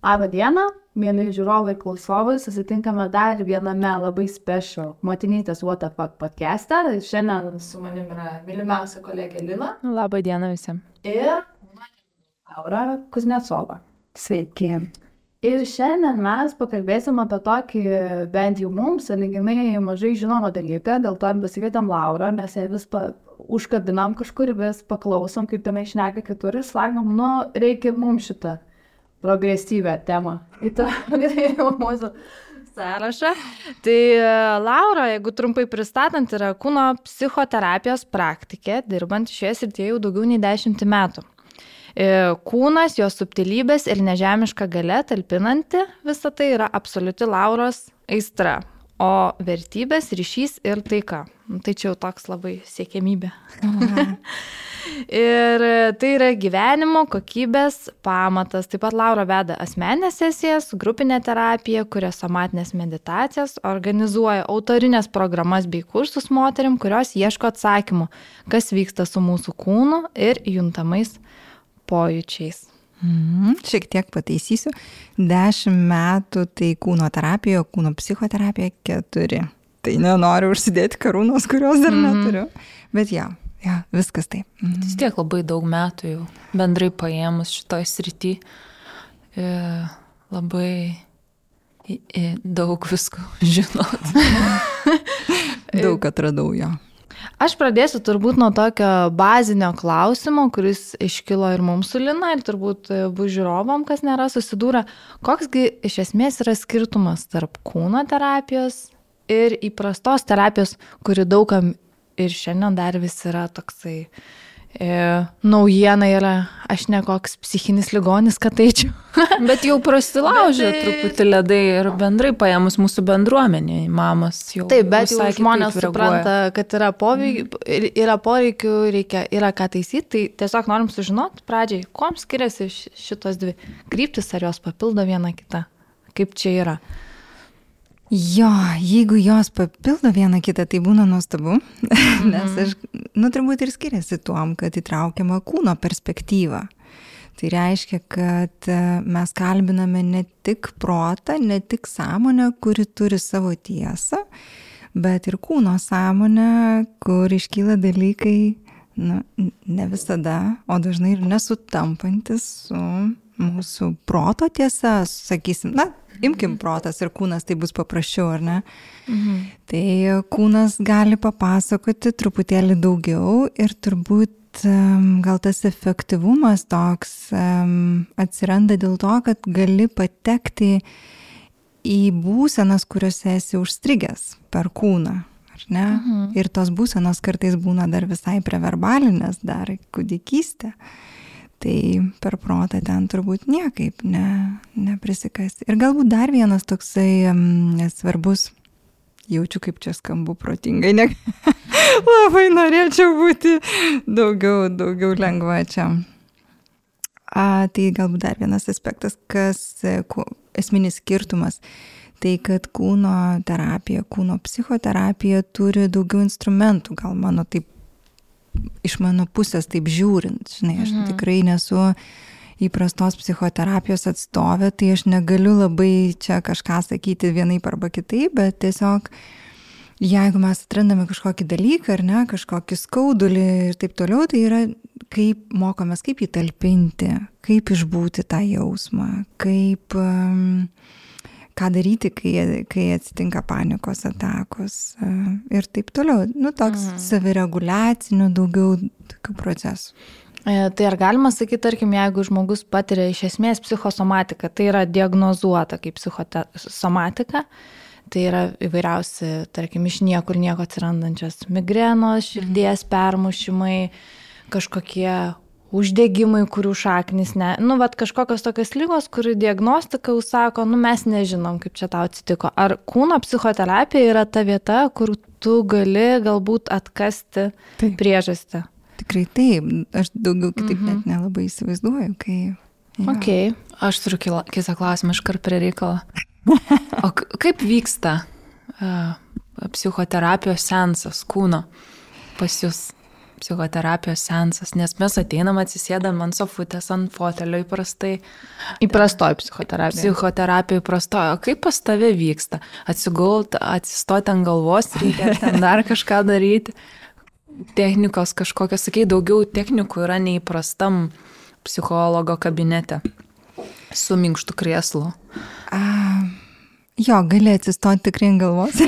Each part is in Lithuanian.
Labą dieną, mėly žiūrovai klausovai, susitinkame dar viename labai special motinytės What the Fuck podcast'e. Šiandien su manim yra mylimiausia kolegė Lila Labą dieną visiems. ir Laura Kuznecova. Sveiki. Ir šiandien mes pakalbėsim apie tokį, bent jau mums, saliginai mažai žinomą dalyką, dėl to pasikvietėm Laurą, mes ją vis pa, užkabinam kažkur, vis paklausom, kaip tenai šneka kitur ir sakom, nu, reikia mums šitą progresyvę temą. Į tą mūsų Sąrašą. Tai e, Laura, jeigu trumpai pristatant, yra kūno psichoterapijos praktikė, dirbant šioje srityje jau daugiau nei dešimtį metų. E, Kūnas, jos subtilybės ir nežemiška gale talpinanti visą tai yra absoliuti Lauros aistra. O vertybės, ryšys ir taika. Nu, Tai čia jau toks labai siekėmybė. ir tai yra gyvenimo kokybės pamatas. Taip pat Laura veda asmenės sesijas, grupinę terapiją, kuria somatinės meditacijas, organizuoja autorinės programas bei kursus moterim, kurios ieško atsakymų, kas vyksta su mūsų kūnu ir juntamais pojūčiais. Mhm. Šiek tiek pataisysiu. Dešimt metų tai kūno terapija, kūno psichoterapija keturi. Tai nenoriu užsidėti karūnos, kurios dar Mhm. neturiu. Bet ja, ja, viskas taip. Mhm. Vis tiek labai daug metų jau bendrai paėmus šitoj srity. E, labai i- daug visko žinot. Daug atradau jo. Aš pradėsiu turbūt nuo tokio bazinio klausimo, kuris iškilo ir mums su Lina, ir turbūt e, bus žiūrovam, kas nėra susidūrę. Koksgi iš esmės yra skirtumas tarp kūno terapijos ir įprastos terapijos, kuri daugam ir šiandien dar vis yra toksai e, naujiena yra, aš ne koks psichinis ligonis, kad eičiau. Bet jau prasilaužė Bet tai- truputį ledai ir bendrai paėmus mūsų bendruomenė, mamos jau. Taip, bet jau visai žmonės supranta, kad yra, poveik, ir- yra poreikių, reikia, yra ką taisyti, tai tiesiog norim sužinoti pradžiai, kuom skiriasi ši- šitos dvi kryptis, ar jos papildo viena kitą, kaip čia yra. Jo, jeigu jos papildo vieną kitą, tai būna nuostabu, nes aš, nu, turbūt ir skiriasi tuom, kad įtraukiama kūno perspektyva. Tai reiškia, kad e, mes kalbiname ne tik protą, ne tik sąmonę, kuri turi savo tiesą, bet ir kūno sąmonę, kur iškyla dalykai, nu, ne visada, o dažnai ir nesutampantis su mūsų proto tiesa, sakysim, na, imkim protas ir kūnas, tai bus paprasčiau, ar ne? Mhm. Tai kūnas gali papasakoti truputėlį daugiau ir turbūt gal tas efektyvumas toks atsiranda dėl to, kad gali patekti į būsenas, kuriuose esi užstrigęs per kūną. Mhm. Ir tos būsenos kartais būna dar visai preverbalinės, dar kūdikystė. Tai per protą ten turbūt niekaip ne, neprisikas. Ir galbūt dar vienas toksai um, svarbus, jaučiu kaip čia skambu protingai, ne, labai norėčiau būti daugiau, daugiau lengva čia. A, tai galbūt dar vienas aspektas, kas e, kuo- esminis skirtumas. Tai kad kūno terapija, kūno psichoterapija turi daugiau instrumentų, gal mano taip, iš mano pusės taip žiūrint, žinai, aš mhm. tikrai nesu įprastos psichoterapijos atstovė, tai aš negaliu labai čia kažką sakyti vienaip arba kitaip, bet tiesiog jeigu mes atrandame kažkokį dalyką ar ne, kažkokį skaudulį ir taip toliau, tai yra kaip mokomės, kaip jį talpinti, kaip išbūti tą jausmą, kaip um, ką daryti, kai, kai atsitinka panikos atakos uh, ir taip toliau. Nu, toks mhm. savireguliacinių daugiau tokių procesų. E, Tai ar galima sakyti, tarkim, jeigu žmogus patiria iš esmės psichosomatiką, tai yra diagnozuota kaip psichosomatika, tai yra įvairiausi, tarkim, iš niekur nieko atsirandančios migrenos, širdies permušimai, kažkokie uždegimai, kurių šaknis, ne, nu, vad kažkokios tokios lygos, kurių diagnostika jau sako, nu, mes nežinom, kaip čia tau atsitiko. Ar kūno psichoterapija yra ta vieta, kur tu gali galbūt atkasti Taip. priežastį? Tikrai taip, aš daugiau kitaip mhm. net nelabai įsivaizduoju, kai... jo. Ok. Aš turiu kitą klausimą iškart prie reikalo. O kaip vyksta uh, psichoterapijos sensas kūno pas jūs? Psichoterapijos sensas, nes mes ateinam atsisėdam ant sofutės, ant fotelio įprastai. Įprastoj psichoterapija. Psichoterapija įprastojo. Kaip pas tave vyksta? Atsigult, atsistoti ant galvos, reikia ten dar kažką daryti. Technikos kažkokios, sakai, daugiau technikų yra neįprastam psichologo kabinete su minkštu krieslu. A, jo, gali atsistoti tikrai ant galvos.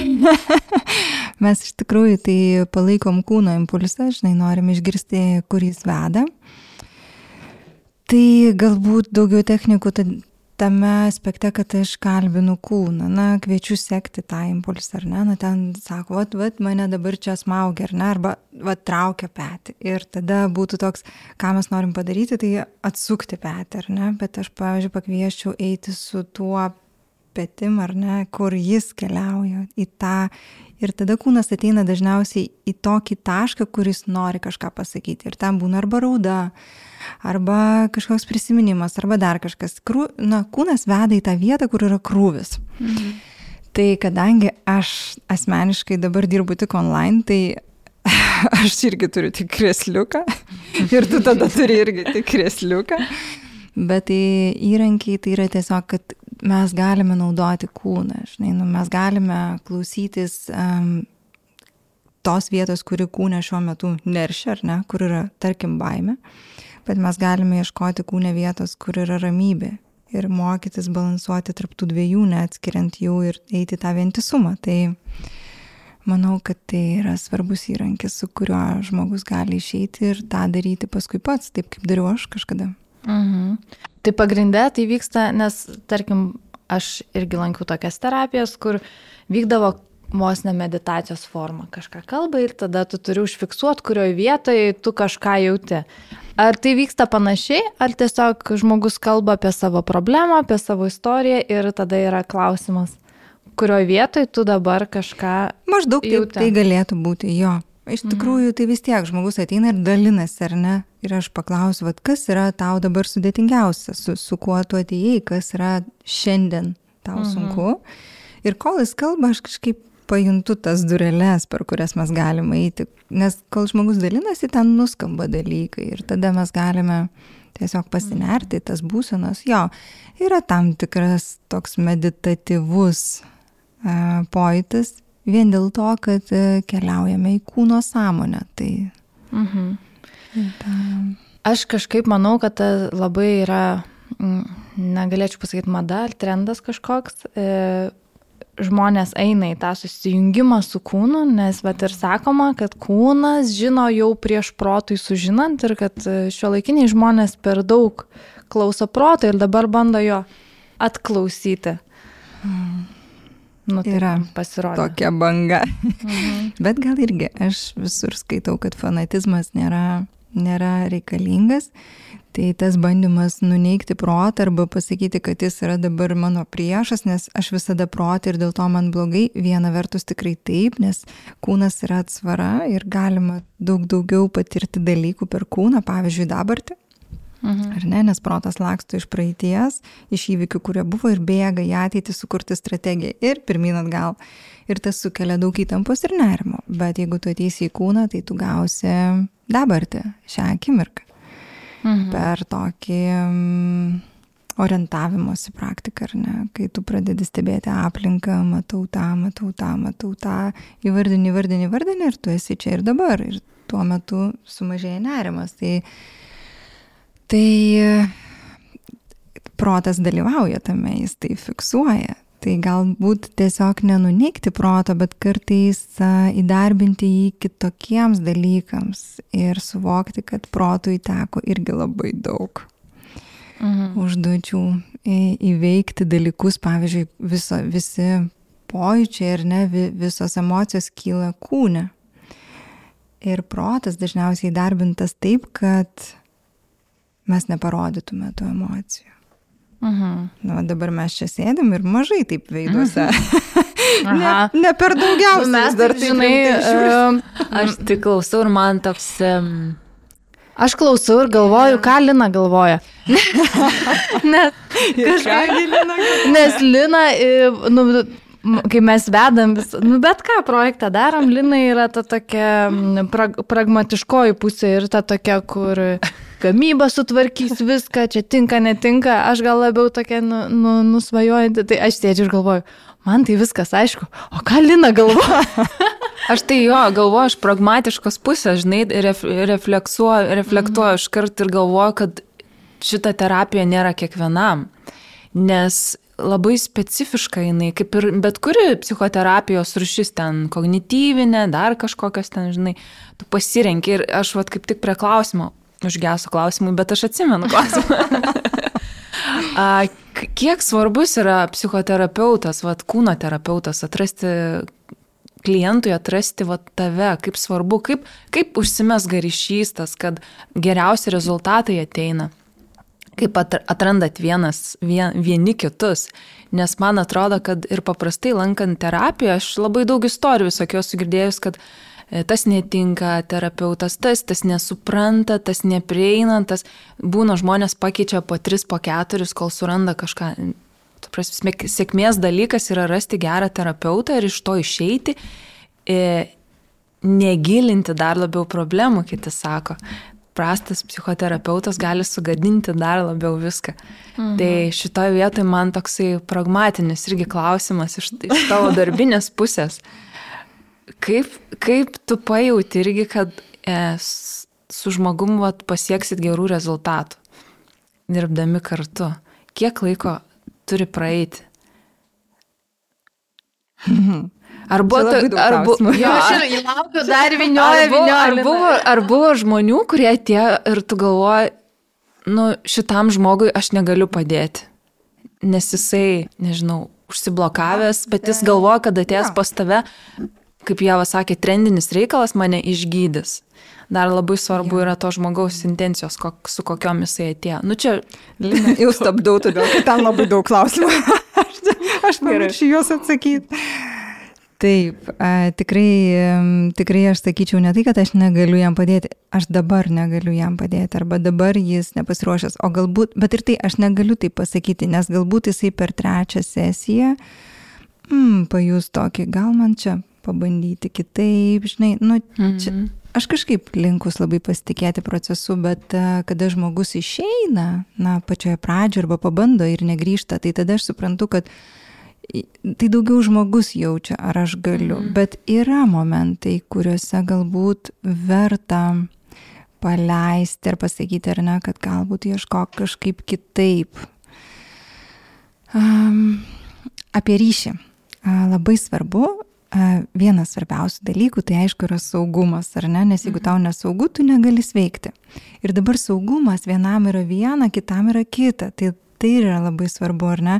Mes iš tikrųjų tai palaikom kūno impulsą, žinai, norim išgirsti, kur jis veda. Tai galbūt daugiau technikų tame aspekte, kad aš kalbinu kūną, na, kviečiu sekti tą impulsą, ar ne, na, ten sako, vat, vat, mane dabar čia smaugia, ar ne, arba, vat, traukia petį. Ir tada būtų toks, ką mes norim padaryti, tai atsukti petį, ar ne, bet aš, pavyzdžiui, pakvieščiau eiti su tuo petim, ar ne, kur jis keliauja į tą Ir tada kūnas ateina dažniausiai į tokį tašką, kuris nori kažką pasakyti. Ir tam būna arba rauda, arba kažkoks prisiminimas, arba dar kažkas. Krū, na, kūnas veda į tą vietą, kur yra krūvis. Mhm. Tai kadangi aš asmeniškai dabar dirbu tik online, tai aš irgi turiu tik kresliuką ir tu tada turi irgi tik kresliuką. Bet tai įrankiai tai yra tiesiog, kad mes galime naudoti kūną, žinai, nu, mes galime klausytis um, tos vietos, kuri kūne šiuo metu neršia, ar ne, kur yra, tarkim, baime, bet mes galime ieškoti kūne vietos, kur yra ramybė ir mokytis balansuoti tarptų dviejų, neatskiriant jų ir eiti tą vientisumą. Tai manau, kad tai yra svarbus įrankis, su kuriuo žmogus gali išeiti ir tą daryti paskui pats, taip kaip dariau aš kažkada. Mhm. Tai pagrindė tai vyksta, nes, tarkim, aš irgi lankiau tokias terapijas, kur vykdavo vos ne meditacijos forma. Kažką kalba ir tada tu turi užfiksuoti, kurioje vietoje tu kažką jauti. Ar tai vyksta panašiai, ar tiesiog žmogus kalba apie savo problemą, apie savo istoriją ir tada yra klausimas, kurioje vietoje tu dabar kažką... Maždaug taip tai galėtų būti, jo. Iš mhm. tikrųjų, tai vis tiek žmogus ateina ir dalinasi, ar ne? Ir aš paklausiu, vad, kas yra tau dabar sudėtingiausia, su, su kuo tu atėjai, kas yra šiandien tau mhm. sunku. Ir kol jis kalba, aš kažkaip pajuntu tas dureles, per kurias mes galime eiti. Nes kol žmogus dalinasi, ten nuskamba dalykai. Ir tada mes galime tiesiog pasinerti tas būsenas. Jo, yra tam tikras toks meditatyvus uh, pojūtis, vien dėl to, kad e, keliaujame į kūno sąmonę. Tai... Mhm. Ta... Aš kažkaip manau, kad labai yra, negalėčiau pasakyti, mada ar trendas kažkoks. E, žmonės eina į tą susijungimą su kūnu, nes vat ir sakoma, kad kūnas žino jau prieš protui sužinant ir kad e, šio laikiniai žmonės per daug klauso proto ir dabar bando jo atklausyti. Mm. Nu, tai yra pasirodė. Tokia banga. Mhm. Bet gal irgi aš visur skaitau, kad fanatizmas nėra, nėra reikalingas. Tai tas bandymas nuneikti protą arba pasakyti, kad jis yra dabar mano priešas, nes aš visada protą ir dėl to man blogai. Viena vertus tikrai taip, nes kūnas yra atsvara ir galima daug daugiau patirti dalykų per kūną, pavyzdžiui, dabartį. Mhm. Ar ne, nes protas laksto iš praeities, iš įvykių, kurie buvo ir bėga į ateitį sukurti strategiją ir pirmin atgal. Ir tas sukelia daug įtampos ir nerimo. Bet jeigu tu ateisi į kūną, tai tu gausi dabartį, šią akimirką. Mhm. Per tokį mm, orientavimosi praktiką, ar ne, kai tu pradedi stebėti aplinką, matau tą, matau tą, matau tą, įvardini, įvardini, įvardini ir tu esi čia ir dabar. Ir tuo metu sumažėja nerimas. Tai tai protas dalyvauja tame, jis tai fiksuoja. Tai galbūt tiesiog nenuneikti proto, bet kartais įdarbinti jį kitokiems dalykams ir suvokti, kad protui teko irgi labai daug mhm. užduočių įveikti dalykus, pavyzdžiui, viso, visi pojūčiai ir ne visos emocijos kyla kūne. Ir protas dažniausiai įdarbintas taip, kad mes neparodytume tų emocijų. Mhm. Na, nu, dabar mes čia sėdim ir mažai taip veiduose. Mhm. ne, ne per daugiausiai. Nu, mes dar, žinai, uh, aš tik klausau ir man toks... Um... Aš klausau ir galvoju, ką Lina galvoja. nes, kažką, nes Lina, nu, m- kai mes vedam vis, nu bet ką projektą darom, Lina yra ta tokia prag pragmatiškoji pusė ir ta tokia, kur gamyba sutvarkys viską, čia tinka, netinka, aš gal labiau tokia nu, nu, nusvajojanti, tai aš sėdžiu ir galvoju, man tai viskas aišku, o ką Lina galvoja? Aš tai jo, galvoju, iš pragmatiškos pusės, žinai, ref, refleksuoju, reflektuoju iš karto ir galvoju, kad šita terapija nėra kiekvienam. Nes labai specifiška jinai, kaip ir bet kuri psichoterapijos rušis ten, kognityvinė, dar kažkokios ten, žinai, tu pasirenki ir aš vat kaip tik prie klausimo, užgeso klausimui, bet aš atsimenu klausimą. A, kiek svarbus yra psichoterapeutas, vat, kūno terapeutas, atrasti klientui, atrasti vat, tave, kaip svarbu, kaip, kaip užsimesga ryšys tas, kad geriausi rezultatai ateina kaip at- atrandat vienas, vien, vieni kitus. Nes man atrodo, kad ir paprastai lankant terapiją, aš labai daug istorijų visokios sugirdėjus, kad e, tas netinka terapeutas, tas, tas nesupranta, tas neprieina, tas būna žmonės pakeičia po tris, po keturis, kol suranda kažką. Prasme, sėkmės dalykas yra rasti gerą terapeutą ir iš to išeiti, e, negilinti dar labiau problemų, kiti sako prastas psichoterapeutas gali sugadinti dar labiau viską. Mhm. Tai šitoje vietoje man toksai pragmatinis irgi klausimas iš, iš tavo darbinės pusės. Kaip, kaip tu pajauti irgi, kad e, su žmogum vat, pasieksit gerų rezultatų, dirbdami kartu? Kiek laiko turi praeiti? Ar buvo, daug ar, bu, jo, Aš ar, ir laukiu dar vinioja, ar, buvo, ar, buvo, ar buvo žmonių, kurie atėjo ir tu galvoji, nu, šitam žmogui aš negaliu padėti, nes jisai, nežinau, užsiblokavęs, bet jis galvoja, kad atėjęs pas tave, kaip Jeva sakė, trendinis reikalas mane išgydys. Dar labai svarbu yra to žmogaus intencijos, kok, su kokiom jisai atėjo. Nu čia, Lina, jau stabdau, todėl kad ten labai daug klausimų. aš aš pamiršiu juos atsakyti. Taip, a, tikrai, tikrai aš sakyčiau ne tai, kad aš negaliu jam padėti, aš dabar negaliu jam padėti, arba dabar jis nepasiruošęs, o galbūt, bet ir tai aš negaliu tai pasakyti, nes galbūt jisai per trečią sesiją mm, pajus tokį, gal man čia pabandyti kitaip, žinai, nu, čia, Mhm. aš kažkaip linkus labai pasitikėti procesu, bet a, kada žmogus išeina, na, pačioje pradžioje arba pabando ir negrįžta, tai tada aš suprantu, kad tai daugiau žmogus jaučia, ar aš galiu. Mhm. Bet yra momentai, kuriuose galbūt verta paleisti ir pasakyti, ar ne, kad galbūt ieško kažkaip kitaip. Um, apie ryšį. Labai svarbu, vienas svarbiausių dalykų, tai aišku yra saugumas, ar ne, nes jeigu tau nesaugu, tu negali sveikti. Ir dabar saugumas vienam yra viena, kitam yra kita. Tai tai yra labai svarbu, ar ne?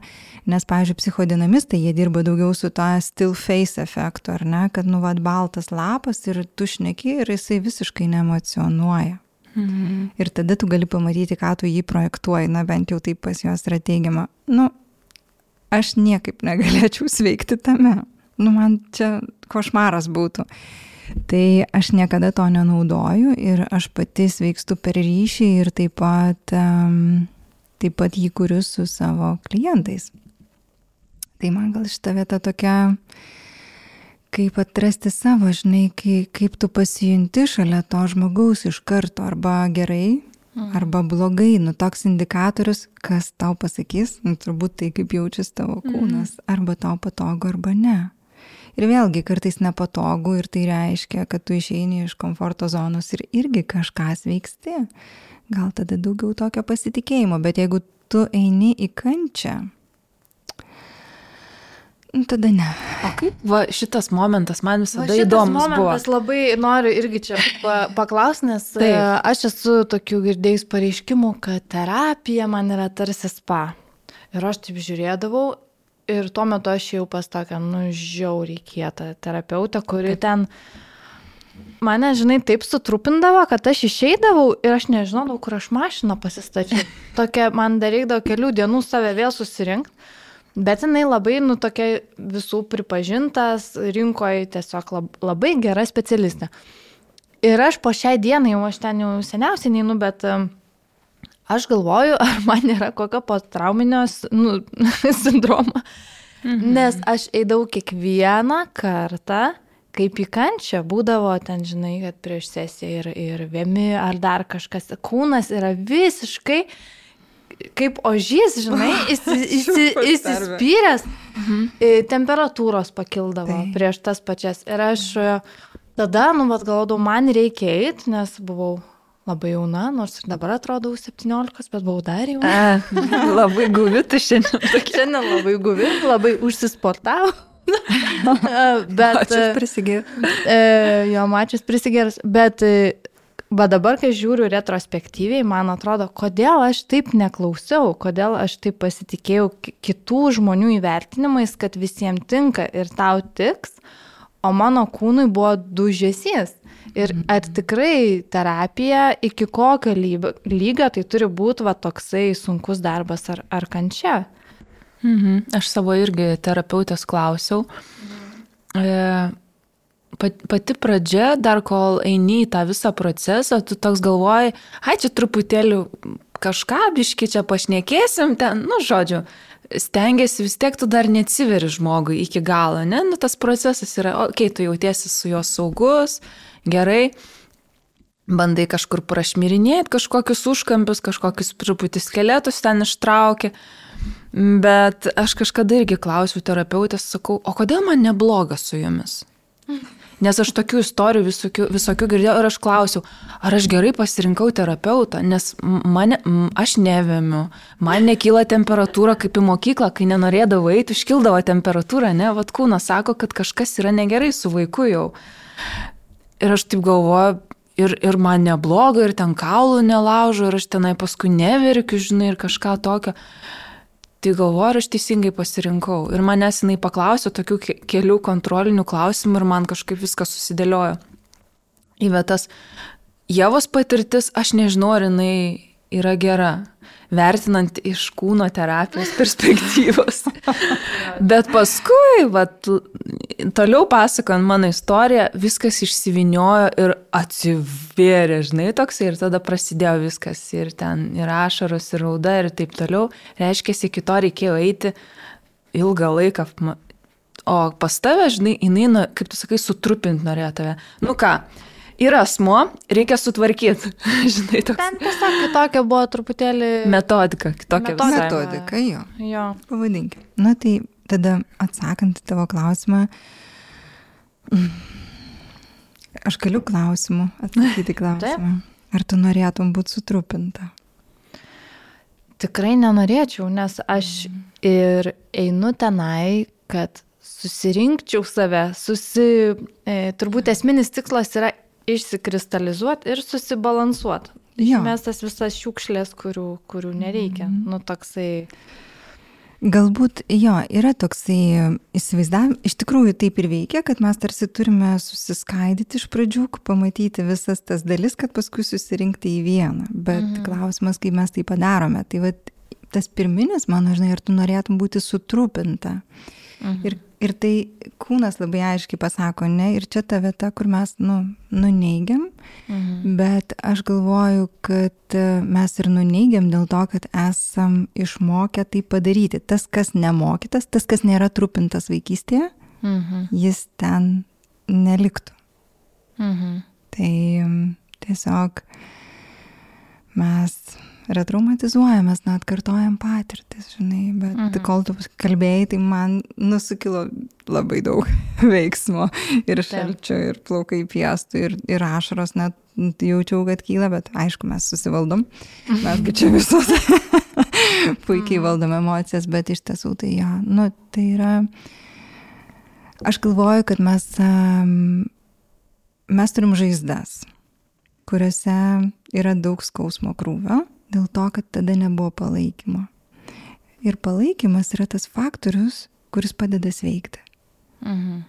Nes, pavyzdžiui, psichodinamistai, jie dirba daugiau su to still face efektu, ar ne? Kad, nu, vad, baltas lapas ir tu šneki ir jisai visiškai neemocionuoja. Mhm. Ir tada tu gali pamatyti, ką tu jį projektuoji, na bent jau taip pas juos yra teigiama. Nu, aš niekaip negalėčiau sveikti tame. Nu, man čia košmaras būtų. Tai aš niekada to nenaudoju ir aš pati sveikstu per ryšį ir taip pat, um, taip pat jį kuriu su savo klientais. Tai man gal šita vieta tokia, kaip atrasti savo, žinai, kai, kaip tu pasijunti šalia to žmogaus iš karto, arba gerai, arba blogai, nu toks indikatorius, kas tau pasakys, nu turbūt tai, kaip jaučiasi tavo kūnas, arba tau patogu, arba ne. Ir vėlgi kartais nepatogu ir tai reiškia, kad tu išeini iš komforto zonos ir irgi kažką veiksti. Gal tada daugiau tokio pasitikėjimo, bet jeigu tu eini į kančią, nu, tada ne. O kaip va, šitas momentas man visada šitas įdomus buvo? momentas labai noriu irgi čia pa, paklausti, nes Taip. e, aš esu tokių girdėjus pareiškimų, kad terapija man yra tarsi spa. Ir aš taip žiūrėdavau ir tuo metu aš jau pas tokią, nu, žiauriai kietą terapeutę, kuri ten mane, žinai, taip sutrupindavo, kad aš išeidavau ir aš nežinodavau, kur aš mašiną pasistačiau. Tokia man dar reikdavo kelių dienų save vėl susirinkti. Bet jinai labai, nu, tokia visų pripažintas rinkoje tiesiog lab, labai gera specialistė. Ir aš po šiai dienai, jau aš ten jau seniausiai neinu, bet em, aš galvoju, ar man nėra kokio postrauminio s- nu, sindromo. Mhm. Nes aš eidavau kiekvieną kartą, kaip į kančią būdavo ten, žinai, kad prieš sesiją ir, ir viemi ar dar kažkas. Kūnas yra visiškai kaip ožys, žinai, įsispyręs. Mhm. Temperatūros pakildavo tai. prieš tas pačias. Ir aš tada, nu, vad galvodavau, man reikia eiti, nes buvau labai jauna, nors ir dabar atrodau 17, bet buvau dar jauna. A, labai guvi, tu šiandien. šiandien labai guvi, labai užsisportavau. bet. Mačias prisigėręs. E, jo, mačias prisigėręs. Bet, bet dabar, kai žiūriu retrospektyviai, man atrodo, kodėl aš taip neklausiau, kodėl aš taip pasitikėjau kitų žmonių įvertinimais, kad visiems tinka ir tau tiks, o mano kūnui buvo dužesys. Ir ar tikrai terapija iki kokio lygio tai turi būti va toksai sunkus darbas ar, ar kančia? Mhm. Aš savo irgi terapeutės klausiau. Mhm. Pati pradžia, dar kol eini į tą visą procesą, tu toks galvoji, ai čia truputėlį kažką biški čia pašnekėsim, ten, nu, žodžiu, stengiasi vis tiek tu dar neatsiveri žmogui iki galo, ne? Nu, tas procesas yra, okei, okay, tu jautiesi su juo saugus, gerai, bandai kažkur prašmirinėti kažkokius užkampius, kažkokius truputį skeletus ten ištraukti. Bet aš kažkada irgi klausiu terapeutės, sakau, o kodėl man nebloga su jumis? Nes aš tokių istorijų visokių, visokių girdėjau ir aš klausiau, ar aš gerai pasirinkau terapeutą, nes mane, aš nevėmiu, man nekyla temperatūra kaip į mokyklą, kai nenorėdavau eiti, iškildavo temperatūra, ne, vad kūnas sako, kad kažkas yra negerai su vaiku jau. Ir aš taip galvoju, ir, ir man nebloga, ir ten kaulų nelaužo, ir aš tenai paskui neverkiu, žinai, ir kažką tokio. Tai galvoju, ar aš teisingai pasirinkau. Ir manęs jinai paklausė tokių kelių kontrolinių klausimų ir man kažkaip viskas susidėliojo. Į vietas. Jėvos patirtis, aš nežinau, ar jinai yra gera vertinant iš kūno terapijos perspektyvos. Bet paskui, vat, toliau pasakant mano istoriją, viskas išsiviniojo ir atsivėrė, žinai, toksai ir tada prasidėjo viskas ir ten ir ašaros, ir rauda ir taip toliau. Reiškia, iki to reikėjo eiti ilgą laiką. O pas tave, žinai, jinai, kaip tu sakai, sutrupint norėjo tave. Nu ką, yra asmo, reikia sutvarkyti. Žinai, toks. Ten tiesiog kitokia buvo truputėlį. Metodika, kitokia metodika. Metodika, jo. jo. Pavadinkime. Na tai tada atsakant į tavo klausimą, aš galiu klausimų atsakyti klausimą. Ar tu norėtum būti sutrupinta? Tikrai nenorėčiau, nes aš ir einu tenai, kad susirinkčiau save, susi, e, turbūt esminis tikslas yra išsikristalizuoti ir susibalansuoti. Mes tas visas šiukšlės, kurių, kurių nereikia. Mm. Nu, toksai. Galbūt jo, yra toksai įsivaizdavimas, iš tikrųjų taip ir veikia, kad mes tarsi turime susiskaidyti iš pradžių, pamatyti visas tas dalis, kad paskui susirinkti į vieną. Bet mhm. klausimas, kaip mes tai padarome. Tai va, tas pirminis, mano, žinai, ar tu norėtum būti sutrupinta. Mhm. Ir Ir tai kūnas labai aiškiai pasako, ne, ir čia ta vieta, kur mes, nu, nuneigiam, mhm. bet aš galvoju, kad e, mes ir nuneigiam dėl to, kad esam išmokę tai padaryti. Tas, kas nemokytas, tas, kas nėra trupintas vaikystėje, mhm. jis ten neliktų. Mhm. Tai tiesiog mes retraumatizuojamės, na, atkartojam patirtis, žinai, bet mhm. kol tu kalbėjai, tai man nusukilo labai daug veiksmo ir šalčio, ir plaukai piestų, ir, ir ašaros net jaučiau, kad kyla, bet aišku, mes susivaldom, mes čia visos puikiai mhm. valdom emocijas, bet iš tiesų tai jo, nu, tai yra, aš galvoju, kad mes, mes turim žaizdas kuriuose yra daug skausmo krūvio dėl to, kad tada nebuvo palaikymo. Ir palaikymas yra tas faktorius, kuris padeda sveikti. Mhm.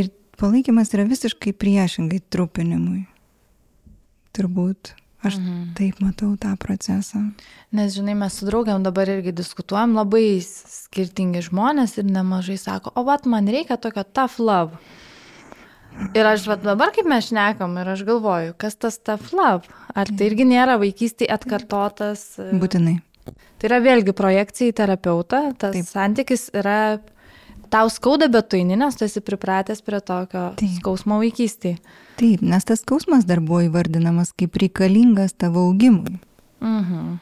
Ir palaikymas yra visiškai priešingai trupinimui. Turbūt aš mhm. taip matau tą procesą. Nes, žinai, mes su draugiam dabar irgi diskutuojam, labai skirtingi žmonės ir nemažai sako, o vat man reikia tokio tough love. Ir aš vat, dabar kaip mes šnekam ir aš galvoju, kas tas tough love? Ar tai irgi nėra vaikystėje atkartotas? E, Būtinai. Tai yra vėlgi projekcija į terapeutą, tas Taip. santykis yra tau skauda, bet tu eini, nes tu esi pripratęs prie tokio Taip. skausmo vaikystėje. Taip, nes tas skausmas dar buvo įvardinamas kaip reikalingas tavo augimui, Mhm.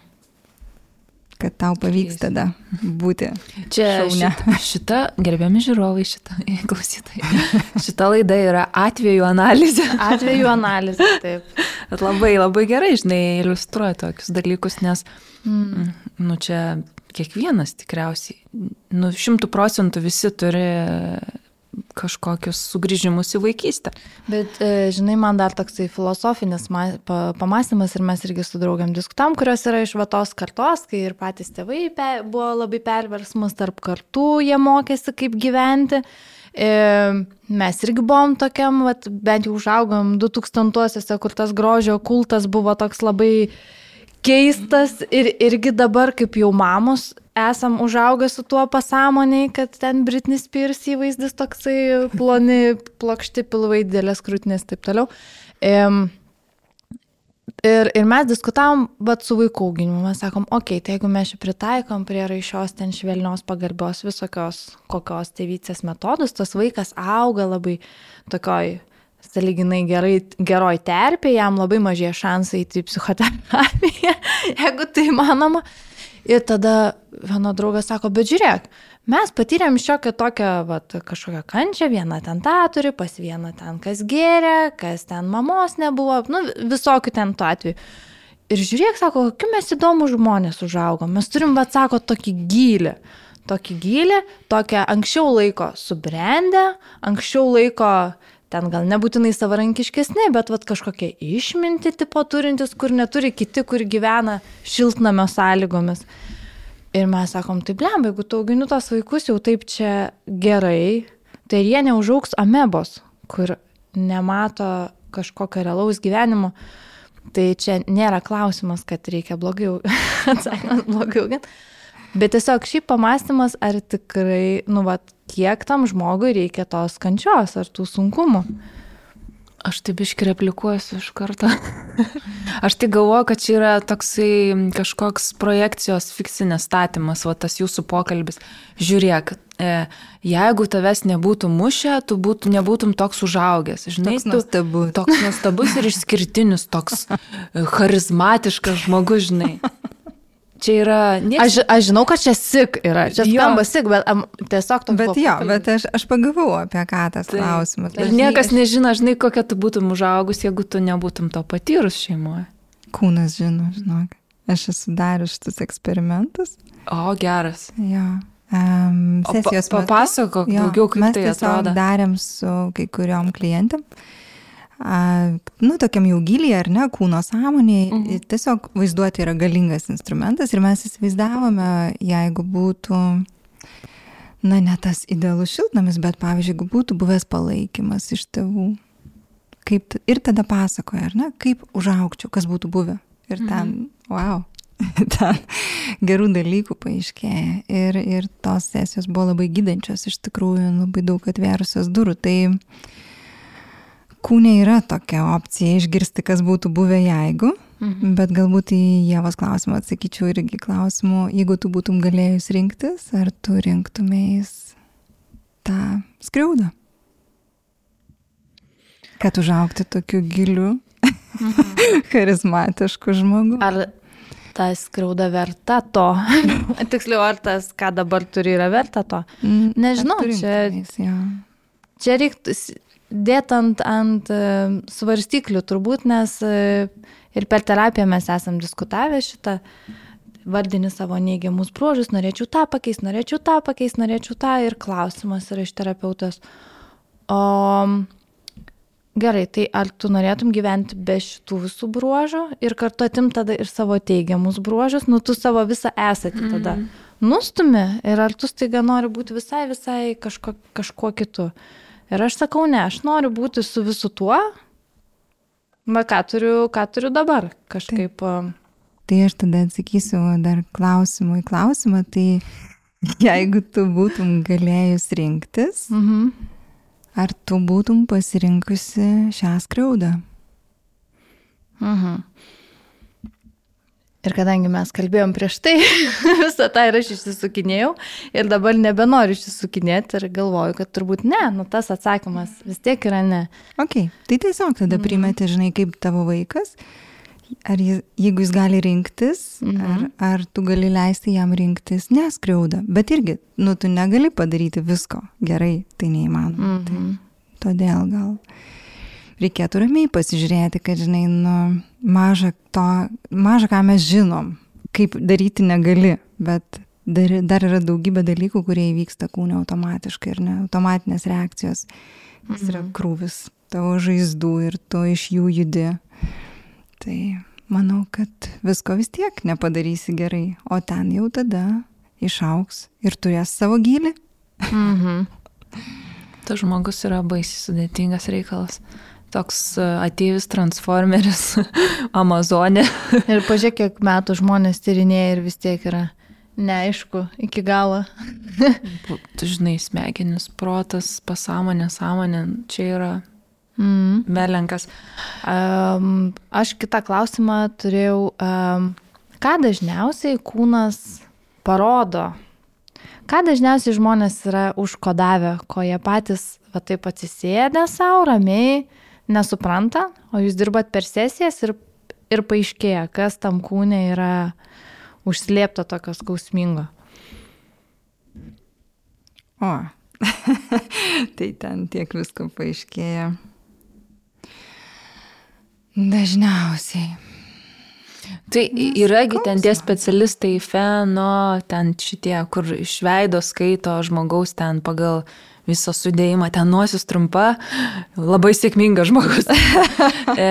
Kad tau pavyks tada būti. Čia Šaunia. šita, šita gerbiami žiūrovai, šita klausytojai. Šita laida yra atvejų analizė. Atvejų analizė, taip. Bet labai, labai gerai, žinai, iliustruoja tokius dalykus, nes, mm. nu, čia kiekvienas tikriausiai, nu, šimtų procentų visi turi kažkokius sugrįžimus į vaikystę. Bet, e, žinai, man dar toksai filosofinis ma- pa- pamastymas ir mes irgi su draugiam diskutam, kurios yra iš vatos kartos, kai ir patys tėvai buvo labai perversmas tarp kartų, jie mokėsi kaip gyventi. E, mes irgi buvom tokiam, vat, bent jau užaugom 2000-uosiuose, kur tas grožio kultas buvo toks labai keistas ir irgi dabar, kaip jau mamos, esam užaugę su tuo pasąmoniai, kad ten Britney Spears įvaizdis toksai ploni, plokšti pilvai, didelės krūtinės ir taip toliau. Ir, ir mes diskutavom, bet su vaikų auginimu, mes sakom, okei, okay, tai jeigu mes šį pritaikom prie raišios ten švelnios pagarbios visokios kokios tėvycės metodus, tas vaikas auga labai tokioj saliginai gerai, geroj terpė, jam labai mažie šansai į psichoterapiją, jeigu tai manoma. Ir tada viena draugė sako, bet žiūrėk, mes patyrėm šiokią tokią, vat, kažkokią kančią, vieną ten tą turi, pas vieną ten kas gėrė, kas ten mamos nebuvo, nu, visokių ten tų atvejų. Ir žiūrėk, sako, kokie mes įdomų žmonės užaugom. Mes turim, bet sako, tokį gilį. Tokį gilį, tokią anksčiau laiko subrendę, anksčiau laiko ten gal nebūtinai savarankiškesni, bet vat, kažkokie išminti tipo turintis, kur neturi kiti, kur gyvena šiltnamio sąlygomis. Ir mes sakom, tai blem, jeigu tu augini tos vaikus jau taip čia gerai, tai jie neužauks amebos, kur nemato kažkokio realaus gyvenimo. Tai čia nėra klausimas, kad reikia blogiau, atsakymas blogiau. Bet tiesiog šiaip pamastymas, ar tikrai, nu, va, kiek tam žmogui reikia tos kančios ar tų sunkumų. Aš taip iški replikuosiu iš karto. Aš tik galvoju, kad čia yra toksai kažkoks projekcijos fiksinės statymas, va tas jūsų pokalbis. Žiūrėk, e, jeigu tavęs nebūtų mušę, tu būtų, nebūtum toks užaugęs. Žinai, Toks nuostabus. toks nuostabus ir išskirtinis, toks charizmatiškas žmogus, žinai. Čia yra... Nieks... Aš, aš žinau, kad čia sik yra, čia skamba sik, bet am, tiesiog toks... Bet jo, bet aš, aš pagavau apie ką tas Taip. klausimas. Ir niekas nežino, žinai, kokia tu būtum užaugus, jeigu tu nebūtum to patyrus šeimoje. Kūnas žino, žinok. Aš esu darius šitus eksperimentus. O, geras. Jo. Um, sesijos papasakok daugiau, kaip mes tai atrodo. darėm su kai kuriuom klientėm. A, nu, tokiam jau giliai, ar ne, kūno sąmonėje. Mhm. Tiesiog vaizduoti yra galingas instrumentas ir mes įsivaizdavome, jeigu būtų, na, ne tas idealus šiltnamis, bet pavyzdžiui, jeigu būtų buvęs palaikymas iš tėvų. Kaip, ir tada pasakoja, ar ne, kaip užaukčiau, kas būtų buvę. Ir ten, mhm. wow, ten gerų dalykų paaiškėja. Ir, ir tos sesijos buvo labai gydančios, iš tikrųjų, labai daug atvėrusios durų. Tai kūne yra tokia opcija išgirsti, kas būtų buvę jeigu, mhm. bet galbūt į Jėvos klausimą atsakyčiau irgi klausimu, jeigu tu būtum galėjus rinktis, ar tu rinktumės tą skriaudą. Kad užaukti tokiu giliu, mhm. charizmatišku žmogu. Ar ta skriauda verta to? Tiksliau, ar tas, ką dabar turi, yra verta to? Mm, Nežinau, čia-. Čia reiktų dėti ant, ant e, svarstyklių turbūt, nes e, ir per terapiją mes esam diskutavę šitą, vardini savo neigiamus bruožus, norėčiau tą pakeisti, norėčiau tą pakeisti, norėčiau tą ir klausimas yra iš terapeutas. O gerai, tai ar tu norėtum gyventi be šitų visų bruožų ir kartu atim tada ir savo teigiamus bruožus, nu tu savo visą esatį tada. Mm. Nustumi ir ar tu staiga nori būti visai, visai kažko, kažkuo kitu. Ir aš sakau, ne, aš noriu būti su visu tuo, bet ką turiu, ką turiu dabar. Kažkaip. Taip. Tai aš tada atsakysiu dar klausimų į klausimą. Tai jeigu tu būtum galėjus rinktis, Mhm. ar tu būtum pasirinkusi šią skriaudą? Mhm. Ir kadangi mes kalbėjom prieš tai, visą tą ir aš išsisukinėjau ir dabar nebenoriu išsisukinėti ir galvoju, kad turbūt ne, nu tas atsakymas vis tiek yra ne. Ok, tai tiesiog tada Mhm. primeti, žinai, kaip tavo vaikas, ar jis, jeigu jis gali rinktis, Mhm. ar, ar tu gali leisti jam rinktis neskriauda, bet irgi, nu, tu negali padaryti visko gerai, tai neįmanoma. Mhm. Tai todėl gal reikėtų ramiai pasižiūrėti, kad, žinai, nu, maža to, maža ką mes žinom, kaip daryti negali, bet dar, dar yra daugybė dalykų, kurie įvyksta kūne automatiškai ir ne automatinės reakcijos. Jis yra krūvis tavo žaizdų ir tu iš jų judi. Tai manau, kad visko vis tiek nepadarysi gerai, o ten jau tada išauks ir turės savo gilį. Mhm. Tas žmogus yra baisiai sudėtingas reikalas. Toks e, ateivis transformeris Amazonė. Ir pažiūrėk, kiek metų žmonės tyrinėja ir vis tiek yra neaišku iki galo. Tu žinai, smegenis, protas, pasąmonė, sąmonė, čia yra Mm. melenkas. Um, aš kitą klausimą turėjau, um, ką dažniausiai kūnas parodo? Ką dažniausiai žmonės yra užkodavę, ko jie patys va taip atsisėdę savo ramiai, nesupranta, o jūs dirbat per sesijas ir, ir paaiškėja, kas tam kūne yra užslėpta tokio skausmingo. O, tai ten tiek visko paaiškėja. Dažniausiai. Tai yragi ten tie specialistai, feno, ten šitie, kur iš veido skaito žmogaus ten pagal visą sudėjimą, ten nosis trumpa, labai sėkmingas žmogus. e,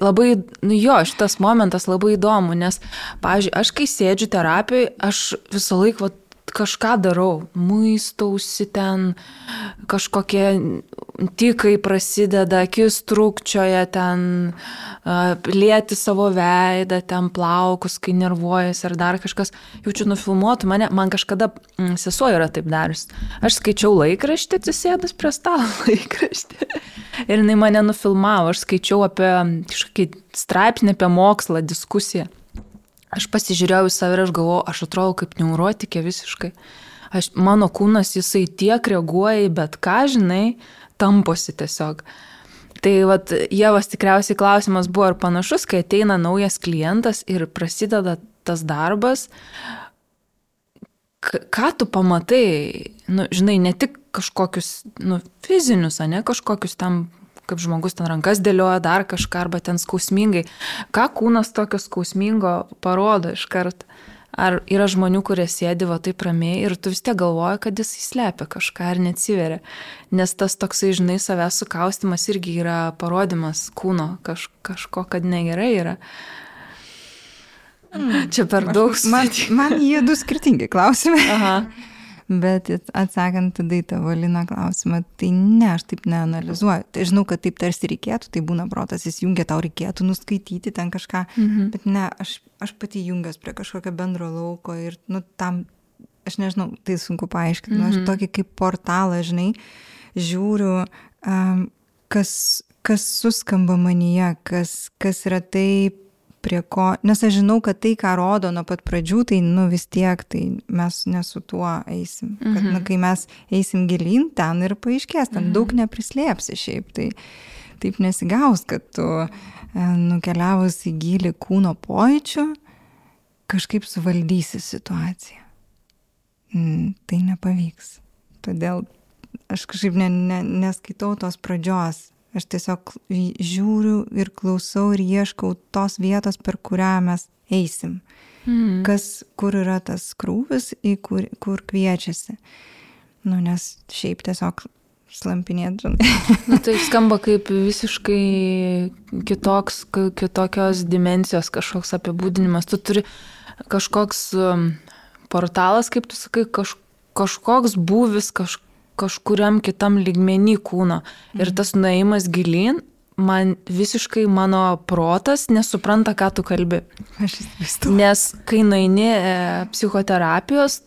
labai, nu jo, šitas momentas labai įdomu, nes, pavyzdžiui, aš kai sėdžiu terapijoje, aš visą laiką vat, kažką darau, muistausi ten, kažkokie tikai prasideda, akis trukčioja ten, a, lieti savo veidą, ten plaukus, kai nervuojas ar dar kažkas. Jaučiu nufilmuotų mane, man kažkada sesuo yra taip darius. Aš skaičiau laikraštį, atsisėdus prie stalo laikraštį. Ir jinai mane nufilmavo, aš skaičiau apie kažkokį straipsnį apie mokslą, diskusiją. Aš pasižiūrėjau į save ir aš galvoju, aš atrodau kaip neurotikė visiškai. Aš, mano kūnas, jisai tiek reaguoja į bet ką, žinai, tamposi tiesiog. Tai vat, Jėvas tikriausiai klausimas buvo ar panašus, kai ateina naujas klientas ir prasideda tas darbas, ką tu pamatai, nu, žinai, ne tik kažkokius, nu, fizinius, ne kažkokius tam kaip žmogus ten rankas dėlioja dar kažką arba ten skausmingai. Ką kūnas tokio skausmingo parodo iškart? Ar yra žmonių, kurie sėdi va taip ramiai ir tu vis tiek galvoji, kad jis įslepia kažką ar neatsiveria. Nes tas toksai, žinai, savęs sukaustimas irgi yra parodimas kūno kaž, kažko, kad negerai yra. Mm. Čia per daug. Man, man jie du skirtingi klausimai. Aha. Bet atsakant tada į tavo Lina klausimą, tai ne, aš taip neanalizuoju. Tai žinau, kad taip tarsi reikėtų, tai būna protas įsijungia, tau reikėtų nuskaityti ten kažką, mhm. bet ne, aš, aš pati jungiuos prie kažkokio bendro lauko ir, nu, tam, aš nežinau, tai sunku paaiškinti, mhm. nu, aš tokį kaip portalą, žinai, žiūriu, um, kas, kas suskamba manyje, kas, kas yra taip prie ko, nes aš žinau, kad tai, ką rodo nuo pat pradžių, tai, nu, vis tiek, tai mes nesu tuo eisim. Kad, mhm. nu, kai mes eisim gilin, ten ir paaiškės, ten mhm. daug neprislėpsi šiaip. Tai taip nesigaus, kad tu e, nukeliavus į gilį kūno pojūčių, kažkaip suvaldysi situaciją. Mm, tai nepavyks. Todėl aš kažkaip ne, ne, neskaitau tos pradžios Aš tiesiog žiūriu ir klausau ir ieškau tos vietos, per kurią mes eisim. Mm. Kas, kur yra tas krūvis, į kur, kur kviečiasi. Nu, nes šiaip tiesiog slampinėti. nu, tai skamba kaip visiškai kitoks, kitokios dimensijos kažkoks apibūdinimas. Tu turi kažkoks um, portalas, kaip tu sakai, kaž, kažkoks būvis, kažkoks kažkuriam kitam lygmenį kūno. Ir tas nuėjimas gilin, man visiškai mano protas nesupranta, ką tu kalbi. Aš įsivaizduoju. Nes kai nueini e, psichoterapijos,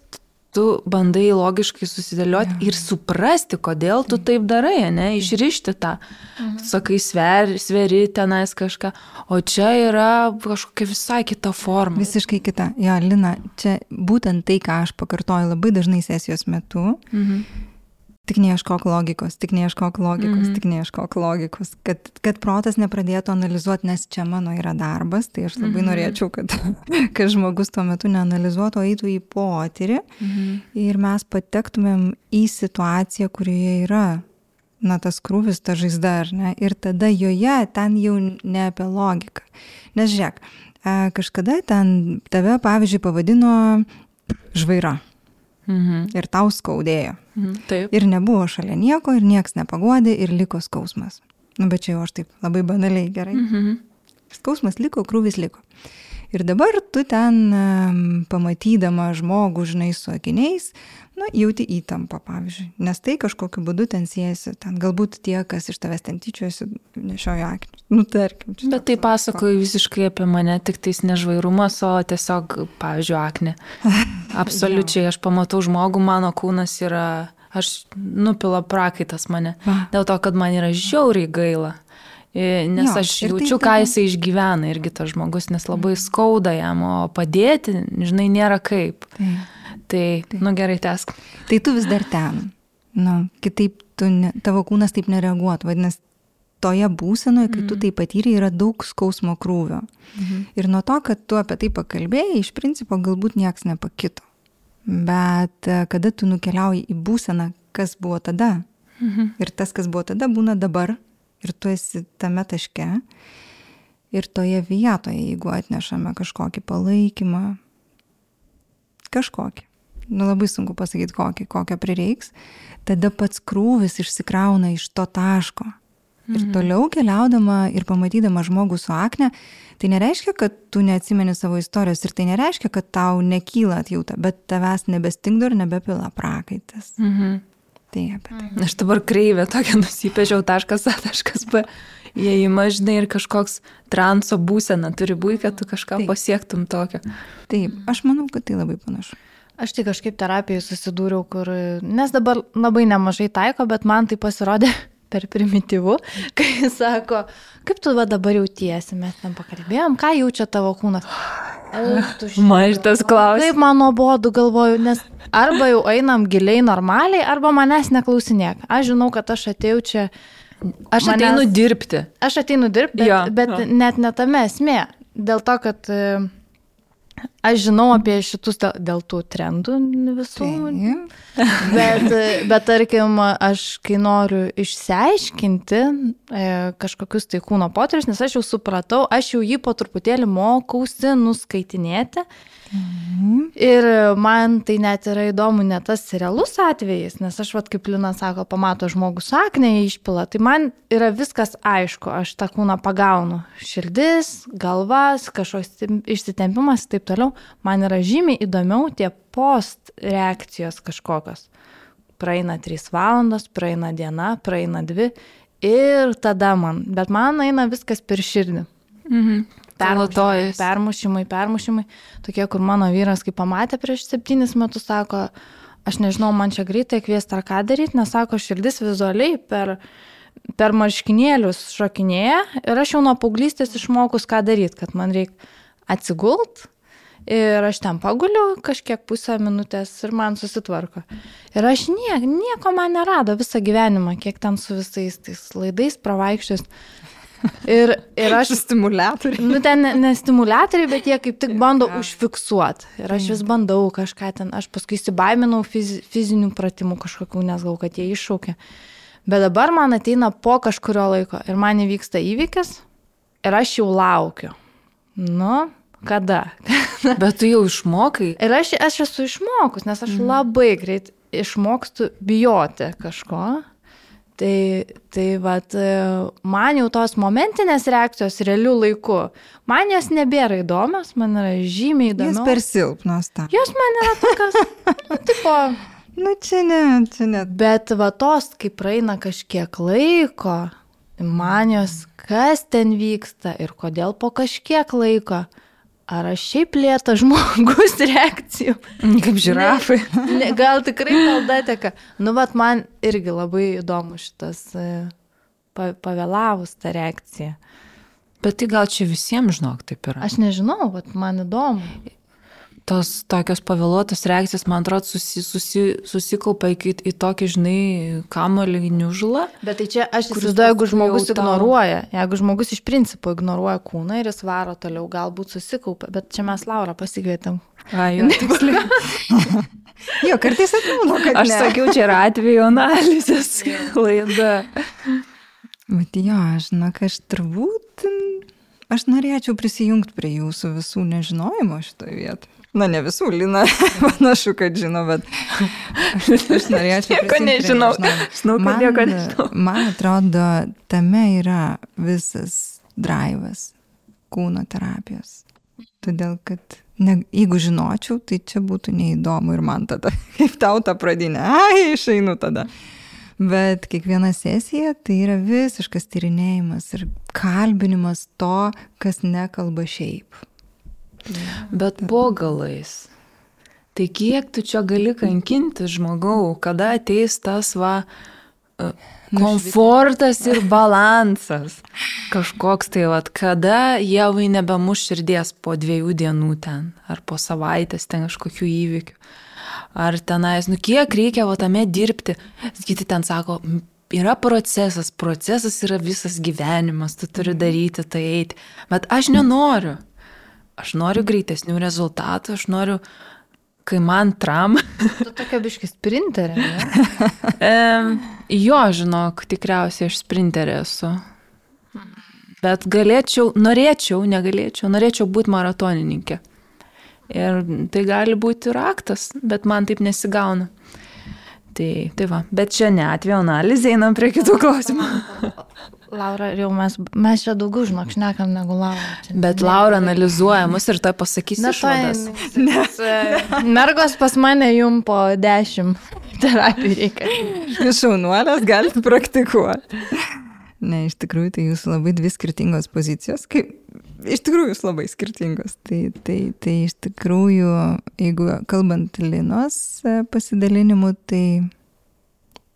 tu bandai logiškai susidėlioti ja. ir suprasti, kodėl tu taip darai, ne, išrišti tą. Mhm. Sakai, sveri, sveri tenais kažką, o čia yra kažkokia visai kita forma. Visiškai kita. Jo, Lina, čia būtent tai, ką aš pakartoju labai dažnai sesijos metu. Mhm Tik neieškok logikos, tik neieškok logikos, mm -hmm. tik neieškok logikos, kad, kad protas nepradėtų analizuoti, nes čia mano yra darbas, tai aš labai mm -hmm. norėčiau, kad, kad žmogus tuo metu neanalizuotų, eitų į potyrį mm -hmm. ir mes patektumėm į situaciją, kurioje yra, na, tas krūvis, ta žaizda, ar ne, ir tada joje ten jau ne apie logiką. Nes žiūrėk, e, kažkada ten tave, pavyzdžiui, pavadino žvaira. Mhm. Ir tau skaudėjo. Mhm. Taip. Ir nebuvo šalia nieko, ir nieks nepagodė, ir liko skausmas. Nu, bet čia jau aš taip labai banaliai gerai. Mhm. Skausmas liko, krūvis liko. Ir dabar tu ten pamatydama žmogų, žinai, su akiniais, na, jauti įtampą, pavyzdžiui. Nes tai kažkokiu būdu ten siejasi, ten galbūt tie, kas iš tavęs ten tyčiojasi, nešiojo akinius. Nu, tarkim. Bet tai pasakoju visiškai apie mane, tik tais nežvairumas, o tiesiog, pavyzdžiui, akne. Absoliučiai, aš pamatau žmogų, mano kūnas yra, aš nupila prakaitas mane. Dėl to, kad man yra žiauriai gaila. Nes jo, aš tai jaučiu, tai ką jisai išgyvena irgi tas žmogus, nes labai skauda jam, o padėti, žinai, nėra kaip. Taip. Tai, tai. nu gerai, tesk. Tai tu vis dar ten. Nu, kitaip ne, tavo kūnas taip nereaguotų. Vadinasi, toje būsenoje, kai mm. tu mhm. tai patyrei, yra daug skausmo krūvio. Mm. Ir nuo to, kad tu apie tai pakalbėjai, iš principo galbūt nieks nepakito. Bet e, kada tu nukeliauji į būseną, kas buvo tada, mm. ir tas, kas buvo tada, būna dabar, ir tu esi tame taške, ir toje vietoje, jeigu atnešame kažkokį palaikymą, kažkokį, nu labai sunku pasakyti kokį, kokio prireiks, tada pats krūvis išsikrauna iš to taško. Ir mhm. toliau keliaudama ir pamatydama žmogų su akne, tai nereiškia, kad tu neatsimeni savo istorijos ir tai nereiškia, kad tau nekyla atjauta, bet tavęs nebestingdo ir nebepila prakaitas. Mhm. Tai apie tai. Aš dabar kreivę tokią nusipėžiau taškas A, taškas B. Įėjimą, žinai, ir kažkoks transo būsena turi būti, kad tu kažką Taip. pasiektum tokio. Taip, aš manau, kad tai labai panašu. Aš tik kažkaip terapijai susidūriau, kur, nes dabar labai nemažai taiko, bet man tai pasirodė per primityvu, kai jis sako, kaip tu va dabar jautiesi, mes ten pakalbėjom, ką jaučia tavo kūnas. Mažtas klausimas. Kaip man nuobodu galvoju, nes arba jau einam giliai normaliai, arba manęs neklausinėk. Aš žinau, kad aš atėjau čia. Aš manęs, ateinu dirbti. Aš ateinu dirbti, bet, jo, bet jo. net netame esmė. Dėl to, kad Aš žinau apie šitus dėl, tų trendų visų. Bet, bet tarkim, aš kai noriu išsiaiškinti e, kažkokius tai kūno potyrius, nes aš jau supratau, aš jau jį po truputėlį mokausi nuskaitinėti. Mhm. Ir man tai net yra įdomu ne tas realus atvejis, nes aš, vat, kaip Lina sako, pamato žmogus aknę išpila, tai man yra viskas aišku, aš tą kūną pagaunu. Širdis, galvas, kažkoks išsitempimas ir taip toliau. Man yra žymiai įdomiau tie post reakcijos kažkokios. Praeina 3 valandos, praeina diena, praeina 2 ir tada man, bet man eina viskas per širdį. Mhm. Permušimai, permušimai, permušimai. Tokie, kur mano vyras, kai pamatė prieš septynis metus, sako, aš nežinau, man čia greitai kviesti ar ką daryti, nes sako, širdis vizualiai per, per marškinėlius šokinėja ir aš jau nuo paauglystės išmokus, ką daryti, kad man reikia atsigult ir aš ten paguliu kažkiek pusę minutės ir man susitvarko. Ir aš niek, nieko man nerado visą gyvenimą, kiek ten su visais tais laidais pravaikščius. Ir, ir aš... Stimulatoriai. Nu, ten ne, ne stimulatoriai, bet jie kaip tik bando užfiksuoti. Ir aš vis bandau kažką ten, aš paskui įsibaiminau fiz, fizinių pratimų kažkokių, nes gal, kad jie iššaukia. Bet dabar man ateina po kažkurio laiko ir man įvyksta įvykis ir aš jau laukiu. Nu, kada? bet tu jau išmokai. Ir aš, aš esu išmokus, nes aš mm. labai greit išmokstu bijoti kažko. Tai, tai vat, man jau tos momentinės reakcijos realių laikų, man jos nebėra įdomios, man yra žymiai įdomios. Jos per silpnos ta. Jos man yra tokios, nu, tipo. Nu, čia ne, čia ne. Bet va tos, kai praeina kažkiek laiko, man jos, kas ten vyksta ir kodėl po kažkiek laiko, ar aš šiaip lėtas žmogus reakcijų. Kaip žirafai. Ne, gal tikrai malda teka. Nu, bet man irgi labai įdomu šitas e, pa, pavėlavus ta reakcija. Bet tai gal čia visiems, žinok, taip yra. Aš nežinau, bet man įdomu. Tos tokios pavėluotos reakcijos, man atrodo, susi, susi, susikaupia į, į tokį, žinai, kamolį gniužulą. Bet tai čia aš įsivaizduoju, jeigu žmogus ignoruoja, jeigu žmogus iš principo ignoruoja kūną ir jis varo toliau, galbūt susikaupia, bet čia mes Laurą pasikvietėm. A, jau tiksliai. Jo, kartais atrodo, kad Aš ne. sakiau, čia yra atvejo analizės klaida. Bet jo, žinok, aš turbūt, aš norėčiau prisijungti prie jūsų visų nežinojimo šitoje vietoje. Na, ne visų, Lina, panašu, kad žino, bet aš, norėčiau. Nieko nežinau. Žinau, kad nieko nežinau. man atrodo, tame yra visas drivas kūno terapijos. Todėl, kad ne, jeigu žinočiau, tai čia būtų neįdomu ir man tada, kaip tau tą pradinę, ai, išeinu tada. Bet kiekviena sesija tai yra visiškas tyrinėjimas ir kalbinimas to, kas nekalba šiaip. Bet po galais. Tai kiek tu čia gali kankinti žmogau, kada ateis tas va e, komfortas ir balansas. Kažkoks tai va, kada jėvai nebemuš širdies po dviejų dienų ten, ar po savaitės ten kažkokių įvykių. Ar tenais, nu kiek reikia va tame dirbti. Kiti ten sako, "M, yra procesas, procesas yra visas gyvenimas, tu turi daryti tai eiti. Bet aš nenoriu. Aš noriu greitesnių rezultatų, aš noriu, kai man tram. Tu tokia biškis sprinterė, ne? e, jo, žinok, tikriausiai aš sprinterė esu. Bet galėčiau, norėčiau, negalėčiau, norėčiau būti maratonininkė. Ir tai gali būti raktas, bet man taip nesigauna. Tai, tai va, bet čia ne atvejo analizė, einam prie kitų klausimų. Laura, jau mes, mes čia daugiau žinok, šnekam negu Laura. Čia Bet Laura analizuoja mus ir tai pasakys Na, išvadas. tai, mergos pas mane jum po dešimt terapijų reikia. Jūs šaunuolės galite praktikuoti. Ne, iš tikrųjų, tai jūsų labai dvi skirtingos pozicijos. Kaip, iš tikrųjų, jūs labai skirtingos. Tai, tai, tai iš tikrųjų, jeigu kalbant Linos e, pasidalinimu, tai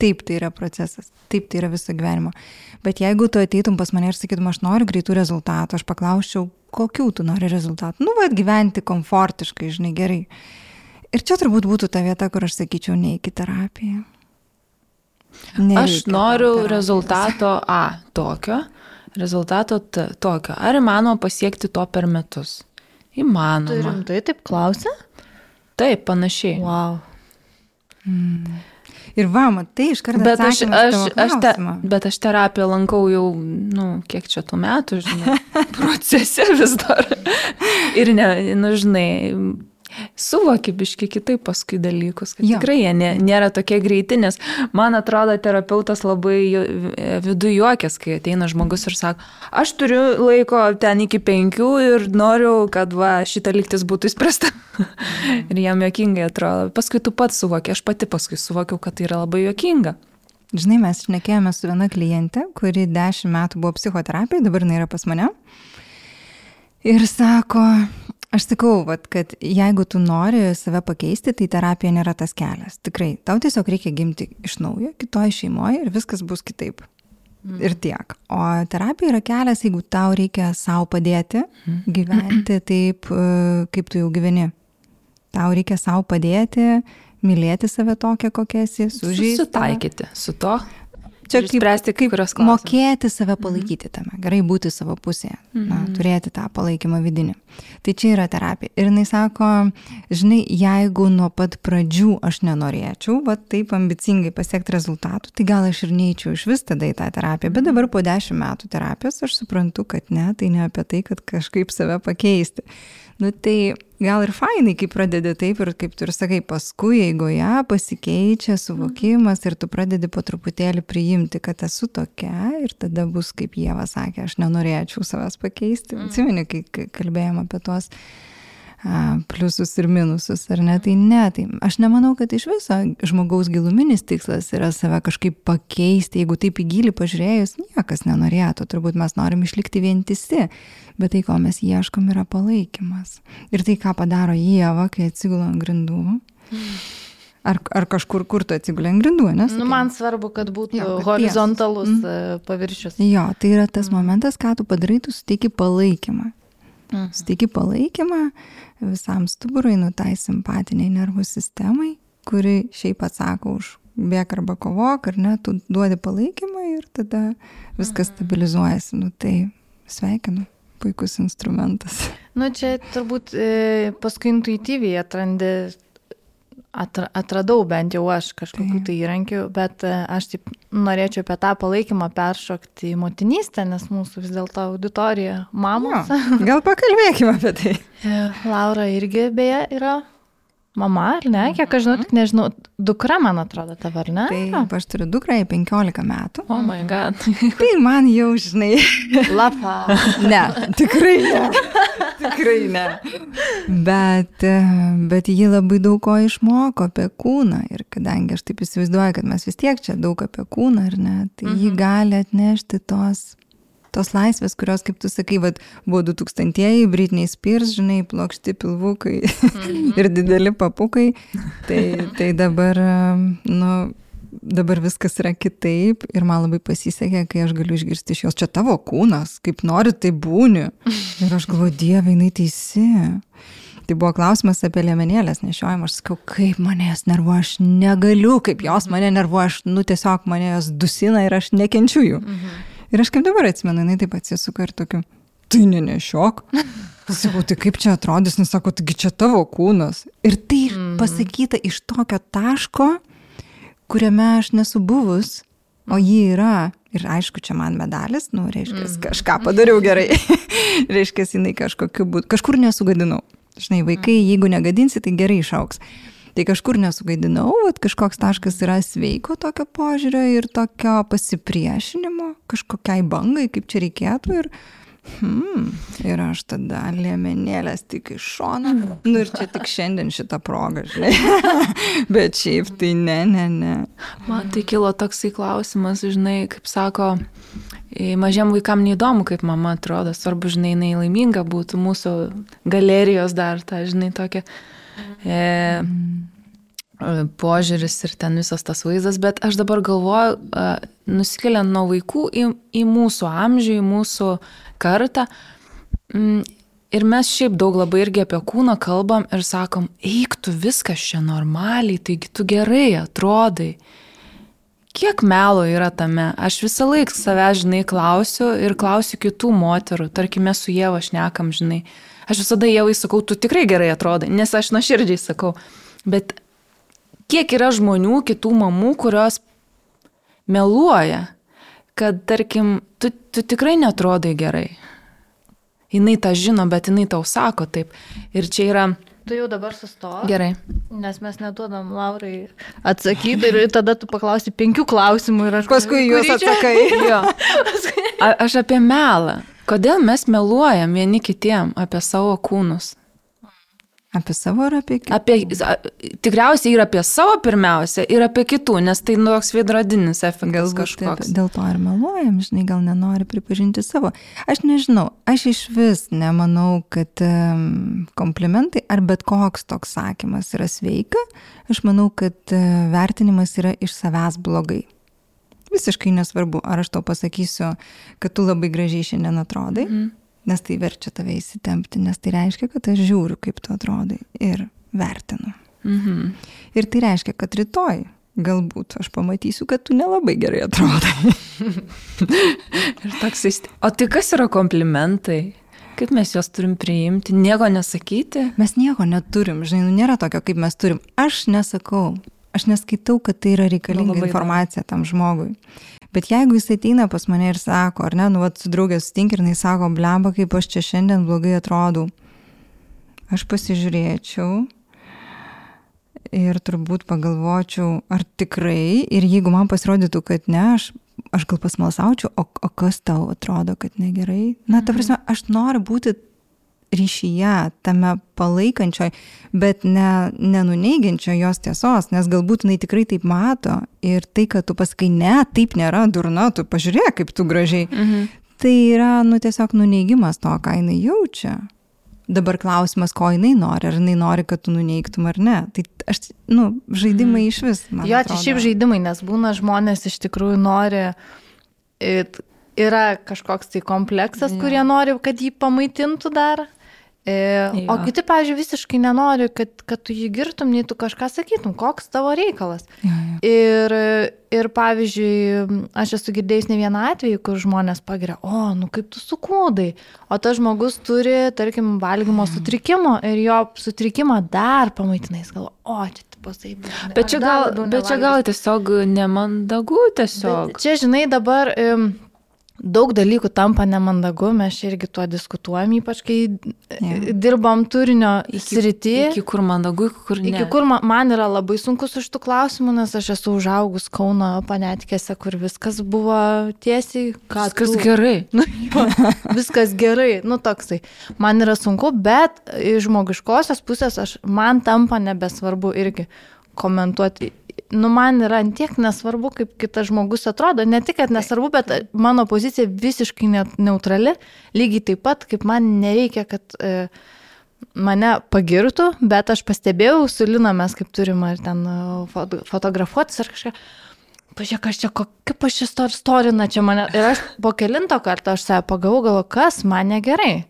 taip, tai yra procesas. Taip, tai yra viso gyvenimo. Bet jeigu tu ateitum pas mane ir sakytum, aš noriu greitų rezultatų, aš paklausčiau, kokių tu nori rezultatų. Nu, vad gyventi komfortiškai, žinai, gerai. Ir čia turbūt būtų ta vieta, kur aš sakyčiau, neik į terapiją. Aš Nereikia tau noriu terapijos. rezultato A tokio, rezultato T tokio. Ar įmanoma pasiekti to per metus? Tu Įmanoma. rimtai taip klausia? Taip, panašiai. Wow. Ir va, matai, iš karto. Bet aš, aš, aš, te, bet aš terapiją lankau jau, nu, kiek čia tų metų, žinai, procese vis dar. Ir, ne, nu, žinai, suvoki biški kitaip paskui dalykus, Jo. tikrai jie nė, nėra tokie greiti, nes man atrodo, terapeutas labai viduje juokės, kai ateina žmogus ir sako, aš turiu laiko ten iki penkių ir noriu, kad va, šita lygtis būtų įspręsta. ir jam juokingai atrodo. Paskui tu pats suvoki, aš pati paskui suvokiau, kad tai yra labai juokinga. Žinai, mes šnekėjome su viena kliente, kuri dešimt metų buvo psichoterapija, dabar jinai yra pas mane. Ir sako, aš sakau, vat, kad jeigu tu nori save pakeisti, tai terapija nėra tas kelias. Tikrai, tau tiesiog reikia gimti iš naujo, kitoje šeimoje ir viskas bus kitaip. Ir tiek. O terapija yra kelias, jeigu tau reikia savo padėti gyventi taip, e, kaip tu jau gyveni. Tau reikia savo padėti, mylėti save tokią, kokia esi, sužaisti. Susitaikyti su to. Čia kaip, spręsti kai kaip mokėti save palaikyti tame, gerai būti savo pusėje, na, turėti tą palaikymą vidinį. Tai čia yra terapija. Ir jinai sako, žinai, jeigu nuo pat pradžių aš nenorėčiau, va taip ambicingai pasiekti rezultatų, tai gal aš ir neįčiau iš vis tada į tą terapiją. Bet dabar po dešimt metų terapijos aš suprantu, kad ne, tai ne apie tai, kad kažkaip save pakeisti. Nu tai gal ir fainai, kai pradedi taip ir kaip tu ir sakai, paskui eigoje pasikeičia suvokimas ir tu pradedi po truputėlį priimti, kad esu tokia ir tada bus, kaip Jėva sakė, aš nenorėčiau savęs pakeisti. Atsimeni, kai kalbėjom apie tuos pliusus ir minusus, ar ne? Tai ne, tai aš nemanau, kad iš viso žmogaus giluminis tikslas yra save kažkaip pakeisti. Jeigu taip į gilį pažiūrėjus, niekas nenorėtų, turbūt mes norim išlikti vientisi, bet tai, ko mes ieškom, yra palaikymas. Ir tai, ką padaro Jėva, kai atsigula ant grindų. Ar, ar kažkur, kur tu atsigulė ant grindų, nes? Nu, man svarbu, kad būtų jo, kad horizontalus mm. paviršius. Jo, tai yra tas mm. momentas, ką tu padarai, tu suteiki palaikymą. Mm. Suteiki palaikymą visam stuburui, nu tai simpatiniai nervų sistemai, kuri šiaip atsako už bėg arba kovok, ar ne, tu duodi palaikymą ir tada viskas stabilizuojasi. Nu tai sveikinu puikus instrumentas. Nu, čia turbūt e, paskui intuityviai atrandi atradau bent jau aš kažkokių tai įrankių, bet e, aš taip norėčiau apie tą palaikymą peršokti į motinystę, nes mūsų vis dėlto auditorija mamos. Jo, gal pakalbėkime apie tai. E, Laura irgi beje yra Mama, ar ne? Kiek aš žinau, tik nežinau, dukra, man atrodo, tavo, ar ne? Taip, aš turiu dukrą, jai 15 metų. O oh my god. tai man jau, žinai. Lapa. ne, tikrai ne. tikrai ne. Bet, bet ji labai daug ko išmoko apie kūną. Ir kadangi aš taip įsivaizduoju, kad mes vis tiek čia daug apie kūną, ar ne, tai mhm. ji gali atnešti tos tos laisvės, kurios, kaip tu sakai, vat, buvo 2000-ieji, Britney Spears, žinai, plokšti pilvukai -hmm. ir dideli papukai, tai, tai dabar, nu, dabar viskas yra kitaip ir man labai pasisekė, kai aš galiu išgirsti iš jos, čia tavo kūnas, kaip nori, tai būni. Ir aš galvoju, dieve, jinai teisi. Tai buvo klausimas apie liemenėlės nešiojimą, aš sakau, kaip mane jas nervuoja, aš negaliu, kaip jos mane nervuoja, aš, nu tiesiog mane jos dusina ir aš nekenčiu jų. Mhm. Ir aš kaip dabar atsimenu, jinai taip atsisuka ir tokiu, tai nenešiok. Sakau, tai kaip čia atrodys, nes sako, taigi čia tavo kūnas. Ir tai mm. pasakyta iš tokio taško, kuriame aš nesu buvus, o ji yra. Ir aišku, čia man medalis, nu, reiškia, mm. kažką padariau gerai. reiškia, jinai kažkokiu būdu, kažkur nesugadinau. Žinai, vaikai, jeigu negadinsi, tai gerai išauks. Tai kažkur nesugaidinau, vat, kažkoks taškas yra sveiko tokio požiūrio ir tokio pasipriešinimo kažkokiai bangai, kaip čia reikėtų. Ir, hmm, ir aš tada liemenėlės tik iš šono. Nu ir čia tik šiandien šitą progą, žinai. Bet šiaip tai ne, ne, ne. Man tai kilo toksai klausimas, žinai, kaip sako, mažiam vaikam neįdomu, kaip mama atrodo, svarbu, žinai, jinai laiminga būtų mūsų galerijos dar, ta, žinai, tokia požiūris ir ten visas tas vaizdas, bet aš dabar galvoju, e, nusikeliant nuo vaikų į, į mūsų amžių, į mūsų kartą. Mm, ir mes šiaip daug labai irgi apie kūną kalbam ir sakom, eik tu viskas čia normaliai, taigi tu gerai atrodai. Kiek melo yra tame? Aš visą laiką save, žinai, klausiu ir klausiu kitų moterų, tarkime, su Jėva šnekam, žinai, Aš visada Jėvai sakau, tu tikrai gerai atrodai, nes aš nuoširdžiai sakau. Bet kiek yra žmonių, kitų mamų, kurios meluoja, kad, tarkim, tu, tu tikrai netrodai gerai. Jis tą žino, bet jinai tau sako taip. Ir čia yra... Tu jau dabar sustok. Gerai. Nes mes neduodam Laurai atsakyti ir tada tu paklausi penkių klausimų ir aš paskui juos atsakai. jo. A, aš apie melą. Kodėl mes meluojam vieni kitiem apie savo kūnus? Apie savo ar apie kitų? Apie, tikriausiai ir apie savo pirmiausia, ir apie kitų, nes tai nu toks veidrodinis efektas kažkoks. Taip, dėl to ir meluojam, žinai, gal nenori pripažinti savo. Aš nežinau, aš iš vis nemanau, kad um, komplimentai ar bet koks toks sakymas yra sveika. Aš manau, kad uh, vertinimas yra iš savęs blogai visiškai nesvarbu, ar aš tau pasakysiu, kad tu labai gražiai šiandien atrodai, mm. nes tai verčia tave įsitempti, nes tai reiškia, kad aš žiūriu, kaip tu atrodai ir vertinu. Mm -hmm. Ir tai reiškia, kad rytoj galbūt aš pamatysiu, kad tu nelabai gerai atrodai. ir toks, o tai kas yra komplimentai? Kaip mes juos turim priimti, nieko nesakyti? Mes nieko neturim, žinai, nu, nėra tokio, kaip mes turim. Aš nesakau, aš neskaitau, kad tai yra reikalinga nu, informacija tam žmogui. Bet jeigu jis ateina pas mane ir sako, ar ne, nu, vat, su draugės sutink ir jis sako, blemba, kaip aš čia šiandien blogai atrodau, aš pasižiūrėčiau ir turbūt pagalvočiau, ar tikrai, ir jeigu man pasirodytų, kad ne, aš, aš gal pasmalsaučiau, o, o kas tau atrodo, kad negerai. Na, ta mhm. prasme, aš noriu būti ryšyje, tame palaikančioj, bet ne, nenuneigiančio jos tiesos, nes galbūt jinai tikrai taip mato ir tai, kad tu pasakai, ne, taip nėra, durna, tu pažiūrėk, kaip tu gražiai. Mhm. Tai yra, nu, tiesiog nuneigimas to, ką jinai jaučia. Dabar klausimas, ko jinai nori, ar jinai nori, kad tu nuneigtum ar ne. Tai aš, nu, žaidimai mm. iš vis. Jo, čia šiaip žaidimai, nes būna žmonės iš tikrųjų nori, yra kažkoks tai kompleksas, ja. kurie nori, kad jį pamaitintų dar. E, o kiti, pavyzdžiui, visiškai nenori, kad, kad tu jį girtum, nei tu kažką sakytum, koks tavo reikalas. Jo, jo. Ir, ir, pavyzdžiui, aš esu girdėjus ne vieną atvejį, kur žmonės pagiria, o, nu kaip tu sukūdai, o tas žmogus turi, tarkim, valgymo sutrikimo ir jo sutrikimą dar pamaitinais, gal, o, čia pasai. Bet čia gal, bet čia gal tiesiog nemandagu tiesiog. Bet čia, žinai, dabar um, daug dalykų tampa nemandagu, mes irgi tuo diskutuojam, ypač kai yeah. dirbam turinio srity. Iki kur mandagu, iki kur ne. Iki kur man, man yra labai sunkus už tų klausimų, nes aš esu užaugus Kauno panetkėse, kur viskas buvo tiesiai, ką. Viskas tu... gerai. Nu, jo, viskas gerai, nu toksai. Man yra sunku, bet iš žmogiškosios pusės aš, man tampa nebesvarbu irgi komentuoti nu, man yra antiek nesvarbu, kaip kitas žmogus atrodo. Ne tik, kad nesvarbu, bet mano pozicija visiškai neutrali. Lygiai taip pat, kaip man nereikia, kad e, mane pagirtų, bet aš pastebėjau, su Lina mes kaip turime ar ten e, fotografuotis ar kažką. Pažiūrėk, aš čia, kaip aš čia storina čia mane. Ir aš po kelinto karto aš save pagavau, galvo, kas man negerai.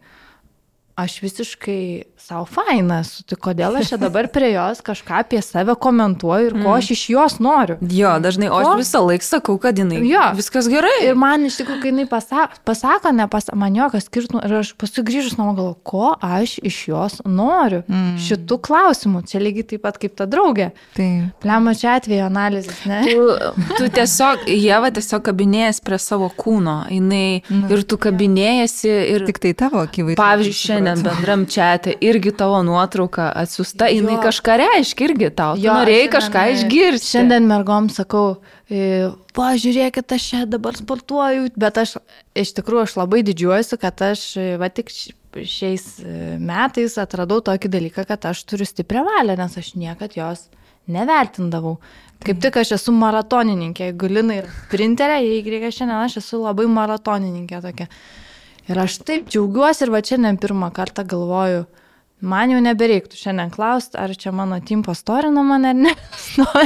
Aš visiškai savo faina esu, tai kodėl aš čia dabar prie jos kažką apie save komentuoju ir ko mm. aš iš jos noriu. Jo, dažnai, o aš visą laiką sakau, kad jinai. Jo, viskas gerai. Ir man iš tikrųjų, kai jinai pasako, pasako nepasako, man jokas skirtumų ir aš paskui grįžus namo galvoju, ko aš iš jos noriu. Mm. Šitų klausimų, čia lygiai taip pat kaip ta draugė. Tai. Plemo čia atveju analizės, ne? Tu, tu tiesiog, Jeva tiesiog kabinėjasi prie savo kūno, jinai mm. ir tu kabinėjasi ir... Tik tai tavo akivaizdžiai. Pavyzdžiui, šiandien bendram čia ir irgi tavo nuotrauka atsiusta, jinai jo. kažką reiškia irgi tau. Jo, norėjai šiandien, kažką išgirsti. Šiandien mergom sakau, pažiūrėkit, aš čia dabar sportuoju, bet aš iš tikrųjų aš labai didžiuojuosi, kad aš va tik šiais e, metais atradau tokį dalyką, kad aš turiu stiprią valią, nes aš niekad jos nevertindavau. Kaip tik aš esu maratonininkė, jeigu Lina ir printerė, jeigu reikia šiandien, aš esu labai maratonininkė tokia. Ir aš taip džiaugiuosi ir va šiandien pirmą kartą galvoju, Man jau nebereiktų šiandien klausti, ar čia mano tim pastorina mane ar ne.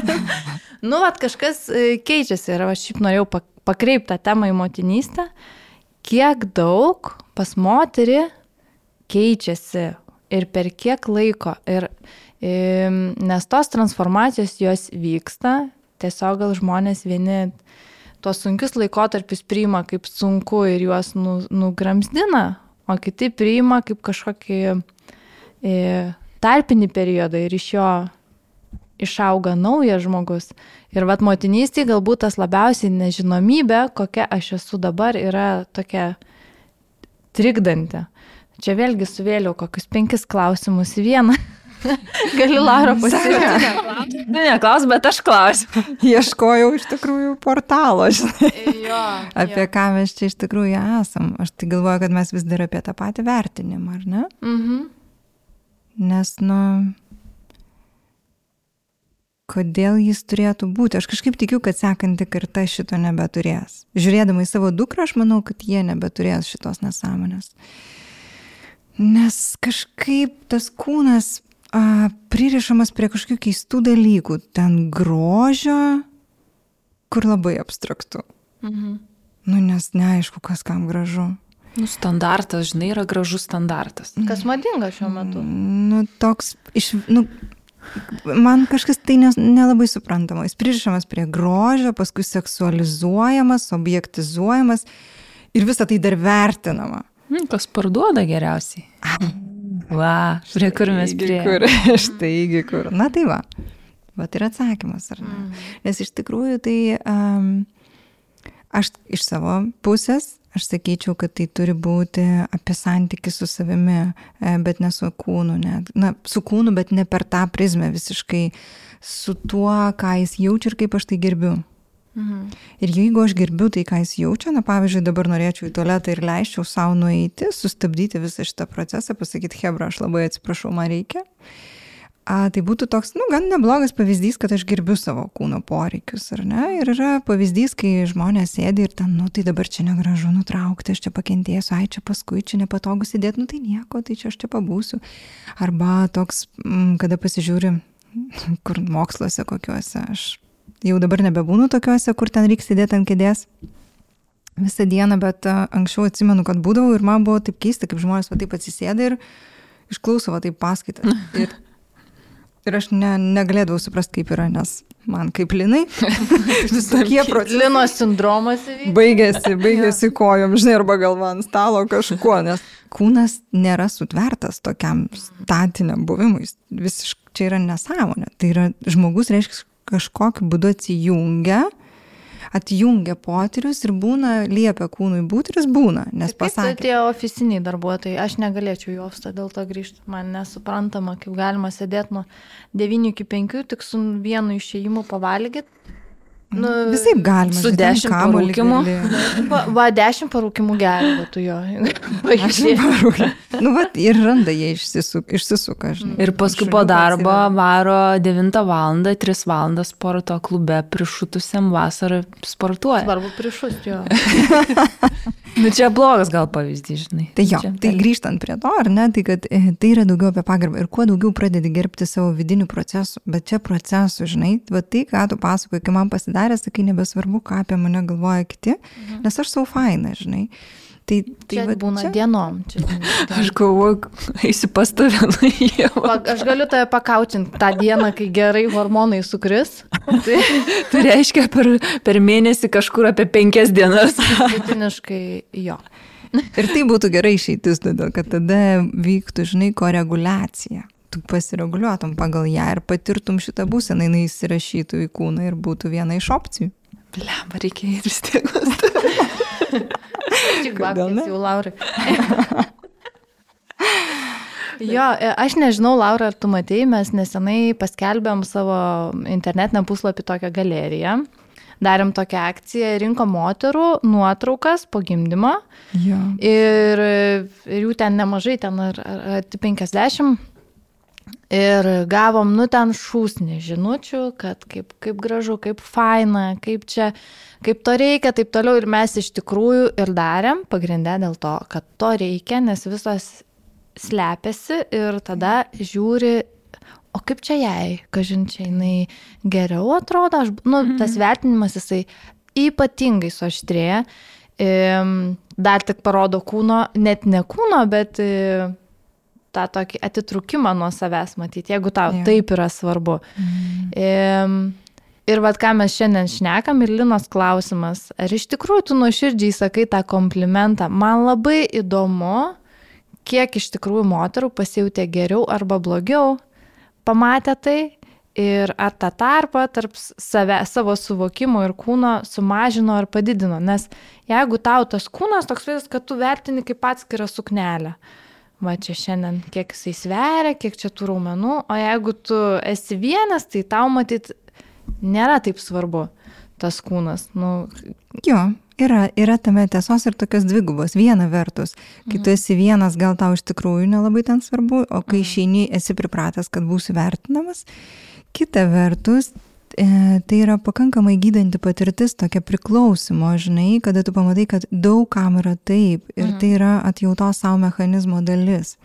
nu, vat kažkas e, keičiasi ir aš šiaip norėjau pakreipti tą temą į motinystę. Kiek daug pas moterį keičiasi ir per kiek laiko. Ir, nes tos transformacijos jos vyksta, tiesiog gal žmonės vieni tuos sunkius laikotarpius priima kaip sunku ir juos nu, nugramsdina, o kiti priima kaip kažkokį tarpinį periodą ir iš jo išauga naujas žmogus. Ir vat motinystė galbūt tas labiausiai nežinomybė, kokia aš esu dabar, yra tokia trikdanti. Čia vėlgi suvėliau kokius penkis klausimus į vieną. Gali Laura pasirinkti. Ne, neklaus, bet aš klausiu. Ieškojau iš tikrųjų portalo, žinai. Jo, apie jo. ką mes čia iš tikrųjų esam. Aš tai galvoju, kad mes vis dar apie tą patį vertinimą, ar ne? Mhm. Nes, nu, kodėl jis turėtų būti. Aš kažkaip tikiu, kad sekanti karta šito nebeturės. Žiūrėdama į savo dukrą, aš manau, kad jie nebeturės šitos nesąmonės. Nes kažkaip tas kūnas a, pririšamas prie kažkokių keistų dalykų. Ten grožio, kur labai abstraktu. Mhm. Nu, nes neaišku, kas kam gražu. Nu, standartas, žinai, yra gražus standartas. Kas madinga šiuo metu? Nu, toks, iš, nu, man kažkas tai nelabai suprantama. Jis pririšamas prie grožio, paskui seksualizuojamas, objektizuojamas ir visa tai dar vertinama. Hmm, kas parduoda geriausiai? Va, prie kur mes prie. Kur, štaigi kur. Na tai va. Va tai yra atsakymas, ar ne? Mm. Nes iš tikrųjų tai um, aš iš savo pusės Aš sakyčiau, kad tai turi būti apie santykių su savimi, e, bet ne su kūnu. Ne. Na, su kūnu, bet ne per tą prizmę visiškai, su tuo, ką jis jaučia ir kaip aš tai gerbiu. Mhm. Ir jeigu aš gerbiu tai, ką jis jaučia, na pavyzdžiui, dabar norėčiau į tualetą ir leisčiau savo nueiti, sustabdyti visą šitą procesą, pasakyti, Hebra, aš labai atsiprašau, man reikia. A, tai būtų toks, nu, gan neblogas pavyzdys, kad aš gerbiu savo kūno poreikius, ar ne? Ir yra pavyzdys, kai žmonės sėdi ir ten, nu, tai dabar čia negražu nutraukti, aš čia pakentėsiu, ai čia paskui čia nepatogu sėdėti, nu tai nieko, tai čia aš čia pabūsiu. Arba toks, m, kada pasižiūri, kur moksluose kokiuose, aš jau dabar nebebūnu tokiuose, kur ten reikia sėdėti ant kėdės visą dieną, bet anksčiau atsimenu, kad būdavau ir man buvo taip keista, kaip žmonės va taip atsisėda ir išklauso va taip paskaitą. Ir Ir aš ne, negalėdavau suprasti, kaip yra, nes man kaip linai. Visokie procesai. Lino sindromas įvyko. Baigėsi, baigėsi kojom, žinai, arba galva ant stalo kažkuo, nes kūnas nėra sutvertas tokiam statiniam buvimui. Visiškai čia yra nesąmonė. Tai yra žmogus, reiškia, kažkokiu būdu atsijungia atjungia potyrius ir būna, liepia kūnui būti ir jis būna, nes tai pasakė. Tai tie oficiniai darbuotojai, aš negalėčiau į ofistą dėl to grįžti, man nesuprantama, kaip galima sėdėti nuo 9 iki 5, tik su vienu išėjimu pavalgyti Nu, Visai galima. Su dešimt parūkimų. Va, va, dešimt parūkimų gerai, tu jo. nu, va, ir randa jie išsisuka, išsisuka žinai. Ir paskui po darbo varo 9 val. 3 val. sporto klube prišutusiam vasarą sportuoja. Svarbu prišusti jo. nu, čia blogas gal pavyzdys, žinai. Tai jo, čia, tai grįžtant prie to, ar ne, tai kad e, tai yra daugiau apie pagarbą ir kuo daugiau pradedi gerbti savo vidinių procesų, bet čia procesų, žinai, va tai, ką tu pasakoji, kai man pasidarė pasidarė, sakai, nebesvarbu, ką apie mane galvoja kiti, mhm. nes aš savo faina, žinai. Tai, tai čia va, būna čia... dienom. Čia, dienom. Aš galvoju, eisi pas tave. Aš galiu tave pakaučinti tą dieną, kai gerai hormonai sukris. Tai, tai reiškia per, per mėnesį kažkur apie penkias dienas. Vidutiniškai jo. Ir tai būtų gerai išeitis, todėl kad tada vyktų, žinai, koreguliacija tu pasireguliuotum pagal ją ir patirtum šitą būseną, jinai įsirašytų į kūną ir būtų viena iš opcijų. Blemba, reikia ir stiegos. Tik babkės jau, Laurai. Jo, aš nežinau, Laura, ar tu matei, mes nesenai paskelbėm savo internetinę puslapį tokią galeriją. Darėm tokią akciją, rinko moterų nuotraukas po gimdymo. Jo. Ir, ir jų ten nemažai, ten ar, ar, ar 50 Ir gavom, nu ten šūsnį žinučių, kad kaip, kaip gražu, kaip faina, kaip čia, kaip to reikia, taip toliau. Ir mes iš tikrųjų ir darėm, pagrindę dėl to, kad to reikia, nes visas slepiasi ir tada žiūri, o kaip čia jai, kažin čia jinai geriau atrodo, aš, nu, mhm. tas vertinimas jisai ypatingai suaštrėja. Dar tik parodo kūno, net ne kūno, bet tą tokį atitrukimą nuo savęs matyti, jeigu tau ja. taip yra svarbu. Mm. E, ir vad ką mes šiandien šnekam ir Linos klausimas, ar iš tikrųjų tu nuoširdžiai sakai tą komplimentą, man labai įdomu, kiek iš tikrųjų moterų pasijutė geriau arba blogiau, pamatė tai ir ar tą tarpą tarp save, savo suvokimo ir kūno sumažino ar padidino. Nes jeigu tau tas kūnas toks vis, kad tu vertini kaip atskirą suknelę, va čia šiandien kiek jisai sveria, kiek čia tų raumenų, o jeigu tu esi vienas, tai tau matyt nėra taip svarbu tas kūnas. Nu... Jo, yra, yra tame tiesos ir tokios dvigubos. Viena vertus, kai tu mhm. esi vienas, gal tau iš tikrųjų nelabai ten svarbu, o kai mhm. išeini, esi pripratęs, kad būsi vertinamas. Kita vertus, tai yra pakankamai gydanti patirtis, tokia priklausimo, žinai, kada tu pamatai, kad daug kam yra taip ir mm. tai yra atjautos savo mechanizmo dalis.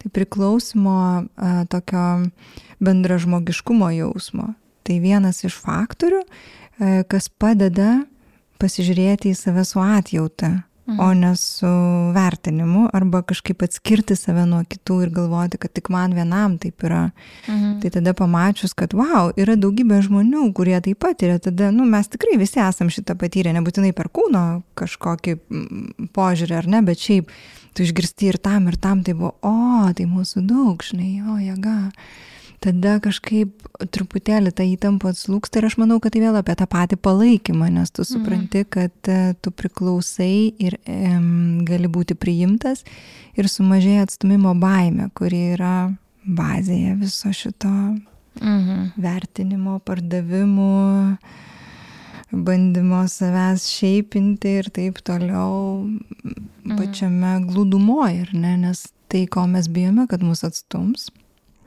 Tai priklausimo e, tokio bendražmogiškumo jausmo. Tai vienas iš faktorių, e, kas padeda pasižiūrėti į save su atjauta mhm. o ne su vertinimu, arba kažkaip atskirti save nuo kitų ir galvoti, kad tik man vienam taip yra. Mhm. Tai tada pamačius, kad wow, yra daugybė žmonių, kurie taip pat yra, tada, nu, mes tikrai visi esam šitą patyrę, nebūtinai per kūno kažkokį mm, požiūrį ar ne, bet šiaip tu išgirsti ir tam, ir tam, tai buvo, o, tai mūsų daug, žinai, o, jėga tada kažkaip truputėlį ta įtampa atslūksta ir aš manau, kad tai vėl apie tą patį palaikymą, nes tu supranti, kad e, tu priklausai ir em, gali būti priimtas ir sumažėja atstumimo baime, kuri yra bazėje viso šito mhm. vertinimo, pardavimų bandymo savęs šeipinti ir taip toliau Mhm. pačiame glūdumoje, ne, nes tai, ko mes bijome, kad mus atstums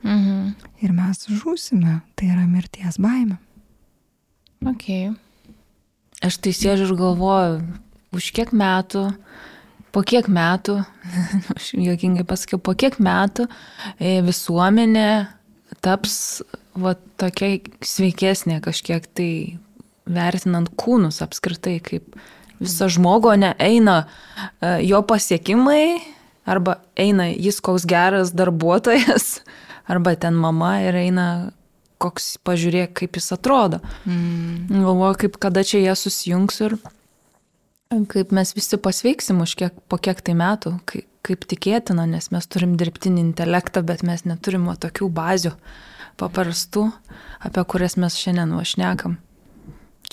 Mhm. ir mes žūsime, tai yra mirties baime. Ok. Aš tai sėdžiu ir galvoju, už kiek metų, po kiek metų, aš jokingai pasakiau, po kiek metų e, visuomenė taps va, tokia sveikesnė kažkiek tai vertinant kūnus apskritai, kaip visą žmogų, o ne eina e, jo pasiekimai, arba eina jis koks geras darbuotojas, arba ten mama ir eina koks, pažiūrėk, kaip jis atrodo. Mm. Galvoju, kaip kada čia jie susijungs ir kaip mes visi pasveiksim už kiek, po kiek tai metų, kaip, kaip tikėtina, nes mes turim dirbtinį intelektą, bet mes neturim tokių bazių paprastų, apie kurias mes šiandien vašnekam.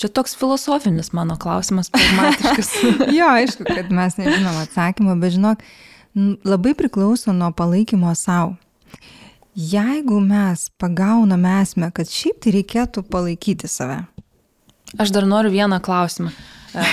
Čia toks filosofinis mano klausimas, pragmatiškas. jo, aišku, kad mes nežinom atsakymą, bet žinok, labai priklauso nuo palaikymo savo. Jeigu mes pagauname esmę, kad šiaip tai reikėtų palaikyti save. Aš dar noriu vieną klausimą. E,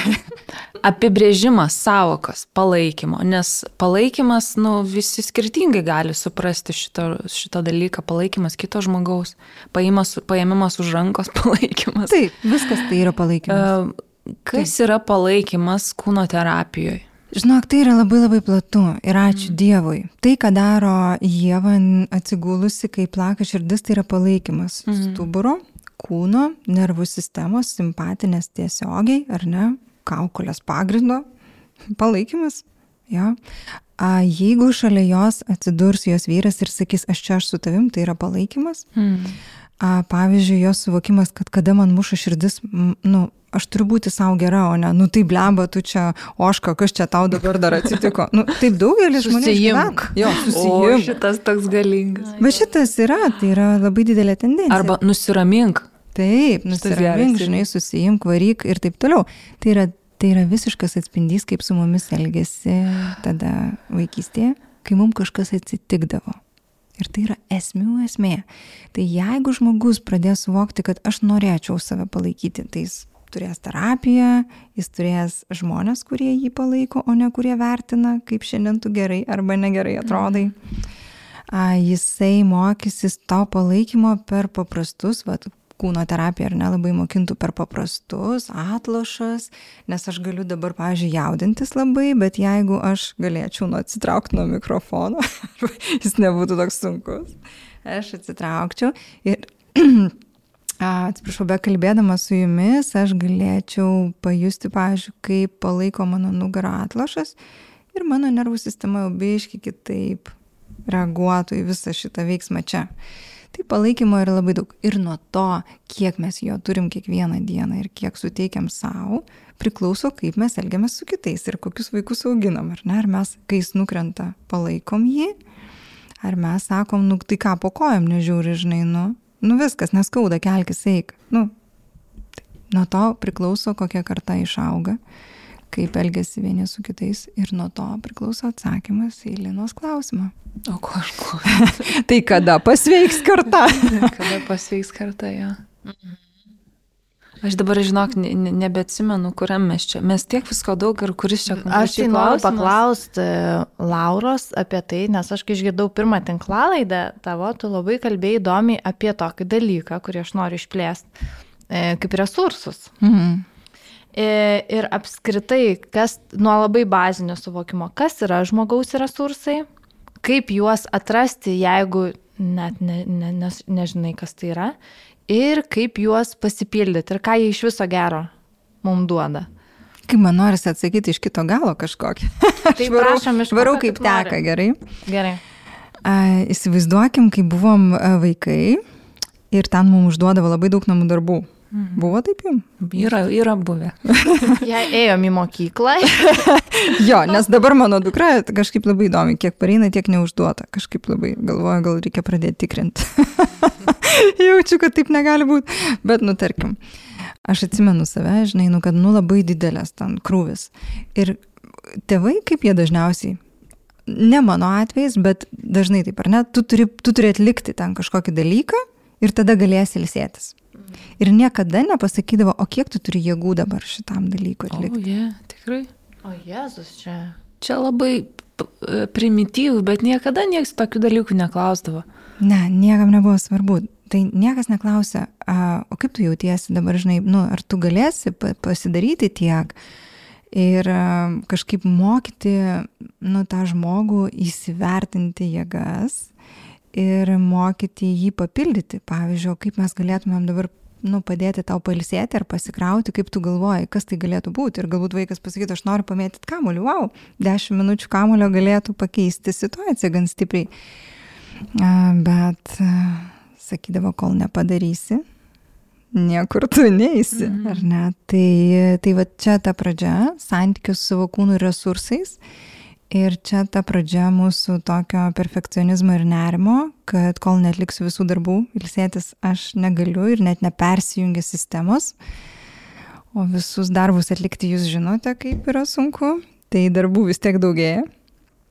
Apibrėžimas savokos palaikymo, nes palaikymas, nu, visi skirtingai gali suprasti šito, šito dalyką, palaikymas kito žmogaus, paimas, paėmimas už rankos palaikymas. Taip, viskas tai yra palaikymas. E, Kas yra palaikymas kūno terapijoje? Žinok, tai yra labai labai platu ir ačiū Dievui. Tai, ką daro Jėva atsigulusi, kai plaka širdis, tai yra palaikymas stuburo, kūno, nervų sistemos, simpatinės tiesiogiai, ar ne, kaukolės pagrindo, palaikymas. Ja. A, jeigu šalia jos atsidurs jos vyras ir sakys, aš čia aš su tavim, tai yra palaikymas. Hmm. A, pavyzdžiui, jos suvokimas, kad kada man muša širdis, nu, aš turiu būti savo gera, o ne, nu tai blemba, tu čia, oška, kas čia tau dabar dar atsitiko. Nu, taip daugelis žmonių. Išgyvena. Jo, O susijimk. šitas toks galingas. Bet šitas yra, tai yra labai didelė tendencija. Arba nusiramink. Taip, nusiramink, žinai, susijimk, varyk ir taip toliau. Tai yra, tai yra visiškas atspindys, kaip su mumis elgesi tada vaikystėje, kai mums kažkas atsitikdavo. Ir tai yra esmių esmė. Tai jeigu žmogus pradės suvokti, kad aš norėčiau save palaikyti, tai jis turės terapiją, jis turės žmonės, kurie jį palaiko, o ne kurie vertina, kaip šiandien tu gerai arba negerai atrodai. A, jisai mokysis to palaikymo per paprastus, vat, kūno terapija ar nelabai mokintų per paprastus atlošas, nes aš galiu dabar, pavyzdžiui, jaudintis labai, bet jeigu aš galėčiau nu, atsitraukti nuo mikrofono, jis nebūtų toks sunkus, aš atsitraukčiau ir Atsiprašau, be kalbėdama su jumis, aš galėčiau pajusti, pavyzdžiui, kaip palaiko mano nugarą atlošas ir mano nervų sistema jau biški kitaip reaguotų į visą šitą veiksmą čia. Tai palaikymo yra labai daug. Ir nuo to, kiek mes jo turim kiekvieną dieną ir kiek suteikiam savo, priklauso, kaip mes elgiamės su kitais ir kokius vaikus auginam. Ar ne? Ar mes, kai jis nukrenta, palaikom jį, ar mes sakom, nu tai ką po kojam nežiūri, žinai, nu, nu viskas, neskauda, kelkis eik. Nu, nuo to priklauso, kokia karta išauga, kaip elgesi vieni su kitais ir nuo to priklauso atsakymas į Linos klausimą. O ko aš klausiu? Tai kada pasveiks karta? Kada pasveiks kartą, jo. Aš dabar, žinok, ne, ne, nebeatsimenu, kuriam mes čia. Mes tiek visko daug ir kuris čia Aš tai noriu paklausti Lauros apie tai, nes aš kai išgirdau pirmą tinklalaidą tavo, tu labai kalbėjai įdomiai apie tokį dalyką, kurį aš noriu išplėsti, e, kaip resursus. Mhm. E, Ir apskritai, kas nuo labai bazinio suvokimo, kas yra žmogaus resursai, kaip juos atrasti, jeigu net ne, ne, ne, nežinai, kas tai yra, ir kaip juos pasipildyti, ir ką jie iš viso gero mums duoda. Kaip man norisi atsakyti iš kito galo kažkokį. Tai varau, prašom iš varau kaip tik nori. teka, gerai. Gerai. A, įsivaizduokim, kai buvom vaikai ir ten mums užduodavo labai daug namų darbų. Mhm. Buvo taip jums? Yra, yra buvę. Jei ėjom į mokyklą, Jo, nes dabar mano dukra kažkaip labai įdomi, kiek pareina, tiek neužduota. Kažkaip labai galvoju, gal reikia pradėti tikrinti. Jaučiu, kad taip negali būti. Bet, nu, tarkim, aš atsimenu save, žinai, nu, kad, nu, labai didelės ten krūvis. Ir tėvai, kaip jie dažniausiai, ne mano atvejais, bet dažnai taip, ar ne, tu turi, tu turi atlikti ten kažkokį dalyką ir tada galėsi ilsėtis. Ir niekada nepasakydavo, o kiek tu turi jėgų dabar šitam dalykui O, atlikti. jie, tikrai. O Jėzus čia. Čia labai e, primityvų, bet niekada niekas tokių dalykų neklausdavo. Ne, niekam nebuvo svarbu. Tai niekas neklausė, a, o kaip tu jautiesi dabar, žinai, nu, ar tu galėsi pa- pasidaryti tiek ir a, kažkaip mokyti, nu, tą žmogų įsivertinti jėgas ir mokyti jį papildyti. Pavyzdžiui, kaip mes galėtumėm dabar nu, padėti tau palisėti ar pasikrauti, kaip tu galvoji, kas tai galėtų būti. Ir galbūt vaikas pasakytų, aš noriu pamėtyti kamuolį, wow, 10 minučių kamulio galėtų pakeisti situaciją gan stipriai. Bet sakydavo, kol nepadarysi, niekur tu neisi, -hmm. ar ne? Tai, tai va čia ta pradžia, santykius su savo kūnu ir resursais. Ir čia ta pradžia mūsų tokio perfekcionizmo ir nerimo, kad kol netliksiu visų darbų, ilsėtis aš negaliu ir net nepersijungia sistemos. O visus darbus atlikti jūs žinote, kaip yra sunku. Tai darbų vis tiek daugėja.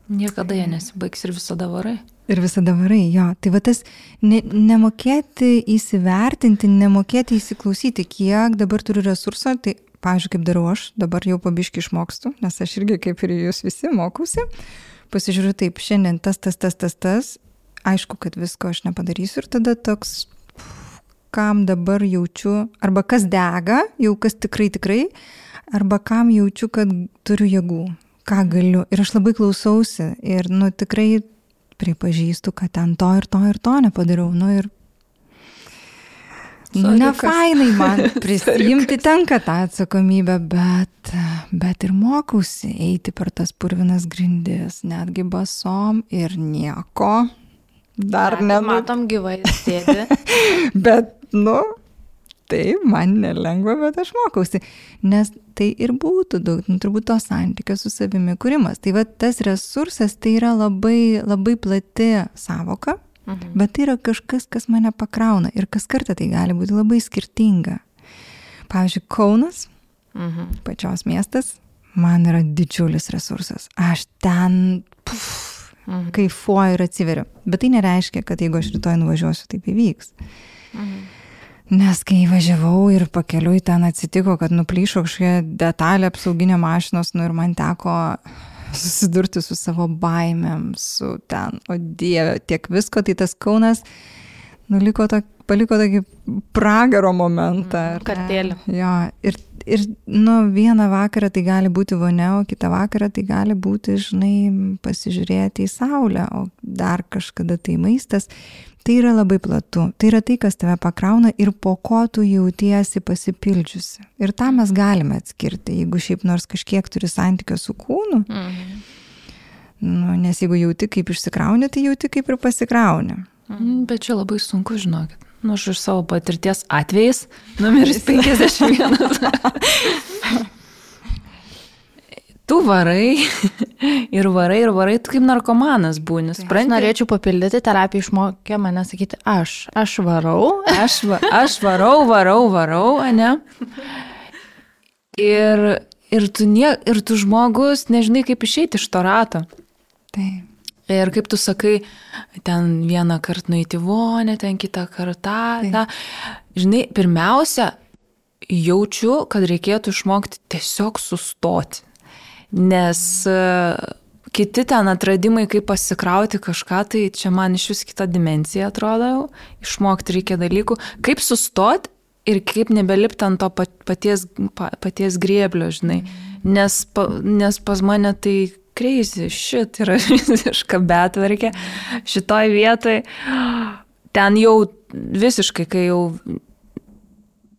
Niekada jie nesibaigs ir visada varai. Ir visada varai, jo. Tai va tas ne, nemokėti įsivertinti, nemokėti įsiklausyti, kiek dabar turiu resursą, tai, pavyzdžiui, kaip darau aš, dabar jau pabiški išmokstu, nes aš irgi kaip ir jūs visi mokausi. Pasižiūriu taip, šiandien tas, tas, tas, tas, tas. Aišku, kad visko aš nepadarysiu ir tada toks, kam dabar jaučiu, arba kas dega, jau kas tikrai tikrai, arba kam jaučiu, kad turiu jėgų, ką galiu. Ir aš labai klausausi ir, nu, tikrai pripažįstu, kad ten to ir to ir to nepadariau. Nu ir Nu, ne fainai man prisijimti tenka tą atsakomybę, bet, bet ir mokausi eiti per tas purvinas grindis, netgi basom ir nieko. Dar ne. Matom gyvai sėdi. Bet, nu, tai man nelengva, bet aš mokausi. Nes tai ir būtų daug, nu, turbūt to santykio su savimi kūrimas. Tai va tas resursas tai yra labai, labai plati savoka, Mhm. bet tai yra kažkas, kas mane pakrauna ir kas kartą tai gali būti labai skirtinga. Pavyzdžiui, Kaunas, Mhm. pačios miestas, man yra didžiulis resursas. Aš ten puf, Mhm. kaifuoju ir atsiveriu. Bet tai nereiškia, kad jeigu aš rytoj nuvažiuosiu, taip įvyks. Mhm. Nes kai važiavau ir pakeliui ten atsitiko, kad nuplyšo kažkokia detalė apsauginė mašinos, nu ir man teko susidurti su savo baimėm, su ten, o dieve, tiek visko, tai tas Kaunas nuliko to, paliko tokį pragaro momentą. ne? Kartėlį. Jo, ir, ir nu, vieną vakarą tai gali būti vonia, o kitą vakarą tai gali būti, žinai, pasižiūrėti į saulę, o dar kažkada tai maistas. Tai yra labai platu. Tai yra tai, kas tave pakrauna ir po ko tu jautiesi pasipildžiusi. Ir tą mes galime atskirti, jeigu šiaip nors kažkiek turi santykio su kūnu. Mhm. Nu, nes jeigu jauti kaip išsikrauni, tai jauti kaip ir pasikrauni. Mm, Bet čia labai sunku, žinokit. Nu, aš iš savo patirties atvejais, numeris 51. tu varai ir varai ir varai, tu kaip narkomanas būni. Aš Supranti? norėčiau papildyti, terapija išmokė mane sakyti aš. Aš varau. Aš, va, aš varau, varau, varau, ne? Ir, ir, tu nie, ir tu žmogus nežinai, kaip išeiti iš to rato. Taip. Ir kaip tu sakai, ten vieną kartą nueiti vonę, ten kitą kartą. Ta. Žinai, pirmiausia, jaučiu, kad reikėtų išmokti tiesiog sustoti. Nes e, kiti ten atradimai, kaip pasikrauti kažką, tai čia man iš vis kita dimencija atrodo. Išmokti reikia dalykų. Kaip sustoti ir kaip nebelipti ant to pat- paties, pa- paties grėblio, žinai. Nes, pa, nes pas mane tai kreisi, šit yra visiška betvarkė. Šitoj vietoj ten jau visiškai, kai jau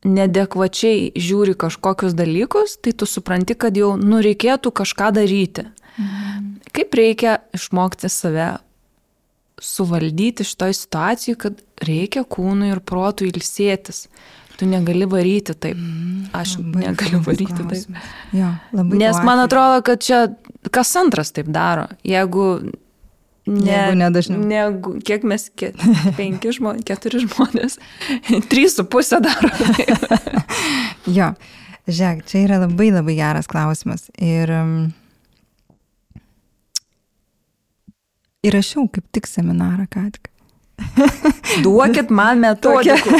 nedekvačiai žiūri kažkokius dalykus, tai tu supranti, kad jau nu reikėtų kažką daryti. Kaip reikia išmokti save suvaldyti šitoj situacijai, kad reikia kūnui ir protui ilsėtis. Tu negali varyti taip. Aš Labai negaliu varyti taip. klausimas. Jo, labai Nes man atrodo, kad čia kas antras taip daro. Jeigu ne, Jeigu ne dažniau. Negu, kiek mes, ke, penki žmonės, keturi žmonės, trys su pusė daro. Jo, žiūrėk, čia yra labai labai geras klausimas. Ir um, įrašiau kaip tik seminarą ką tik. Duokit man metodikų.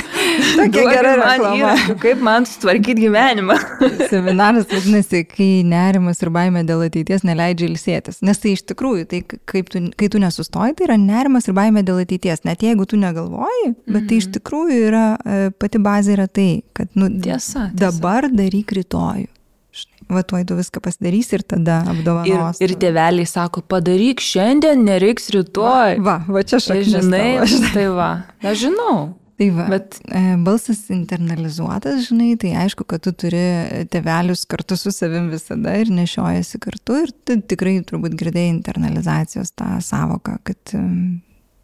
Tokia gera reklama. įrankių, kaip man sutvarkyti gyvenimą. Seminaras vadinasi, kai nerimas ir baimė dėl ateities neleidžia ilsėtis. Nes tai iš tikrųjų, tai tu, kai tu nesustoji, tai yra nerimas ir baimė dėl ateities. Net jeigu tu negalvoji, bet tai iš tikrųjų yra, e, pati bazė yra tai, kad nu, Tiesa, tiesa. dabar daryk rytojų. Va tuoj tu viską pasidarysi ir tada Ir, apdovanos. ir tėveliai sako, padaryk šiandien, nereiks rytoj. Va, va čia Tai šaknis. žinai, tavo, žinai. tai va, aš žinau. Tai va, Bet e, balsas internalizuotas, žinai, tai aišku, kad tu turi tevelius kartu su savim visada ir nešiojasi kartu ir tu tikrai turbūt girdėjai internalizacijos tą savoką, kad um,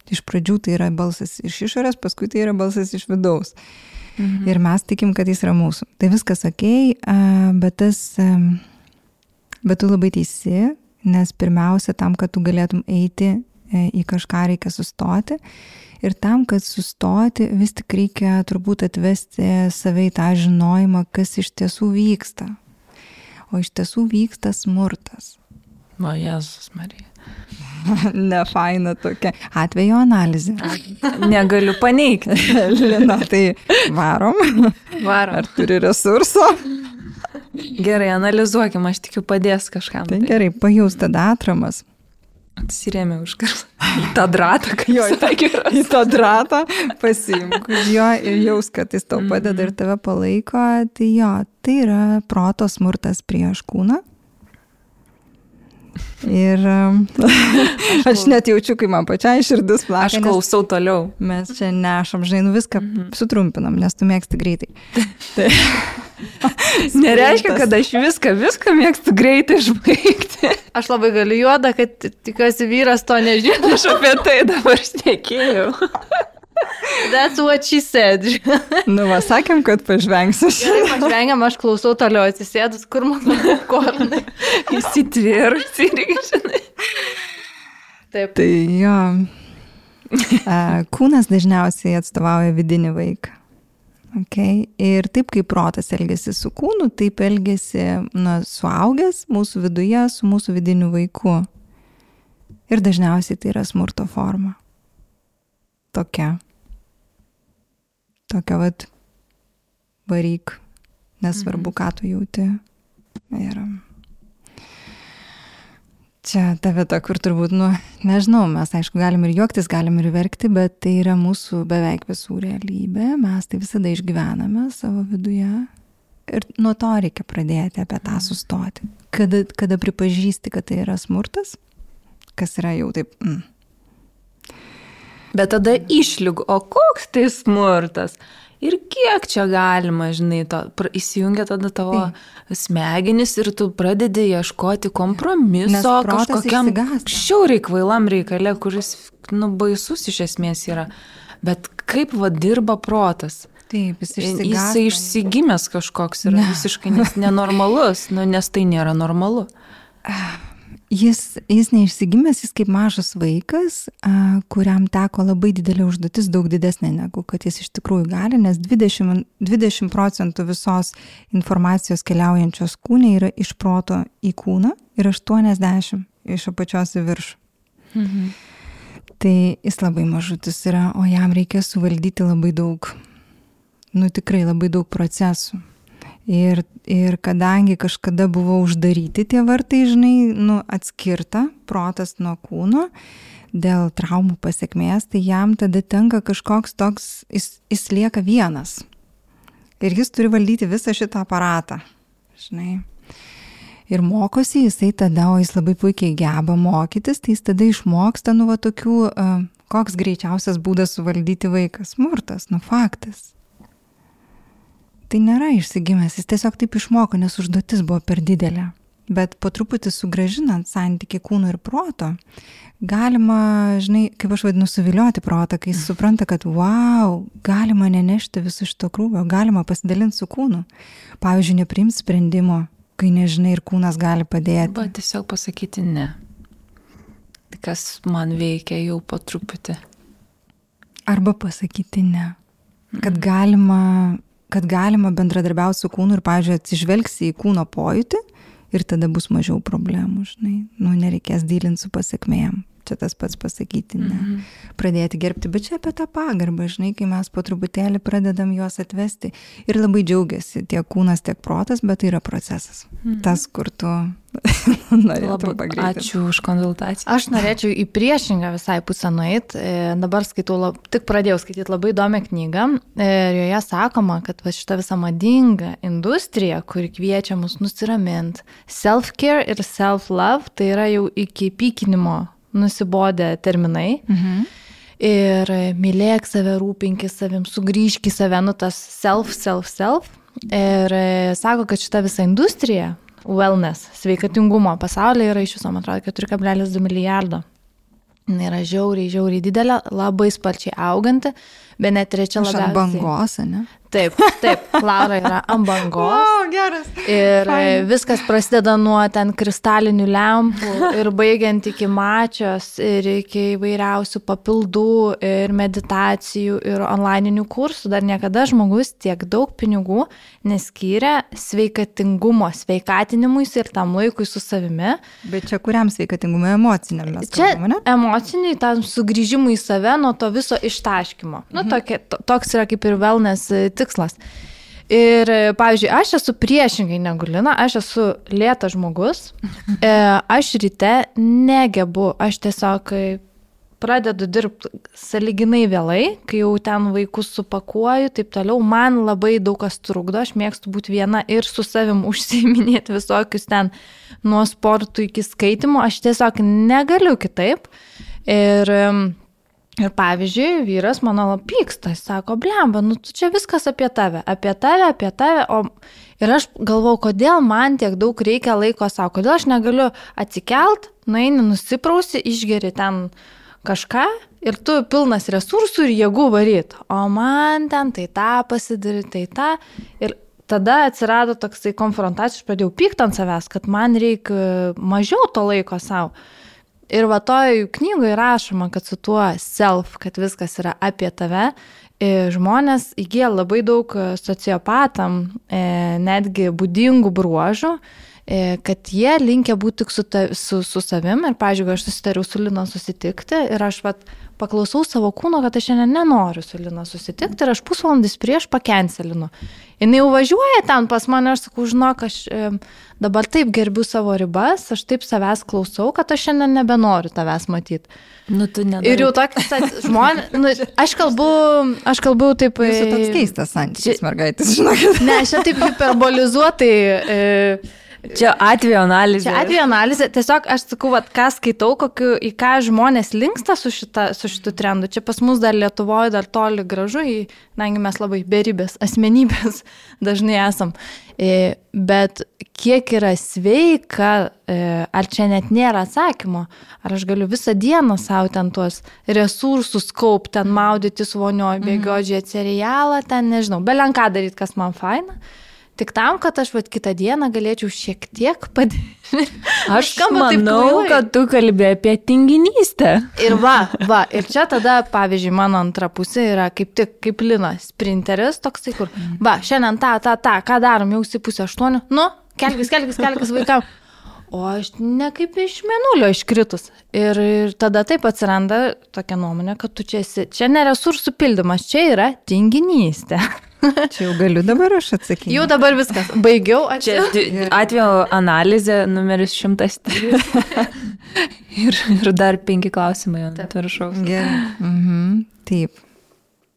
iš pradžių tai yra balsas iš išorės, paskui tai yra balsas iš vidaus. Mhm. Ir mes tikim, kad jis yra mūsų. Tai viskas ok, bet tas, bet tu labai teisi, nes pirmiausia, tam, kad tu galėtum eiti e, į kažką reikia sustoti. Ir tam, kad sustoti, vis tik reikia turbūt atvesti save į tą žinojimą, kas iš tiesų vyksta. O iš tiesų vyksta smurtas. O Jėzus Marija. ne faina tokia. Atvejo analizė. Negaliu paneigti. Lina, tai varom. Varom. Ar turi resurso? Gerai, analizuokim, aš tikiu padės kažkam. Tai gerai, pajaus tada atramas. Atsirėmė už kartą. Į tą dratą, kai jo įtakė. Į tą dratą pasiimk už jo ir jaus, kad jis tau padeda ir tave palaiko. Tai jo, tai yra proto smurtas prieš kūną. Ir um, aš net jaučiu, kai man pačiai širdis plaka. Aš klausau toliau. Mes čia nešam, žinai, nu viską sutrumpinam, nes tu mėgsti greitai. Tai, Nereiškia, kad aš viską, viską mėgstu greitai išbaigti. Aš labai galiu juoda, kad tikiuosi vyras to nežino. Aš apie tai dabar šnekėjau. That's what she said. nu, va, sakėm, kad pažvengsiu. Gerai, pažvengiam, aš klausau toliau atsisėdus, kur mano popkornai. Įsitvėrusi irgi, žinai. Taip. Tai jo. Kūnas dažniausiai atstovauja vidinį vaiką. Okay. Ir taip kaip protas elgesi su kūnu, taip elgesi na, suaugęs mūsų viduje su mūsų vidiniu vaiku. Ir dažniausiai tai yra smurto forma. Tokia. Tokia vad varyk, nesvarbu, ką tu jauti. Ir čia ta vieta, kur turbūt, nu, nežinau, mes aišku galim ir juoktis, galim ir verkti, bet tai yra mūsų beveik visų realybė, mes tai visada išgyvename savo viduje. Ir nuo to reikia pradėti apie tą sustoti. Kada, kada pripažįsti, kad tai yra smurtas, kas yra jau taip. Mm. Bet tada išlyg, o koks tai smurtas? Ir kiek čia galima, žinai, to, įsijungia tada tavo smegenis ir tu pradedi ieškoti kompromiso kažkokiam šiauriai kvailam reikale, kuris, nu, baisus iš esmės yra. Bet kaip va dirba protas? Taip, jis Jisai išsigąsta. išsigimęs kažkoks yra Ne. visiškai nes- nenormalus, nu, nes tai nėra normalu. Jis, jis neišsigimęs, jis kaip mažas vaikas, a, kuriam teko labai didelė užduotis, daug didesnė negu kad jis iš tikrųjų gali, nes 20, 20 procentų visos informacijos keliaujančios kūnė yra iš proto į kūną ir 80 iš apačios į viršų. Mhm. Tai jis labai mažutis yra, o jam reikia suvaldyti labai daug, nu tikrai labai daug procesų. Ir, ir kadangi kažkada buvo uždaryti tie vartai, žinai, nu, atskirta protas nuo kūno dėl traumų pasiekmės, tai jam tada tenka kažkoks toks, jis, jis lieka vienas. Ir jis turi valdyti visą šitą aparatą, žinai. Ir mokosi jisai tada, o jis labai puikiai geba mokytis, tai jis tada išmoksta, nu, va tokių, koks greičiausias būdas suvaldyti vaiką. Smurtas, nu, faktas. Tai nėra išsigimęs, jis tiesiog taip išmoko, nes užduotis buvo per didelė. Bet po truputį sugražinant santyki kūno ir proto, galima, žinai, kaip aš vadinu, suvilioti protą, kai jis supranta, kad, wow, galima nenešti viso šito krūvio, galima pasidalinti su kūnu. Pavyzdžiui, nepriimti sprendimo, kai nežinai ir kūnas gali padėti. Arba tiesiog pasakyti ne. Tai Kas man veikia jau po truputį. Arba pasakyti ne. Kad galima, kad galima bendradarbiauti su kūnu ir, pavyzdžiui, atsižvelgsi į kūno pojūtį ir tada bus mažiau problemų, žinai. Nu, nereikės dylinti su pasiekmėjom. Čia tas pats pasakyti, ne. Mhm. Pradėti gerbti, bet čia apie tą pagarbą, žinai, kai mes po truputėlį pradedam juos atvesti ir labai džiaugiasi tiek kūnas, tiek protas, bet tai yra procesas. Mhm. Tas, kur tu norėtum pagreitinti. Ačiū už konsultaciją. Aš norėčiau į priešingą visai pusę nueiti. E, dabar skaitau, lab, tik pradėjau skaityti labai įdomią knygą e, ir joje sakoma, kad va šita visa madinga industrija, kuri kviečia mus nusiraminti, self-care ir self-love, tai yra jau iki pykinimo nusibodę terminai. Mhm. Ir mylėk save, rūpinkis savim, sugrįžk į save, nu tas self, self, self. Ir e, sako, kad šita visa industrija, wellness, sveikatingumo pasaulyje yra iš viso, man atrodo, 4,2 milijardo. Jis yra žiauriai, žiauriai didelė, labai sparčiai auganti, bet net trečia labiausiai. Bangos, ne? Taip, taip, Laura yra ant bangos. O, geras. Ir Fine. viskas prasideda nuo ten kristalinių lempų ir baigiant iki mačios ir iki įvairiausių papildų ir meditacijų ir onlininių kursų. Dar niekada žmogus tiek daug pinigų neskyrė sveikatingumo, sveikatinimui ir tam laikui su savimi. Bet čia kuriam sveikatingumui emociniam mes kalbame, ne? Emociniai, tam sugrįžimui į save nuo to viso ištaškymo. Nu, mhm. Nu, tokia, to, toks yra kaip ir wellness tikslas. Ir, pavyzdžiui, aš esu priešingai negu Lina, aš esu lėtas žmogus, e, aš ryte negebu, aš tiesiog pradedu dirbti saliginai vėlai, kai jau ten vaikus supakuoju, taip toliau, man labai daug kas trukdo, aš mėgstu būti viena ir su savim užsiminėti visokius ten nuo sportų iki skaitimo, aš tiesiog negaliu kitaip. Ir Ir pavyzdžiui, vyras mano pyksta, sako, blemba, nu tu čia viskas apie tave, apie tave, apie tave, o ir aš galvau, kodėl man tiek daug reikia laiko savo, kodėl aš negaliu atsikelt, nueini, nusiprausi, išgeri ten kažką ir tu pilnas resursų ir jėgų varyt, o man ten tai tą pasidaryti, tai tą. Ir tada atsirado toksai konfrontacija, aš pradėjau pykti ant savęs, kad man reikia mažiau to laiko savo. Ir va toj knygoje rašoma, kad su tuo self, kad viskas yra apie tave, e, žmonės įgyja labai daug e, sociopatam e, netgi būdingų bruožų, kad jie linkia būti tik su, ta, su, su savim ir, pažiūrėjau, aš susitariau su Lina susitikti ir aš vat, paklausau savo kūno, kad aš šiandien nenoriu su Lina susitikti ir aš pusvalandis prieš pakencelinu. Jis jau važiuoja ten pas mane, aš sakau, žinok, aš e, dabar taip gerbiu savo ribas, aš taip savęs klausau, kad aš šiandien nebenoriu tavęs matyti. Nu, tu nedarai. Ir jau toks žmonės, nu, aš kalbu, aš kalbu taip... Jūsų toks keistas santykis, mergaitės, žinokit. Ne, aš čia taip hiperbolizuotai... E, Čia atvejo analizė. Čia atvejo analizė. Tiesiog aš sakau, vat, ką skaitau, kokiu, į ką žmonės linksta su, šita, su šitu trendu. Čia pas mus dar Lietuvoje dar toli gražu, kadangi mes labai beribės asmenybės dažnai esam. E, bet kiek yra sveika, e, ar čia net nėra atsakymo, ar aš galiu visą dieną savo ten tuos resursus kaupti, ten maudytis vonioje, mhm. bėgioti, žiūrėti serialą, ten nežinau, belenką daryti, kas man faina. Tik tam, kad aš vat kitą dieną galėčiau šiek tiek padėti. Aš manau, kad tu kalbė apie tinginystę. Ir va, va, ir čia tada, pavyzdžiui, mano antra pusė yra kaip tik kaip Lina, sprinteris toksai, kur, va, šiandien tą, tą, tą, ką darom, jau si pusė aštuonių, nu, kelkis, kelkis, kelkis vaikam. O aš ne kaip iš menulio iškritus. Ir, ir tada taip atsiranda tokia nuomonė, kad tu čia esi, čia ne resursų pildymas, čia yra tinginystė. Čia jau galiu dabar aš atsakyti. Jau dabar viskas. Baigiau. Čia atvejo analizė numeris 103. ir, ir dar penki klausimai ant viršaus. Gerai. Mhm. Taip.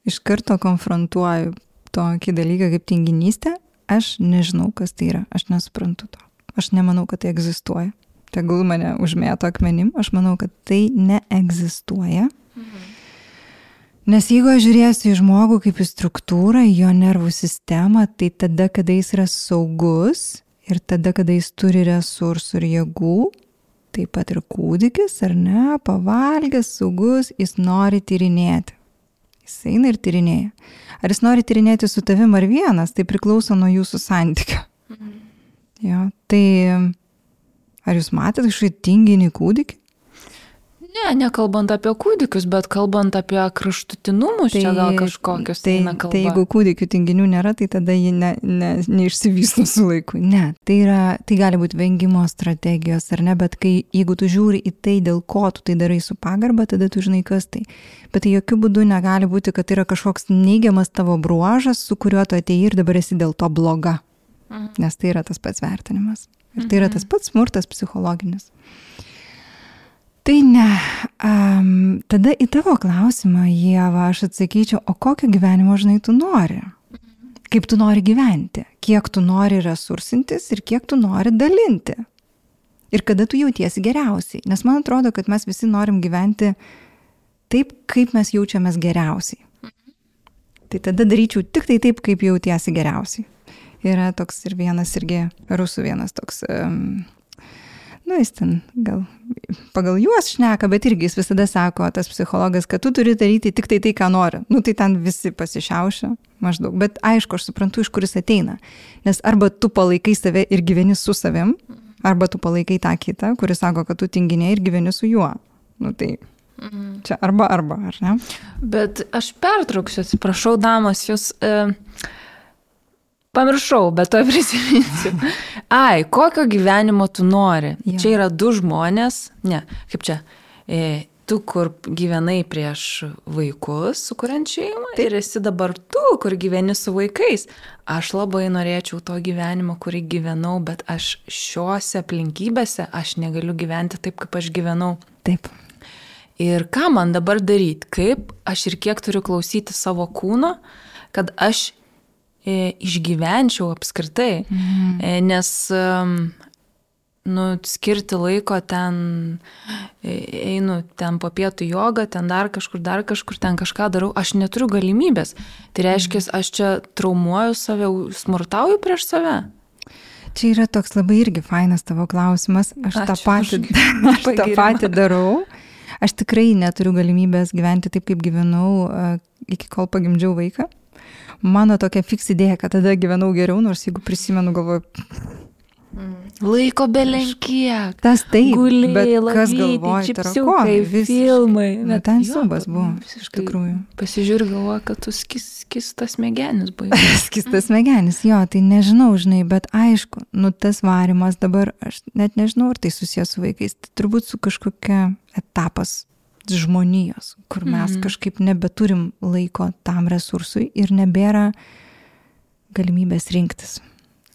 Iš karto konfrontuoju tokį dalyką kaip tinginystė. Aš nežinau, kas tai yra. Aš nesuprantu to. Aš nemanau, kad tai egzistuoja. Tegul mane užmėto akmenim. Aš manau, kad tai neegzistuoja. Mhm. Nes jeigu aš žiūrėsiu į žmogų kaip į struktūrą, į jo nervų sistemą, tai tada, kada jis yra saugus ir tada, kada jis turi resursų ir jėgų, taip pat ir kūdikis, ar ne, pavalgęs, saugus, jis nori tyrinėti. Jis eina ir tyrinėja. Ar jis nori tyrinėti su tavim ar vienas, tai priklauso nuo jūsų santykio. Mhm. Jo, tai ar jūs matėte kažkokį tinginį kūdikį? Ne, nekalbant apie kūdikius, bet kalbant apie kraštutinumus, tai, čia gal kažkokius tai, eina kalba. tai jeigu kūdikių tinginių nėra, tai tada ji ne, ne, neišsivysto su laiku. Ne, tai, yra, tai gali būti vengimo strategijos ar ne, bet kai, jeigu tu žiūri į tai, dėl ko tu tai darai su pagarba, tada tu žinai, kas tai. Bet tai jokių būdų negali būti, kad tai yra kažkoks neigiamas tavo bruožas, su kuriuo tu atėjai ir dabar esi dėl to bloga. Mhm. Nes tai yra tas pats vertinimas. Ir tai yra tas mhm. pats smurtas psichologinis. Tai ne. Um, tada į tavo klausimą, Jėva, aš atsakyčiau, o kokio gyvenimo, žinai, tu nori? Kaip tu nori gyventi? Kiek tu nori resursintis ir kiek tu nori dalinti? Ir kada tu jautiesi geriausiai? Nes man atrodo, kad mes visi norim gyventi taip, kaip mes jaučiamės geriausiai. Tai tada daryčiau tik tai taip, kaip jautiesi geriausiai. Yra toks ir vienas irgi rusų vienas toks um, nu, jis ten gal pagal juos šneka, bet irgi jis visada sako, tas psichologas, kad tu turi daryti tik tai tai, ką nori. Nu, tai ten visi pasišiaušia maždaug. Bet aišku, aš suprantu, iš kur jis ateina. Nes arba tu palaikai save ir gyveni su savim, arba tu palaikai tą kitą, kuris sako, kad tu tinginė ir gyveni su juo. Nu, tai mhm. čia arba arba, ar ne? Bet aš pertrauksiu, atsiprašau, damos, jūs... Uh... Pamiršau, bet to prisiminsiu. Ai, kokio gyvenimo tu nori? Ja. Čia yra du žmonės, ne, kaip čia, e, tu, kur gyvenai prieš vaikus, sukuriant šeimą, Taip. ir esi dabar tu, kur gyveni su vaikais. Aš labai norėčiau to gyvenimo, kurį gyvenau, bet aš šiuose aplinkybėse aš negaliu gyventi taip, kaip aš gyvenau. Taip. Ir ką man dabar daryti? Kaip aš ir kiek turiu klausyti savo kūno, kad aš išgyvenčiau apskritai, mhm. E, nes nu, skirti laiko ten, e, einu ten po pietų jogą, ten dar kažkur, dar kažkur, ten kažką darau, aš neturiu galimybės. Tai reiškia, mhm. aš čia traumuoju save, smurtauju prieš save. Čia yra toks labai irgi fainas tavo klausimas. Aš Ačiū, tą patį, aš tą patį darau. Aš tikrai neturiu galimybės gyventi taip, kaip gyvenau iki kol pagimdžiau vaiką mano tokia fiks idėja, kad tada gyvenau geriau, nors jeigu prisimenu, galvoju. Mm. Laiko belenkiek. Tas taip, gulėjai, bet kas galvoja, tarakonai, vis, filmai. Bet nu, ten subas buvo, iš tikrųjų. Pasižiūrė, galvoja, kad tu skis, skistas smegenis buvai. skistas smegenis, jo, tai nežinau, žinai, bet aišku, nu tas varimas dabar, aš net nežinau, ar tai susijęs su vaikais, tai turbūt su kažkokia etapas žmonijos, kur mes mm. kažkaip nebeturim laiko tam resursui ir nebėra galimybės rinktis.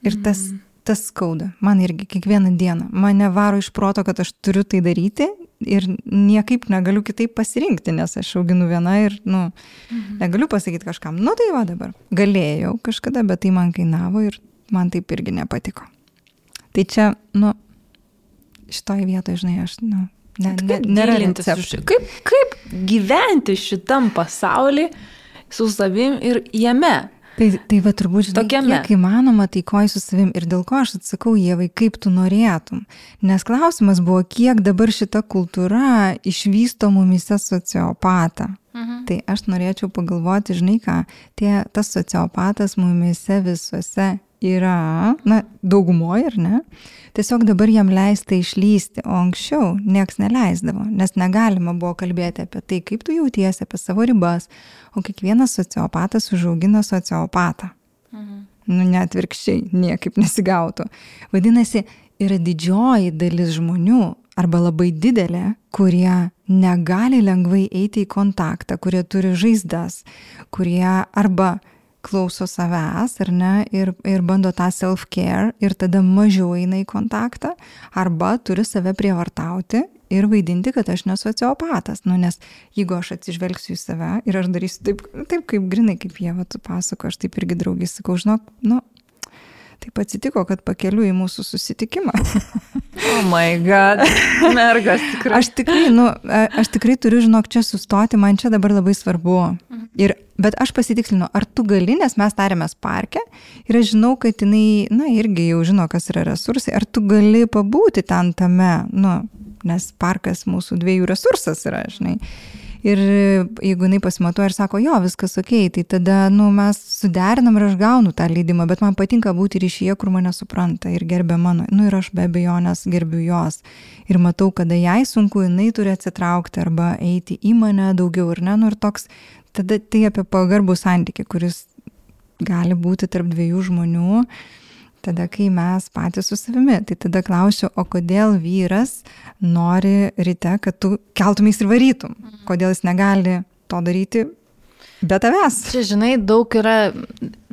Ir tas, mm. tas skauda. Man irgi kiekvieną dieną. Mane varo iš proto, kad aš turiu tai daryti ir niekaip negaliu kitaip pasirinkti, nes aš auginu viena ir, nu, mm. negaliu pasakyti kažkam, nu tai va dabar. Galėjau kažkada, bet tai man kainavo ir man taip irgi nepatiko. Tai čia, nu, šitoje vietoje, žinai, aš, nu, Ne, ne, nėra receptų. Kaip, kaip gyventi šitam pasaulyje su savim ir jame? Tai, tai va turbūt žinai, Tokiame. kiek įmanoma taikoj su savim ir dėl ko aš atsakau, Jėvai, kaip tu norėtum. Nes klausimas buvo, kiek dabar šita kultūra išvysto mumise sociopatą. Mhm. Tai aš norėčiau pagalvoti, žinai ką, tie, tas sociopatas mumise visuose yra, na, daugumoje, ar ne? Tiesiog dabar jam leista išlysti, o anksčiau nieks neleisdavo, nes negalima buvo kalbėti apie tai, kaip tu jautiesi, apie savo ribas, o kiekvienas sociopatas užaugina sociopatą. Mhm. Nu, net virkščiai, niekaip nesigautų. Vadinasi, yra didžioji dalis žmonių, arba labai didelė, kurie negali lengvai eiti į kontaktą, kurie turi žaizdas, kurie arba klauso savęs, ar ne, ir, ir bando tą self-care ir tada mažiau eina į kontaktą, arba turi save prievartauti ir vaidinti, kad aš nesu sociopatas. Nu, nes jeigu aš atsižvelgsiu į save ir aš darysiu taip, taip kaip grinai, kaip jie, va, tu pasako, aš taip irgi draugiai sakau, žinok, nu, Taip atsitiko, kad pakeliu į mūsų susitikimą. oh my god, mergas tikrai. Aš tikrai, nu, aš tikrai turiu, žinok, čia sustoti, man čia dabar labai svarbu. Mhm. Ir, bet aš pasitikslinu, ar tu gali, nes mes tarėmės parke ir aš žinau, kad jinai, na, irgi jau žino, kas yra resursai, ar tu gali pabūti ten tame, nu, nes parkas mūsų dviejų resursas yra, žinai. Ir jeigu jinai pasimatuoja ir sako, jo, viskas ok, tai tada, nu, mes suderinam ir aš gaunu tą leidimą, bet man patinka būti ryšyje, kur mane supranta ir gerbė mano. Nu, ir aš be abejonės gerbiu jos. Ir matau, kada jai sunku, jinai turi atsitraukti arba eiti į mane daugiau ir ne, nu, ir toks, tada tai apie pagarbų santykį, kuris gali būti tarp dviejų žmonių tada, kai mes patys su savimi. Tai tada klausiu, o kodėl vyras nori ryte, kad tu keltumės ir varytum? Kodėl jis negali to daryti be tavęs? Čia, žinai, daug yra.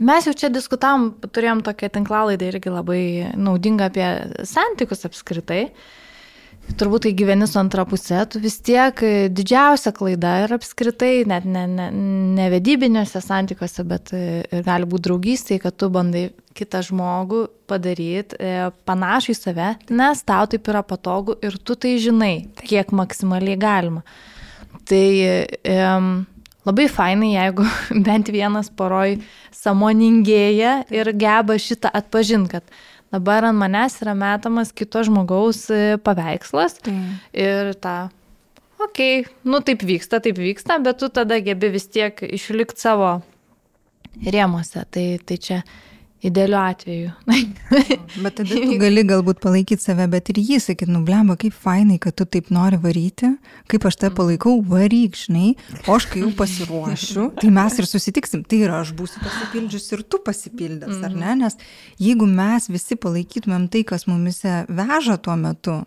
Mes jau čia diskutavom, turėjom tokią tinklalaidą irgi labai naudingą apie santykius apskritai. Uh, turbūt kai gyveni su antra pusė, tu vis tiek e, didžiausia klaida ir apskritai, net ne, ne, ne vedybiniuose santykiuose, bet e, ir gali būti draugystėje, kad tu bandai kitą žmogų padaryti e, panašų į save, nes tau taip yra patogu ir tu tai žinai, kiek maksimaliai galima. Tai e, labai fainai, jeigu bent vienas poroj samoningėja ir geba šitą atpažinti, kad dabar ant manęs yra metamas kito žmogaus e, paveikslas tai. ir ta, okei, okay, nu taip vyksta, taip vyksta, bet tu tada gebi vis tiek išlikti savo rėmose. Tai, tai čia Idealiu atveju. bet tada tu gali galbūt palaikyti save, bet ir jį sakyti, nublemba, kaip fainai, kad tu taip nori varyti, kaip aš tave palaikau, varyk, žinai, o aš kai jau pasiruošiu, tai mes ir susitiksim, tai yra aš būsiu pasipildžius ir tu pasipildęs, ar ne? Nes jeigu mes visi palaikytumėm tai, kas mumise veža tuo metu,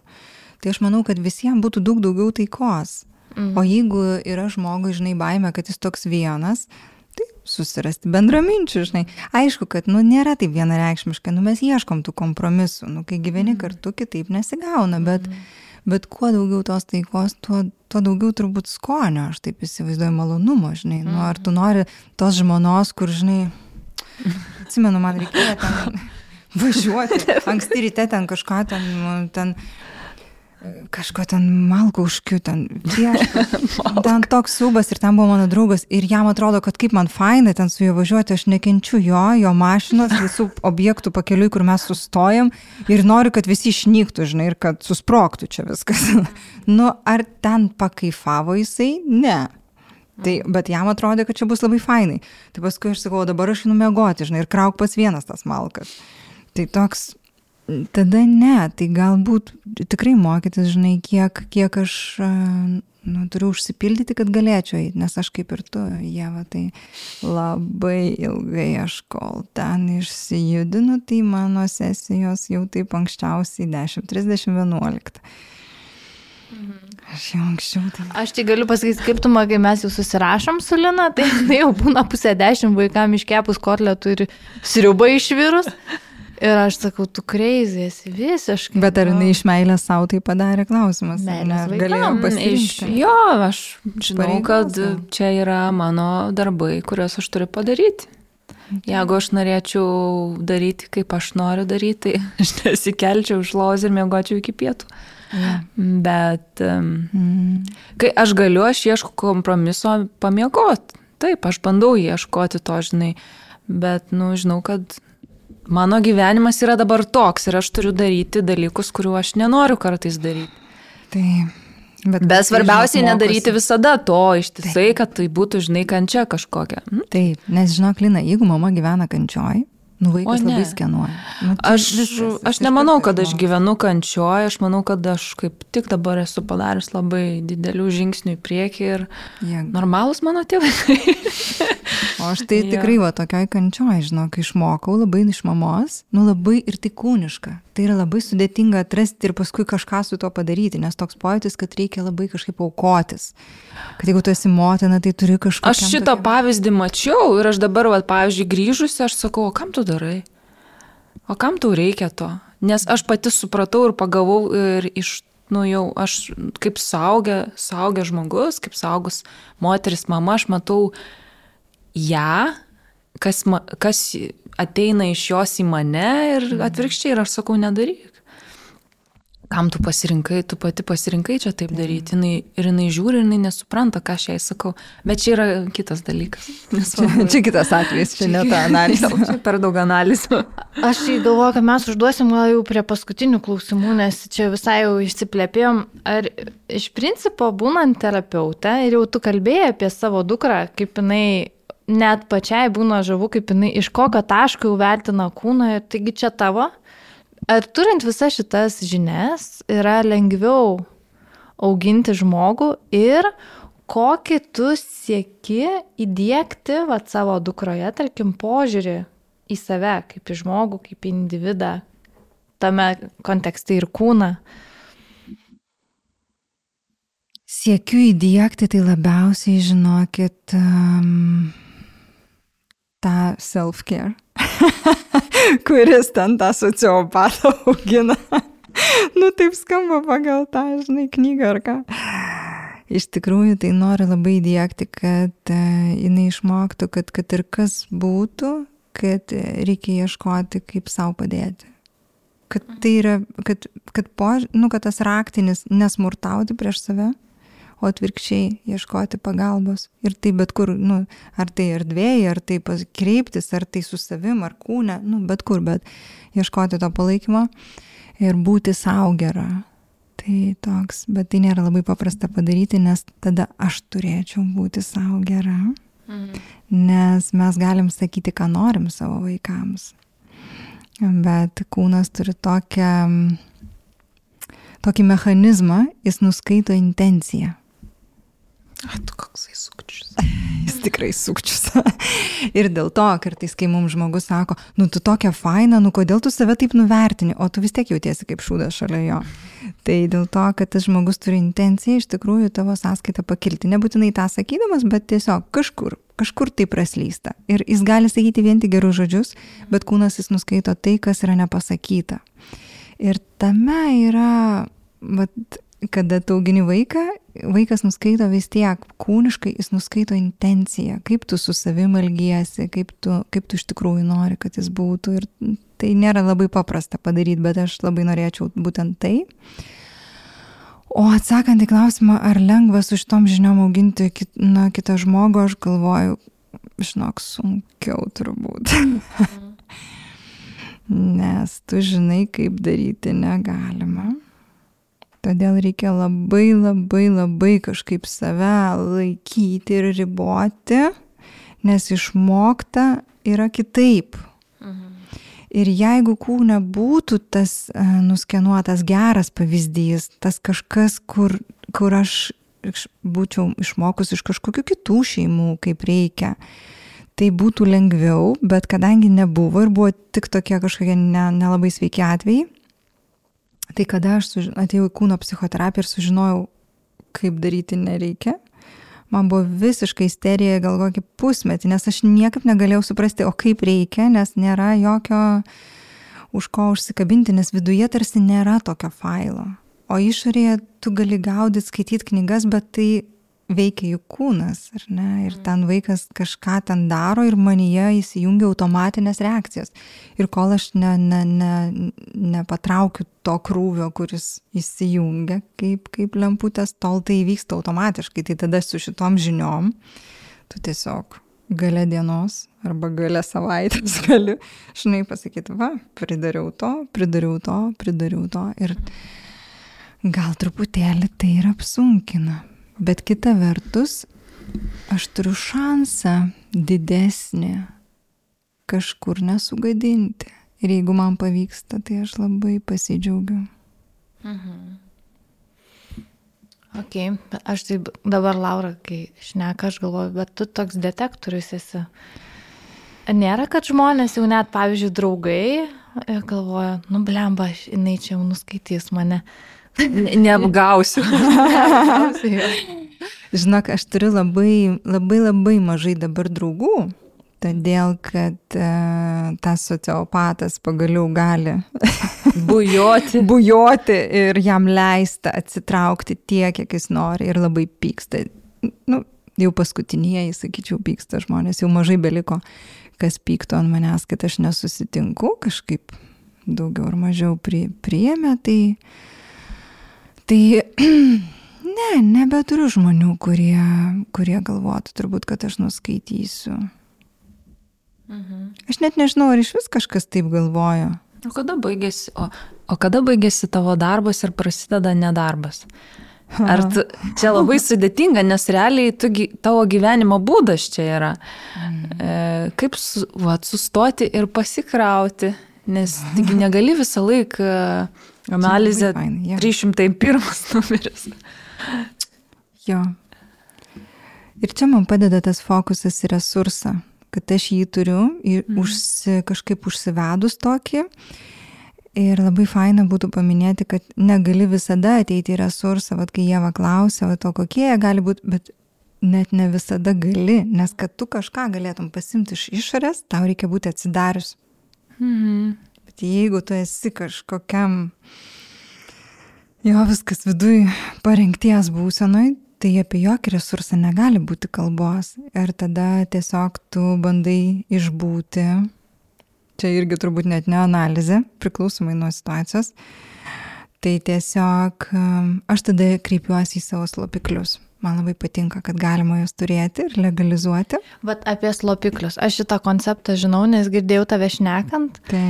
tai aš manau, kad visiems būtų daug daugiau taikos. Mhm. O jeigu yra žmogui, žinai, baime, kad jis toks vienas, susirasti bendraminčių, žinai. Aišku, kad, nu, nėra taip vienareikšmiškai, nu, mes ieškom tų kompromisų, nu, kai gyveni mhm. kartu, kitaip nesigauna, bet, mm. bet kuo daugiau tos taikos, tuo, tuo daugiau turbūt skonio, aš taip įsivaizduoju malonumo, žinai. Nu, ar tu mhm. nori tos žmonos, kur, žinai, atsimenu, man reikėjo ten važiuoti, anksti ryte ten kažką ten, ten kažko ten malko užkiu, ten ten toks subas ir ten buvo mano draugas ir jam atrodo, kad kaip man fainai ten su juo važiuoti, aš nekenčiu jo, jo mašinos, visų objektų pakeliui, kur mes sustojam ir noriu, kad visi išnyktų, žinai, ir kad susproktų čia viskas. nu, ar ten pakaifavo jisai? Ne. Tai, bet jam atrodė, kad čia bus labai fainai. Tai paskui aš sakau, dabar aš einu mėgoti, žinai, ir krauk pats vienas tas malkas. Tai toks tada ne, tai galbūt tikrai mokytis, žinai, kiek, kiek aš nu, turiu užsipildyti, kad galėčiau eiti, nes aš kaip ir tu, Jeva, tai labai ilgai aš kol ten išsijudinu, tai mano sesijos jau taip anksčiausiai 10.30.11. Mhm. Aš jau anksčiau. Tai... Aš tai galiu pasakyti skirtumą, kai mes jau susirašom su Lina, tai, tai jau būna pusė dešimt vaikam iškepus kotletų ir sriubai išvirus. Ir aš sakau, tu kreizėsi visiškai. Bet ar jinai iš meilės savo tai padarė klausimas? Ne, galėjau pasirinkti. Jo, aš žinau, kad čia yra mano darbai, kuriuos aš turiu padaryti. Jeigu aš norėčiau daryti, kaip aš noriu daryti, tai aš nesikelčiau iš lovos ir mėgočiau iki pietų. Yeah. Bet mm. kai aš galiu, aš ieškau kompromiso pamiegoti. Taip, aš bandau ieškoti to, žinai. Bet, nu, žinau, kad mano gyvenimas yra dabar toks ir aš turiu daryti dalykus, kuriuo aš nenoriu kartais daryti. Tai. Bet, bet svarbiausiai nedaryti visada to ištisai, kad tai būtų, žinai, kančia kažkokia. Hm? Taip, nes žinok, Lina, jeigu mama gyvena kančioj, Nu, vaikas o, labai skenuoja. Nu, aš, viskas, aš nemanau, kad aš gyvenu kančioje, aš manau, kad aš kaip tik dabar esu padaręs labai didelių žingsnių į priekį ir Jėg. normalus mano tėvai. o aš tai tikrai va tokioj kančioj, žinok, išmokau labai iš mamos, nu labai ir tai kūniška. Tai yra labai sudėtinga atrasti ir paskui kažką su to padaryti, nes toks pojūtis, kad reikia labai kažkaip aukotis. Kad jeigu tu esi motina, tai turi kažką. Aš šitą tokia... pavyzdį mačiau ir aš dabar, va, pavyzdžiui, grįžusi, aš sakau, kam tu darai? O kam tau reikia to? Nes aš pati supratau ir pagavau ir iš, nu jau aš kaip saugę, saugę žmogus, kaip saugus moteris, mama, aš matau ją, kas, ma, kas ateina iš jos į mane ir atvirkščiai ir aš sakau, nedaryk. Kam tu pasirinkai, tu pati pasirinkai čia taip daryti. Jinai, ir jinai žiūri, ir jinai nesupranta, ką aš jai sakau. Bet čia yra kitas dalykas. Čia, čia kitas atvejis, čia ne ta analizė. Čia per daug analizų. Aš galvoju, kad mes užduosim gal jau prie paskutinių klausimų, nes čia visai jau išsiplėpėjom. Ar iš principo, būnant terapeutė ir jau tu kalbėjai apie savo dukrą, kaip jinai net pačiai būna žavu, kaip jinai iš kokio taško jau vertina kūną, taigi čia tavo. Ar turint visas šitas žinias yra lengviau auginti žmogų ir kokį tu sieki įdėkti vat, savo dukroje, tarkim, požiūrį į save, kaip į žmogų, kaip į individą, tame kontekste ir kūną. Siekiu įdėkti tai labiausiai, žinokit, um, tą self-care, kuris ten tą sociopatą augina. nu, taip skamba pagal tą, žinai, knygą ar ką. Iš tikrųjų, tai noriu labai įdėkti, kad uh, jinai išmoktų, kad, kad ir kas būtų, kad reikia ieškoti, kaip savo padėti. Kad tai yra, kad, kad, po, nu, kad tas raktinis nesmurtauti prieš save, o atvirkščiai ieškoti pagalbos. Ir tai bet kur, nu, ar tai erdvėje, ar tai kreiptis, ar tai su savim, ar kūne, nu, bet kur, bet ieškoti to palaikymo ir būti savo gera. Tai toks, bet tai nėra labai paprasta padaryti, nes tada aš turėčiau būti savo gera. Mhm. Nes mes galim sakyti, ką norim savo vaikams. Bet kūnas turi tokią, tokį mechanizmą, jis nuskaito intenciją. A, tu koksai sukčius. Jis tikrai sukčius. ir dėl to kartais, kai mums žmogus sako, nu tu tokia faina, nu kodėl tu save taip nuvertini, o tu vis tiek jautiesi kaip šūdas šalia jo. Tai dėl to, kad tas žmogus turi intenciją iš tikrųjų tavo sąskaitą pakilti. Nebūtinai tą sakydamas, bet tiesiog kažkur, kažkur tai praslysta. Ir jis gali sakyti vien tik gerus žodžius, bet kūnas jis nuskaito tai, kas yra nepasakyta. Ir tame yra, vat, kada tu augini vaiką, vaikas nuskaito vis tiek kūniškai, jis nuskaito intenciją, kaip tu su savim elgiesi, kaip tu, kaip tu iš tikrųjų nori, kad jis būtų. Ir tai nėra labai paprasta padaryti, bet aš labai norėčiau būtent tai. O atsakant į klausimą, ar lengva su šitom žiniom auginti kit, na, kitą žmogų, aš galvoju, žinok, sunkiau turbūt. Nes tu žinai, kaip daryti negalima. Todėl reikia labai labai labai kažkaip save laikyti ir riboti, nes išmokta yra kitaip. Mhm. Ir jeigu kūne būtų tas uh, nuskenuotas geras pavyzdys, tas kažkas, kur, kur aš būčiau išmokus iš kažkokių kitų šeimų, kaip reikia, tai būtų lengviau, bet kadangi nebuvo ir buvo tik tokie kažkokie nelabai ne sveiki atvejai, Tai kada aš suž... atėjau į kūno psichoterapiją ir sužinojau, kaip daryti nereikia, man buvo visiškai isterija gal kokį pusmetį, nes aš niekaip negalėjau suprasti, o kaip reikia, nes nėra jokio už ko užsikabinti, nes viduje tarsi nėra tokio failo. O išorėje tu gali gaudyti, skaityti knygas, bet tai veikia jų kūnas, ar ne? Ir ten vaikas kažką ten daro ir manyje įsijungia automatinės reakcijos. Ir kol aš ne, ne, ne, nepatraukiu to krūvio, kuris įsijungia kaip, kaip lemputės, tol tai vyksta automatiškai. Tai tada su šitom žiniom tu tiesiog gale dienos arba gale savaitės gali, žinai, pasakyti, va, pridariau to, pridariau to, pridariau to. Ir gal truputėlį tai ir apsunkina Bet kita vertus, aš turiu šansą didesnį kažkur nesugadinti. Ir jeigu man pavyksta, tai aš labai pasidžiaugiu. Mhm. Ok, aš tai dabar, Laura, kai šneka, aš galvoju, bet tu toks detektorius esi. Nėra, kad žmonės jau net, pavyzdžiui, draugai galvoja, nu blemba, jinai čia jau nuskaitys mane. Neapgausiu. Žinok, aš turiu labai, labai, labai mažai dabar draugų, todėl kad uh, tas sociopatas pagaliau gali bujoti. bujoti ir jam leista atsitraukti tiek, kiek jis nori ir labai pyksta. Nu, jau paskutinieji, sakyčiau, pyksta žmonės, jau mažai beliko, kas pyktų ant manęs, kad aš nesusitinku, kažkaip daugiau ar mažiau pri, priėmė, tai uh, Tai ne, nebeturiu žmonių, kurie, kurie galvotų turbūt, kad aš nuskaitysiu. Mhm. Aš net nežinau, ar iš vis kažkas taip galvoja. O kada baigėsi, o, o kada baigėsi tavo darbas ir prasideda nedarbas? Ar tu, čia labai sudėtinga, nes realiai tu, tavo gyvenimo būdas čia yra. Mm. E, kaip su, va, sustoti ir pasikrauti, nes negali visą laiką analizę 301 numeris. Jo. Ir čia man padeda tas fokusas į resursą kad aš jį turiu ir mhm. užsi, kažkaip užsivedus tokį. Ir labai faina būtų paminėti, kad negali visada ateiti į resursą, vad kai jie va klausia, va to kokie jie gali būti, bet net ne visada gali, nes kad tu kažką galėtum pasimti iš išorės, tau reikia būti atsidarius. Mhm. Bet jeigu tu esi kažkokiam, jo viskas viduj parengties būsenoj, tai apie jokį resursą negali būti kalbos. Ir tada tiesiog tu bandai išbūti. Čia irgi turbūt net ne analizė, priklausomai nuo situacijos. Tai tiesiog um, aš tada kreipiuosi į savo slopiklius. Man labai patinka, kad galima juos turėti ir legalizuoti. Bet apie slopiklius. Aš šitą konceptą žinau, nes girdėjau tave šnekant. Tai.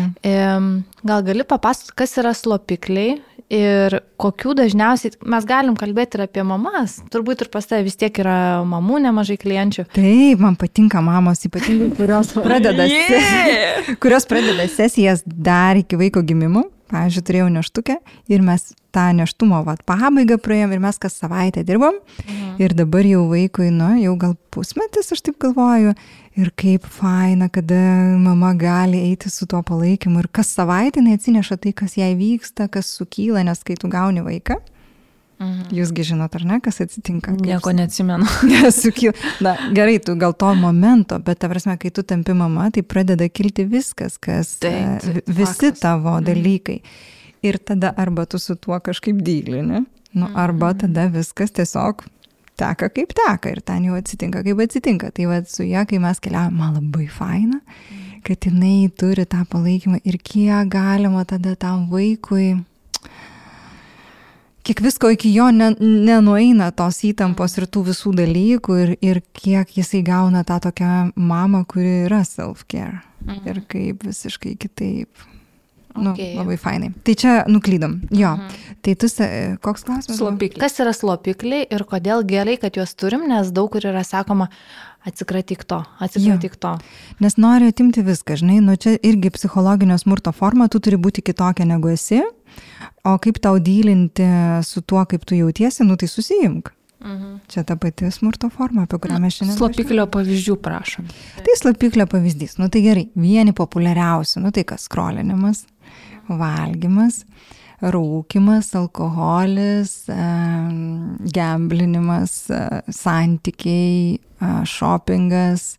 Gal gali papasakoti, kas yra slopikliai Ir kokių dažniausiai, mes galim kalbėti ir apie mamas, turbūt ir pas tave vis tiek yra mamų nemažai klienčių. Taip, man patinka mamos, ypatingai kurios pradeda, yeah! kurios pradeda sesijas dar iki vaiko gimimo. Pavyzdžiui, turėjau neštukę ir mes tą neštumo vat, pabaigą praėjom ir mes kas savaitę dirbom. Mhm. Ir dabar jau vaikui, nu, jau gal pusmetis, aš taip galvoju, ir kaip faina, kada mama gali eiti su tuo palaikymu ir kas savaitę jinai atsineša tai, kas jai vyksta, kas sukyla, nes kai tu gauni vaiką. Mhm. Jūsgi žinot, ar ne, kas atsitinka? Nieko neatsimenu. Nesukyla. Na, gerai, tu gal to momento, bet ta prasme, kai tu tampi mama, tai pradeda kilti viskas, kas taip, taip, visi fakas. tavo mhm. dalykai. Ir tada arba tu su tuo kažkaip dylini, nu, arba mhm. tada viskas tiesiog teka kaip teka ir ten jau atsitinka kaip atsitinka. Tai va su ja, kai mes keliavom, man labai faina, kad jinai turi tą palaikymą ir kiek galima tada tam vaikui, kiek visko iki jo ne, nenueina tos įtampos ir tų visų dalykų ir, ir kiek jisai gauna tą tokią mamą, kuri yra self-care. Mhm. Ir kaip visiškai kitaip Nu, okay. Labai fainai. Tai čia nuklydom. Jo. Mhm. Tai tu, koks klausimas? Slopikliai. Kas yra slopikliai ir kodėl gerai, kad juos turim, nes daug kur yra sakoma, atsikratyk to, atsikratyk to. Nes nori atimti viską, žinai, nu čia irgi psichologinio smurto forma, tu turi būti kitokia negu esi, o kaip tau dylinti su tuo, kaip tu jautiesi, nu tai susijimk. Mhm. Čia ta pati smurto forma, apie kurią mes šiandien. Slopiklio pavyzdžių prašom. Tai slopiklio pavyzdys. Nu tai gerai, vieni populiariausių, nu tai kas skrolinimas, valgymas, rūkimas, alkoholis, gemblinimas, santykiai, šopingas,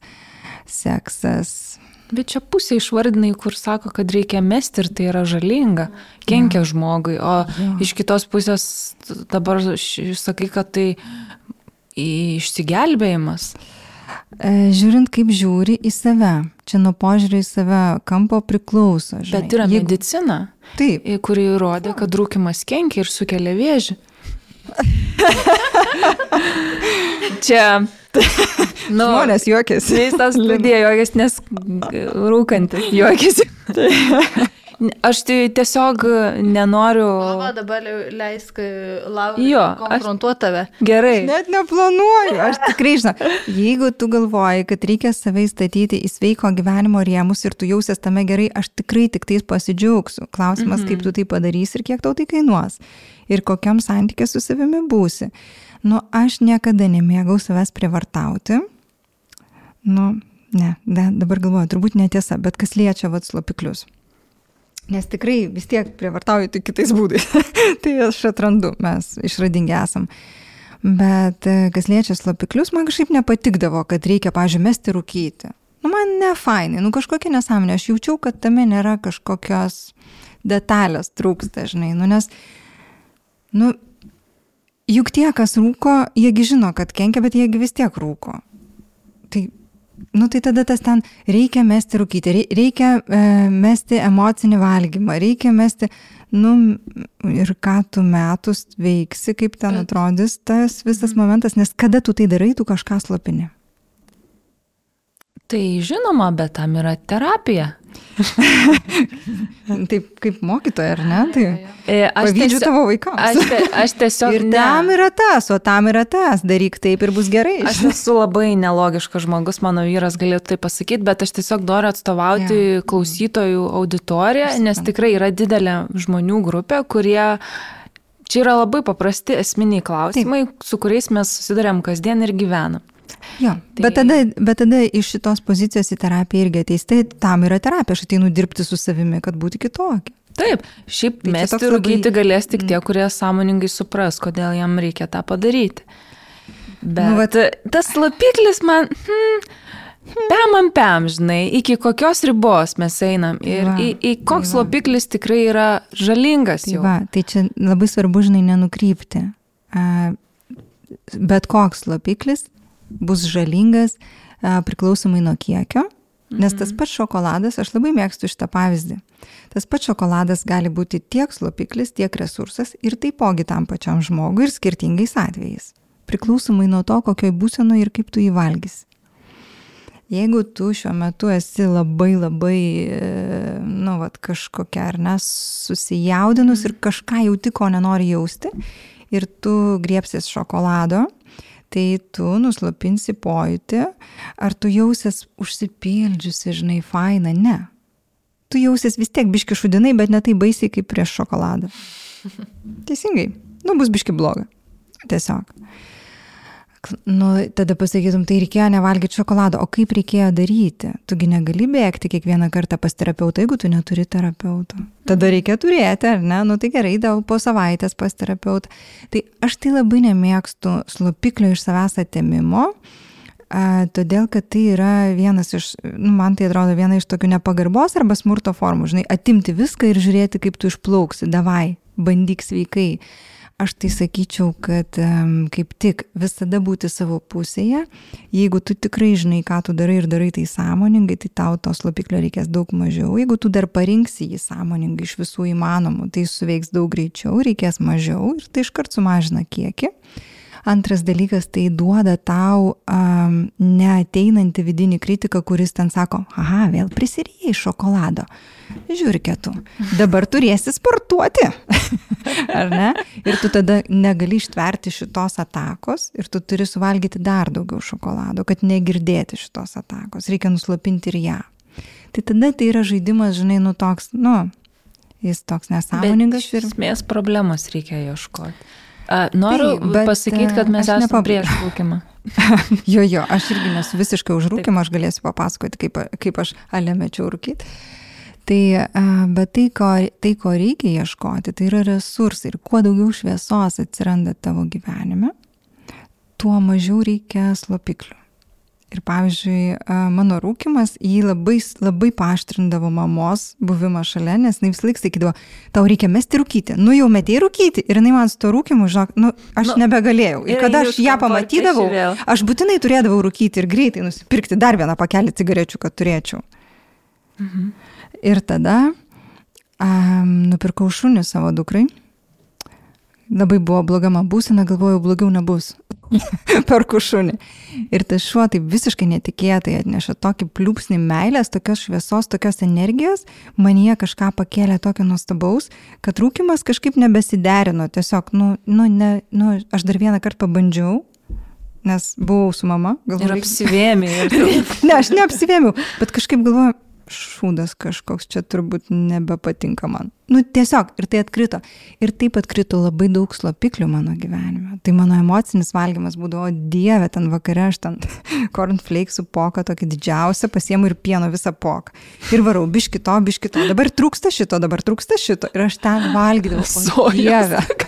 seksas. Bet čia pusė išvardinai, kur sako, kad reikia mesti ir tai yra žalinga, kenkia ja. žmogui, o ja. iš kitos pusės dabar sakai, kad tai išsigelbėjimas. E, žiūrint, kaip žiūri į save. Čia nuo požiūrį į save kampo priklauso. Žinai. Bet yra Jeigu... medicina, Taip. kuri įrodė, kad rūkimas kenkia ir sukelia vėžį. Čia. Nu, Žmonės juokiasi. Jis tas liūdėjo juokis, nes rūkantis juokiasi. Aš tai tiesiog nenoriu. O dabar leisk laukti. Jo. Konfrontuoti tave. Gerai. Aš net neplanuoju. Aš tikrai žinau. Jeigu tu galvoji, kad reikia save įstatyti į sveiko gyvenimo rėmus ir tu jausies tame gerai, aš tikrai tik tais pasidžiaugsiu. Klausimas, mm -hmm. kaip tu tai padarysi ir kiek tau tai kainuos. Ir kokiam santykė su savimi būsi. Nu, aš niekada nemėgau savęs privartauti. Nu, ne, ne, dabar galvoju, turbūt netiesa, bet kas liečia vad slopiklius. Nes tikrai vis tiek prievartauju tik kitais būdais. tai aš atrandu, mes išradingi esam. Bet e, kas liečia slapiklius, man kažkaip nepatikdavo, kad reikia, pažiūrėjau, mesti rūkyti. Nu, man ne fainai, nu kažkokia nesąmonė, aš jaučiau, kad tame nėra kažkokios detalės trūksta, žinai, nu nes, nu, juk tie, kas rūko, jiegi žino, kad kenkia, bet jiegi vis tiek rūko. Tai Nu tai tada tas ten reikia mesti rūkyti, reikia e, mesti emocinį valgymą, reikia mesti, nu, ir ką tu metus veiksi, kaip ten atrodys tas visas momentas, nes kada tu tai darai, tu kažką slopini. Tai žinoma, bet tam yra terapija. Taip kaip mokytoja, ar ne? Tai E, Aš pavydžiu tavo vaikams. Aš, te, aš tiesiog... ir ne. tam yra tas, o tam yra tas, daryk taip ir bus gerai. Aš esu labai nelogiškas žmogus, mano vyras galėtų tai pasakyti, bet aš tiesiog noriu atstovauti yeah. klausytojų auditoriją, nes tikrai yra didelė žmonių grupė, kurie... Čia yra labai paprasti esminiai klausimai, Taip. su kuriais mes susidurėm kasdien ir gyvenam. Jo, Tai- bet, tada, bet tada iš šitos pozicijos į terapiją irgi ateis. Tai tam yra terapija, aš ateinu dirbti su savimi, kad būti kitokia. Taip, šiaip Tai mesti toks labai- rūkyti galės tik tie, kurie sąmoningai supras, kodėl jam reikia tą padaryti. Bet Nu, nu, vat- tas lapiklis man, hmm, pem ant pem, žinai, iki kokios ribos mes einam ir Va, į, į koks tai va. lapiklis tikrai yra žalingas Tai, jau. va, tai čia labai svarbu, žinai, nenukrypti. Bet koks slopiklis bus žalingas a, priklausomai nuo kiekio, nes tas pats šokoladas, aš labai mėgstu šitą pavyzdį. Tas pats šokoladas gali būti tiek slopiklis, tiek resursas ir taipogi tam pačiam žmogui ir skirtingais atvejais. Priklausomai nuo to, kokioj būsenoje ir kaip tu jį valgysi. Jeigu tu šiuo metu esi labai labai, e, nu, vat, kažkokia ar ne, susijaudinus ir kažką jauti, ko nenori jausti, ir tu griepsies šokolado, tai tu nuslopinsi pojūtį, ar tu jausies užsipildžiusi, žinai, faina, ne. Tu jausies vis tiek biški šudinai, bet ne tai baisiai kaip prieš šokoladą. Teisingai. Nu, bus biški bloga. Tiesiog. Nu, tada pasakytum, tai reikėjo nevalgyti šokolado, o kaip reikėjo daryti? Tugi negali bėgti kiekvieną kartą pas terapeutą, jeigu tu neturi terapeuto. Tada reikia turėti, ar ne? Nu tai gerai, dėl po savaitės pas terapeutą. Tai aš tai labai nemėgstu slopiklio iš savęs atėmimo, a, todėl kad tai yra vienas iš, nu, man tai atrodo viena iš tokių nepagarbos arba smurto formų, žinai, atimti viską ir žiūrėti, kaip tu išplauksi, davai, bandyk sveikai. Aš tai sakyčiau, kad kaip tik visada būti savo pusėje. Jeigu tu tikrai žinai, ką tu darai ir darai tai sąmoningai, tai tau to slopiklio reikės daug mažiau. Jeigu tu dar parinksi jį sąmoningai iš visų įmanomų, tai suveiks daug greičiau, reikės mažiau ir tai iškart sumažina kiekį. Antras dalykas, tai duoda tau um, neateinantį vidinį kritiką, kuris ten sako, aha, vėl prisirijai šokolado. Žiūrėkėtų, dabar turėsi sportuoti. Ar ne? Ir tu tada negali ištverti šitos atakos ir tu turi suvalgyti dar daugiau šokolado, kad negirdėti šitos atakos. Reikia nuslopinti ir ją. Tai tada tai yra žaidimas, žinai, nu toks, nu, jis toks nesąmoningas Bet ir... iš esmės problemos reikia ieškoti. A, noriu bet, pasakyti, kad mes aš esame nepab- prieš rūkimą. Jo, jo, aš irgi nesu visiškai už rūkimą, aš galėsiu papasakoti, kaip, kaip aš alemečiau rūkyti. Tai, a, bet tai ko, tai, ko reikia ieškoti, tai yra resursai. Ir kuo daugiau šviesos atsiranda tavo gyvenime, tuo mažiau reikia slopiklių. Ir pavyzdžiui, mano rūkimas jį labai, labai paaštrindavo mamos buvimą šalia, nes jis vis laik sakydavo, tau reikia mesti rūkyti. Nu jau metėjai rūkyti. Ir jinai man su to rūkimu, žinok, nu, aš Nu, nebegalėjau. Ir ir kada aš ją pamatydavau, aš būtinai turėdavau rūkyti ir greitai nusipirkti dar vieną pakelį cigarečių, kad turėčiau. Mhm. Ir tada um, nupirkau šunį savo dukrai. Labai buvo bloga man būsena, galvojau, blogiau nebus. Perku šunį. Ir tas šuo taip visiškai netikėtai atneša tokį pliūpsnį meilės, tokios šviesos, tokios energijos, man jie kažką pakėlė tokio nuostabaus, kad rūkimas kažkaip nebesiderino. Tiesiog, nu, nu, ne, nu aš dar vieną kartą pabandžiau, nes buvau su mama. Ir galvoju, apsivėmė. Ir. Ne, aš neapsivėmiau, bet kažkaip galvoju, šūdas kažkoks čia turbūt nebepatinka man. Nu tiesiog, ir tai atkrito. Ir taip atkrito labai daug slopiklių mano gyvenime. Tai mano emocinis valgymas būdavo, dieve, ten vakare aš ten cornflakesų poką, tokį didžiausią, pasiemu ir pieno visą poką. Ir varau, biški to, biški to, dabar trūksta šito, dabar trūksta šito. Ir aš ten valgydavau. Sojos. Dieve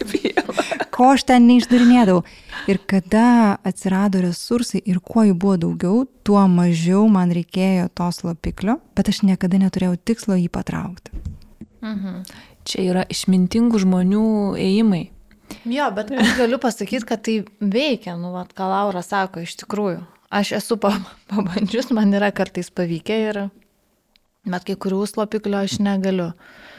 ko aš ten neišdarinėdavau. Ir kada atsirado resursai ir kuo jų buvo daugiau, tuo mažiau man reikėjo to slopiklio, bet aš niekada neturėjau tikslo jį patraukti. Mhm. Čia yra išmintingų žmonių ėjimai. Jo, bet aš galiu pasakyti, kad tai veikia, nu, vat, ką Laura sako, iš tikrųjų. Aš esu pa- pabandžius, man yra kartais pavykę ir, bet kai kurių slopiklio aš negaliu. Jo.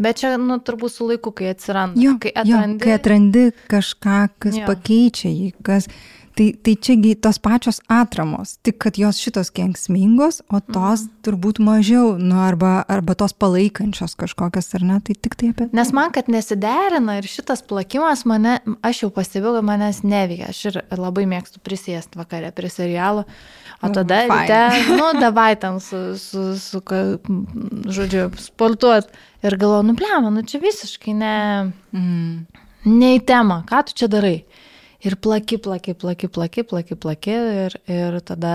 Bet čia, nu, turbūt su laiku, kai atsiranda. Jo, kai jo, atrandi. kai atrandi kažką, kas Jo. pakeičia jį, kas... Tai, tai čiagi tos pačios atramos, tik kad jos šitos kenksmingos, o tos turbūt mažiau, nu, arba, arba tos palaikančios kažkokios, ar ne, tai tik tai apie... Nes man, kad nesiderina ir šitas plakimas mane, aš jau pastebėjau, manęs neveikia. Aš ir labai mėgstu prisėsti vakarė prie serialo, o tada Fain. ryte, nu, davai ten su, su, su, ka- žodžiu, sportuot. Ir galvoju, nu, blema, nu čia visiškai ne, Mm. ne į temą, ką tu čia darai. Ir plaki, plaki, plaki, plaki, plaki, plaki ir, ir tada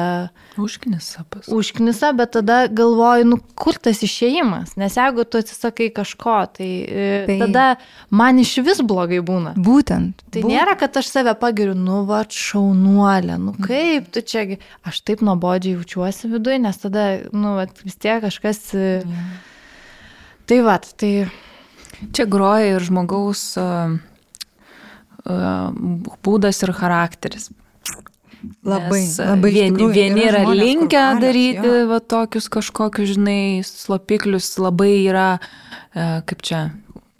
Užkinis sapas. užknisa, bet tada galvoju, nu kur tas išėjimas, nes jeigu tu atsisakai kažko, tai, tai... Tai- tada man iš vis blogai būna. Būtent. Tai būtent. nėra, kad aš save pagiriu, nu va, šaunuolė, nu kaip tu čia, aš taip nuobodžiai jaučiuosi viduje, nes tada, nu, va, vis tiek kažkas... Tai va, tai Čia groja ir žmogaus uh, būdas ir charakteris. Labai, Nes, labai. iš Vieni, tikrųjų, vieni yra, žmonės, kur linkę galios, daryti jo. va, tokius kažkokius, žinai, slopiklius, labai yra, e, kaip čia,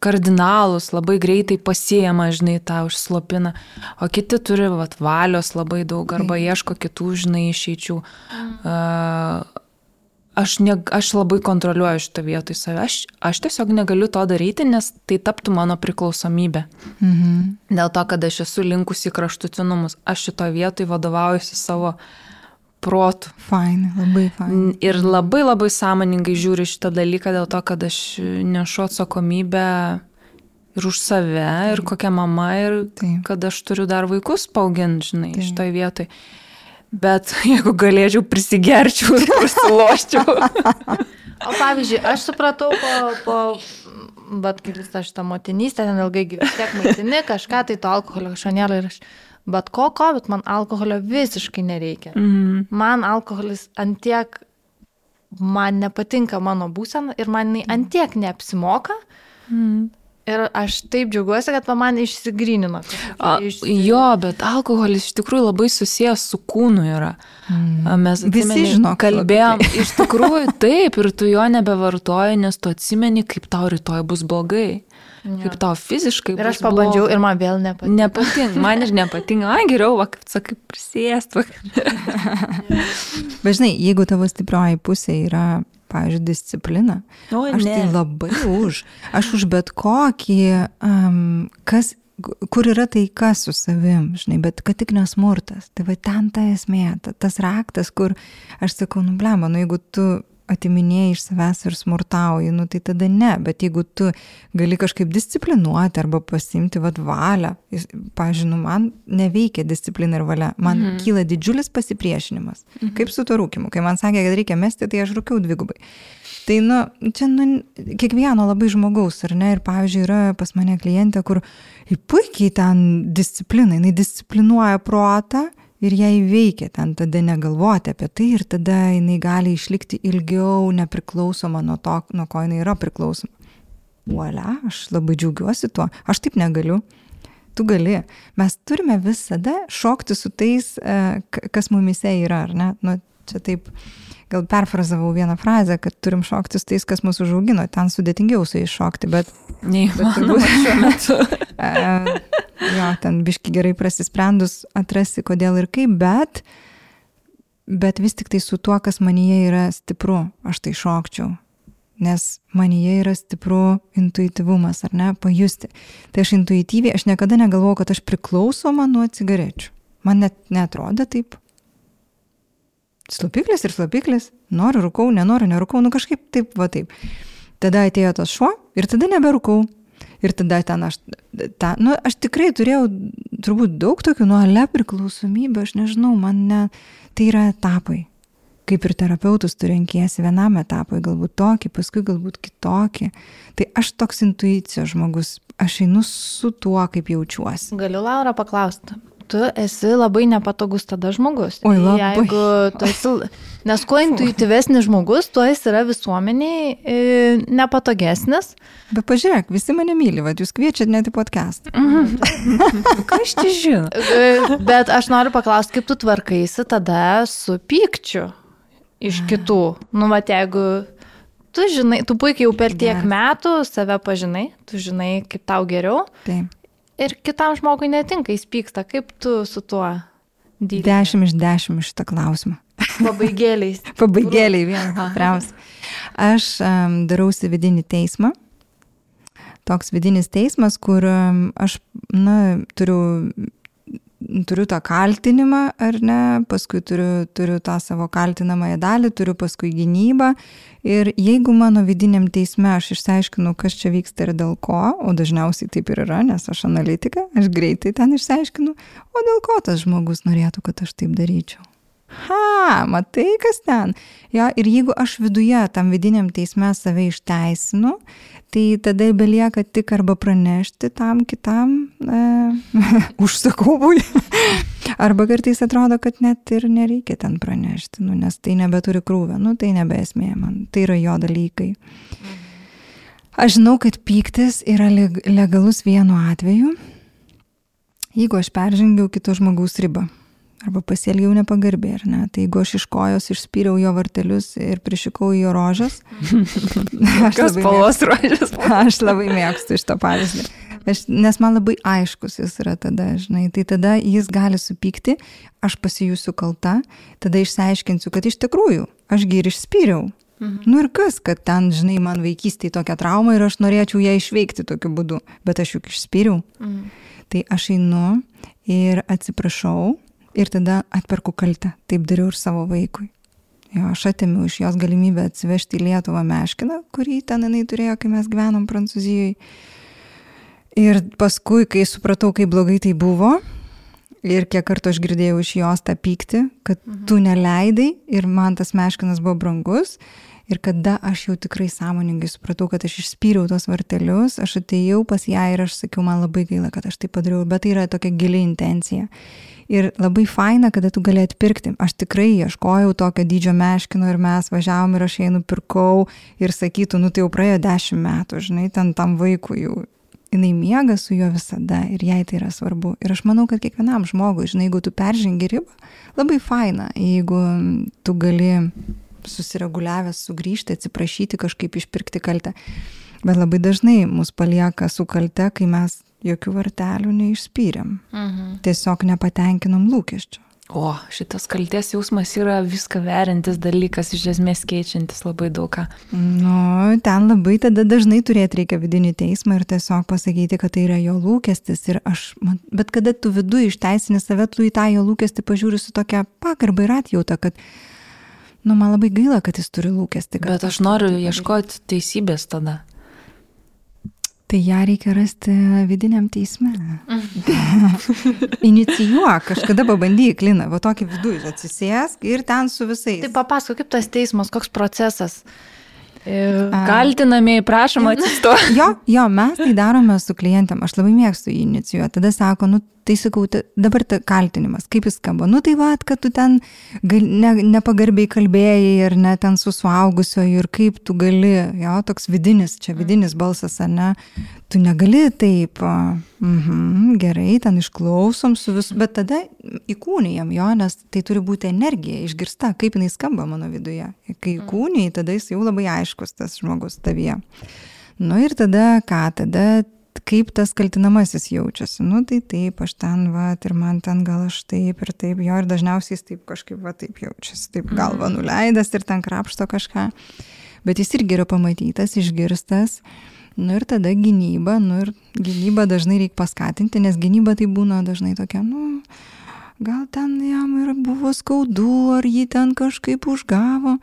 kardinalus, labai greitai pasiema, žinai, tą užslopina, o kiti turi vat, valios labai daug arba ieško kitų, žinai, išeičių. Uh, aš, ne, aš labai kontroliuoju šitą vietą į save. Aš, aš tiesiog negaliu to daryti, nes tai taptų mano priklausomybė. Mhm. Dėl to, kad aš esu linkusi į kraštutinumus. Aš šitoje vietoje vadovaujuosi savo protų. Fain, labai fain. N- Ir labai labai sąmoningai žiūriu šitą dalyką dėl to, kad aš nešu atsakomybę ir už save, ir kokia mama, ir Taip. kad aš turiu dar vaikus paauginti, žinai, Taip. šitoje vietoje. Bet jeigu galėčiau prisigerčiau ir prisiloščiau. O pavyzdžiui, aš supratau po, po bet kaip visą šitą motinystę, ten ilgai gyveni, tiek maitini, kažką tai to alkoholio kažko nėra ir aš, bet ko, ko, bet man alkoholio visiškai nereikia. Mm. Man alkoholis antiek, man nepatinka mano būsena ir man jinai antiek neapsimoka. Mm. Ir aš taip džiaugiuosi, kad man išsigrynino. A, jo, bet alkoholis iš tikrųjų labai susijęs su kūnu yra. A, Mes Visi atsimeni, žino, kalbėjom, iš tikrųjų taip, ir tu jo nebevartoji, nes tu atsimeni, kaip tau rytoj bus blogai. Kaip tau fiziškai Ir aš pabandžiau bloga. ir man vėl nepatinka. Nepatinka, man ir nepatinka. A, geriau, va, kaip sakai, prisėst. Va. Bet žinai, jeigu tavo stiprioji pusė yra, pavyzdžiui, disciplina, O, aš tai labai už. Aš už bet kokį, um, kas, kur yra taika su savim, žinai, bet kad tik nesmurtas. Tai va ten ta esmė, ta, tas raktas, kur aš sakau, nu blema, nu jeigu tu atiminėjai iš savęs ir smurtauji, nu tai tada ne, bet jeigu tu gali kažkaip disciplinuoti arba pasimti vad valią, jis- pavyzdžiui, nu man neveikia disciplina ir valia, man mhm. kyla didžiulis pasipriešinimas. Mhm. Kaip su to rūkimu, kai man sakė, kad reikia mesti, tai aš rūkiau dvigubai. Tai, nu, čia, nu, kiekvieno labai žmogaus, ar ne? Ir, pavyzdžiui, yra pas mane klientė, kur puikiai ten disciplina, jinai disciplinuoja protą ir jai veikia ten tada negalvoti apie tai ir tada jinai gali išlikti ilgiau nepriklausoma nuo to, nuo ko jinai yra priklausoma. Uolia, aš labai džiaugiuosi tuo. Aš taip negaliu. Tu gali. Mes turime visada šokti su tais, e, kas mumise yra, ar ne? Nu, čia taip, gal perfrazavau vieną frazę, kad turim šokti su tais, kas mūsų užaugino. Ten sudėtingiau su jais šokti, bet Neįmanoma šiuo metu. jo, ten biški gerai prasisprendus atrasi, kodėl ir kaip, bet, bet vis tik tai su tuo, kas manyje yra stipru, aš tai šokčiau. Nes manyje yra stipru intuityvumas, ar ne, pajusti. Tai aš intuityviai, aš niekada negalvojau, kad aš priklausoma nuo cigarečių. Man net netrodė taip. Slapiklis ir slapiklis, noriu rūkau, nenoriu nerūkau, nu kažkaip taip, va taip. Tada atėjo tas šuo ir tada neberūkau. Ir tada ten aš, ta, nu, aš tikrai turėjau turbūt daug tokių nuole priklausomybę, aš nežinau, man ne, tai yra etapai. Kaip ir terapeutus tu renkiesi vienam etapui, galbūt tokį, paskui galbūt kitokį. Tai aš toks intuicijos žmogus, aš einu su tuo, kaip jaučiuosi. Galiu Laura paklausti. Tu esi labai nepatogus tada žmogus. Labai. Jeigu tu esi, nes kuo intuityvesnis žmogus, tuo jis yra visuomeniai e, nepatogesnis. Bet pažiūrėk, visi mane myli, vad jūs kviečiat net į podcast. Ką aš čia žinau? E, Bet aš noriu paklausti, kaip tu tvarkaisi tada su pykčiu iš kitų. Nu, va, jeigu tu žinai, tu puikiai jau per tiek metų save pažinai, tu žinai, kaip tau geriau Taip. Ir kitam žmogui netinka, jis pyksta, kaip tu su tuo dydžiu. Dešimt iš dešimt šitą klausimą. Pabaigėliais. Pabaigėliai vienas stipriausias. Aš um, darausi vidinį teismą. Toks vidinis teismas, kur um, aš, na, turiu, turiu tą kaltinimą, ar ne, paskui turiu, turiu tą savo kaltinamąją dalį, turiu paskui gynybą. Ir jeigu mano vidiniam teisme aš išsiaiškinu, kas čia vyksta ir dėl ko, o dažniausiai taip ir yra, nes aš analitika, aš greitai ten išsiaiškinu, o dėl ko tas žmogus norėtų, kad aš taip daryčiau. Ha, matai, kas ten. Jo, ir jeigu aš viduje, tam vidiniam teisme save išteisinu, tai tada belieka tik arba pranešti tam kitam e, užsakovui, arba kartais atrodo, kad net ir nereikia ten pranešti, nu, nes tai nebeturi krūvę, nu, tai nebeesmė man, tai yra jo dalykai. Aš žinau, kad pyktis yra leg legalus vienu atveju, jeigu aš peržengiau kito žmogaus ribą arba pasielgiau nepagarbiai, ar ne? Tai jeigu aš iš kojos išspyriau jo vartelius ir prišikau jo rožas. aš Kas spalvos rožės? Aš labai mėgstu iš to pavyzdį. Aš, nes man labai aiškus jis yra tada, žinai, tai tada jis gali supykti, aš pasijusiu kalta, tada išsiaiškinsiu, kad iš tikrųjų ašgi ir išspyriau. Mhm. Nu ir kas, kad ten, žinai, man vaikystėje tokia trauma ir aš norėčiau ją išveikti tokiu būdu, bet aš juk išspyriau. Mhm. Tai aš einu ir atsiprašau ir tada atperku kaltę. Taip dariau ir savo vaikui. Jo, aš atėmiau iš jos galimybę atsivežti į Lietuvą meškiną, kurį ten jinai turėjo, kai mes gyvenom Prancūzijoje. Ir paskui, kai supratau, kaip blogai tai buvo, ir kiek kartų aš girdėjau iš jos tą pyktį, kad mhm. tu neleidai ir man tas meškinas buvo brangus. Ir kada aš jau tikrai sąmoningai supratau, kad aš išspyriau tos vartelius, aš atėjau pas ją ir aš sakiau, man labai gaila, kad aš tai padariau, bet tai yra tokia gili intencija. Ir labai faina, kada tu gali atpirkti. Aš tikrai ieškojau tokio dydžio meškino ir mes važiavom ir aš jai nupirkau ir sakytų, nu tai jau praėjo dešimt metų, žinai, ten tam vaikui jau. Jinai miega su juo visada ir jai tai yra svarbu. Ir aš manau, kad kiekvienam žmogui, žinai, jeigu tu peržengi ribą, labai faina, jeigu tu gali susireguliavęs sugrįžti, atsiprašyti, kažkaip išpirkti kaltę. Bet labai dažnai mus palieka su kalte, kai mes jokių vartelių neišspyrėm. Mhm. Tiesiog nepatenkinom lūkesčių. O, šitas kalties jausmas yra viską verintis dalykas, iš esmės keičiantis labai daug ką. Nu, ten labai tada dažnai turėti reikia vidinį teismą ir tiesiog pasakyti, kad tai yra jo lūkestis. Ir aš, man, bet kada tu viduje išteisini save, tu į tą jo lūkestį pažiūri su tokia pagarba ir atjauta, kad, nu, man labai gaila, kad jis turi lūkestį. Bet aš noriu ieškoti teisybės tada. Tai ją reikia rasti vidiniam teisme. Inicijuok, kažkada pabandyk, Lina, va tokį viduje atsisėsk ir ten su visais. Tai papasako, kaip tas teismas, koks procesas. Ir... Kaltinamieji, prašom atsistoti. Jo, jo, mes tai darome su klientėm, aš labai mėgstu jį inicijuoti. Tada sako, nu, tai sakau, ta, dabar ta kaltinimas, kaip jis skamba. Nu, tai va, kad tu ten gal, ne, nepagarbiai kalbėjai ir ne ten su suaugusioju ir kaip tu gali, jo, toks vidinis, čia vidinis balsas, ar ne, tu negali taip, mhm, gerai, ten išklausom su visu, bet tada įkūnijam jo, nes tai turi būti energija, išgirsta, kaip jinai skamba mano viduje. Kai įkūnijai, tada jis jau labai aiškus tas žmogus tavyje. Nu ir tada ką, tada kaip tas kaltinamasis jaučiasi. Nu tai taip, aš ten, va, ir man ten gal aš taip ir taip, jo ir dažniausiai jis taip kažkaip, va, taip jaučiasi, taip galva nuleidęs ir ten krapšto kažką. Bet jis irgi yra pamatytas, išgirstas. Nu ir tada gynyba, nu ir gynyba dažnai reikia paskatinti, nes gynyba tai būna dažnai tokia, nu, gal ten jam ir buvo skaudu, ar jį ten kažkaip užgavo.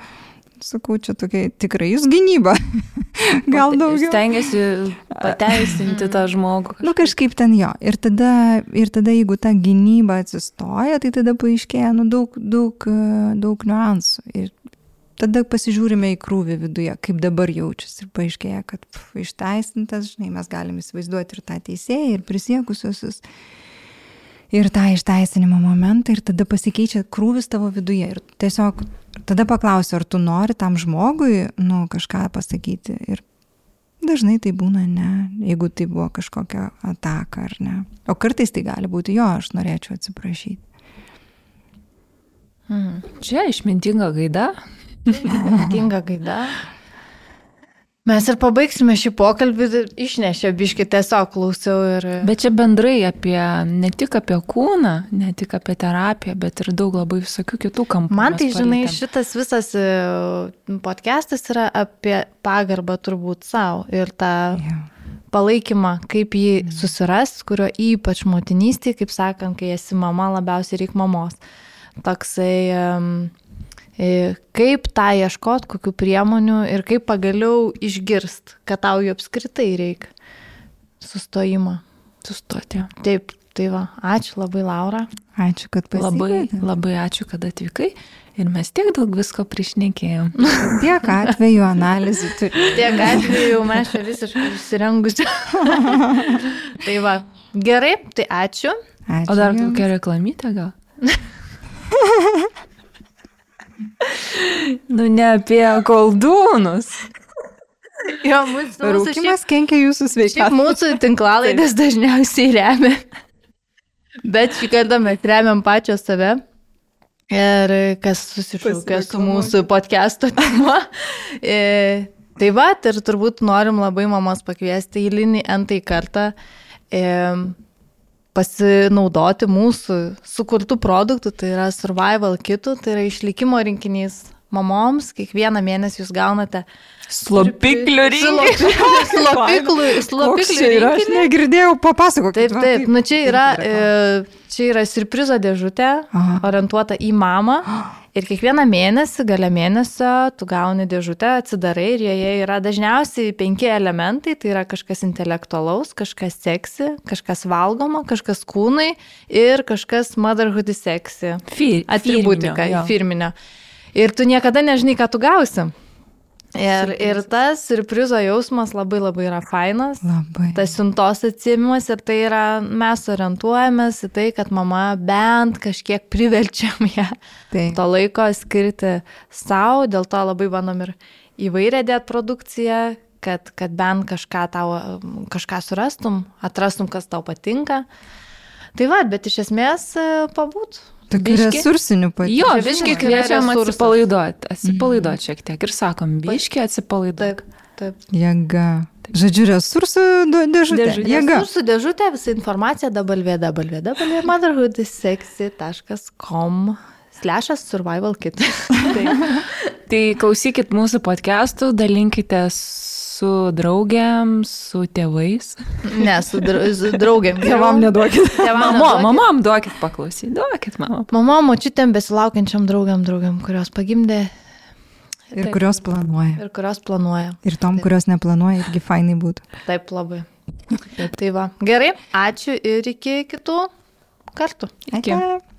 Sakau, čia tokia tikrai jūs gynyba. Gal daugiau. Stengiasi pateisinti tą žmogų. Nu kažkaip ten jo. Ir tada, ir tada jeigu ta gynyba atsistoja, tai tada paaiškėja nu, daug, daug, daug niuansų. Ir tada pasižiūrime į krūvį viduje, kaip dabar jaučiasi. Ir paaiškėja, kad pf, išteisintas, žinai, mes galime įsivaizduoti ir tą teisėją, ir prisiekusiosius. Ir tą išteisinimo momentą, ir tada pasikeičia krūvis tavo viduje. Ir tiesiog tada paklausiu, ar tu nori tam žmogui, nu, kažką pasakyti. Ir dažnai tai būna ne, jeigu tai buvo kažkokia ataka ar ne. O kartais tai gali būti jo, aš norėčiau atsiprašyti. Hmm. Čia išmintinga gaida. Išmintinga gaida. Mes ir pabaigsime šį pokalbį, išnešė biški tiesiog klausiau ir... Bet čia bendrai apie, ne tik apie kūną, ne tik apie terapiją, bet ir daug labai visokių kitų kampų. Man tai, žinai, šitas visas e, podcastas yra apie pagarbą turbūt savo ir tą Jo. palaikymą, kaip jį susiras, kurio ypač motinystėje, kaip sakant, kai esi mama, labiausiai reikia mamos. Toksai, e, kaip tą ieškot, kokiu priemonių ir kaip pagaliau išgirst, kad tau jų apskritai reikia. Sustojimą. Sustoti. Taip, tai va, ačiū labai Laura. Ačiū, kad Labai, pasikvietėt. labai ačiū, kad atvykai ir mes tiek daug visko priešnekėjom. Tiek atvejų analizų turi. Tiek atveju mes čia visiškai įsirengusi. tai va, gerai, tai ačiū. Ačiū. O dar jums. kokia reklamytė gal? Nu ne apie koldūnus. Jo, mūsų, mūsų šiaip, Rūkimas kenkia jūsų sveikatai. mūsų tinklalaidės dažniausiai remia. Bet šį kartą mes remiam pačią save. Ir kas susišaukia su mūsų podcast'o tema. E, tai va, ir turbūt norim labai mamos pakviesti eilinį antai kartą e, pasinaudoti mūsų sukurtų produktų, tai yra survival kitų, tai yra išlikimo rinkinys mamoms, kiekvieną mėnesį jūs gaunate Slopiklių rinkinį. Slopiklų čia yra? Aš rinkinį. negirdėjau, papasakok. Taip, taip, nu čia yra, e, čia yra surprizo dėžutė, Aha. orientuota į mamą. Ir kiekvieną mėnesį, gale mėnesio, tu gauni dėžutę, atsidarai ir joje yra dažniausiai penki elementai. Tai yra kažkas intelektualaus, kažkas seksi, kažkas valgoma, kažkas kūnai ir kažkas motherhood seksi. Atributika, firminio, firminio. Ir tu niekada nežinai, ką tu gausi. Ir, ir tas surprizo jausmas labai labai yra fainas Labai. tas siuntos atsimimas ir tai yra, mes orientuojamės į tai, kad mama bent kažkiek priverčiam ją Taip. to laiko skirti savo, dėl to labai bandom ir įvairią dėt produkciją, kad, kad bent kažką tau, kažką surastum, atrastum, kas tau patinka. Tai va, bet iš esmės e, pabūt. Tokių resursinių pačių. Jo, biški kviečiam atsipalaiduoti, atsipalaiduoti šiek tiek ir sakom, biški atsipalaiduoti. Taip, taip. Jėga. Žodžiu, resursų dėžutė. Dėžutė. Jėga. Su dėžutė visą informaciją www.motherhoodysexy.com slešas survival kit. Taip. Tai klausykit mūsų podcastų, dalinkite su draugiam, su tėvais. Ne, su, dra su draugiam. Tėvam neduokit. Tėvam Mamo, neduokit. mamam duokit paklausyti, duokit mamam. Mama, močiutėm besilaukiančiam draugiam, draugiam, kurios pagimdė Ir kurios planuoja. ir kurios planuoja. Ir tom, kurios neplanuoja, irgi fainai būtų. Taip labai. Taip, tai va. Gerai, ačiū ir iki kitų kartų. Iki. Ate.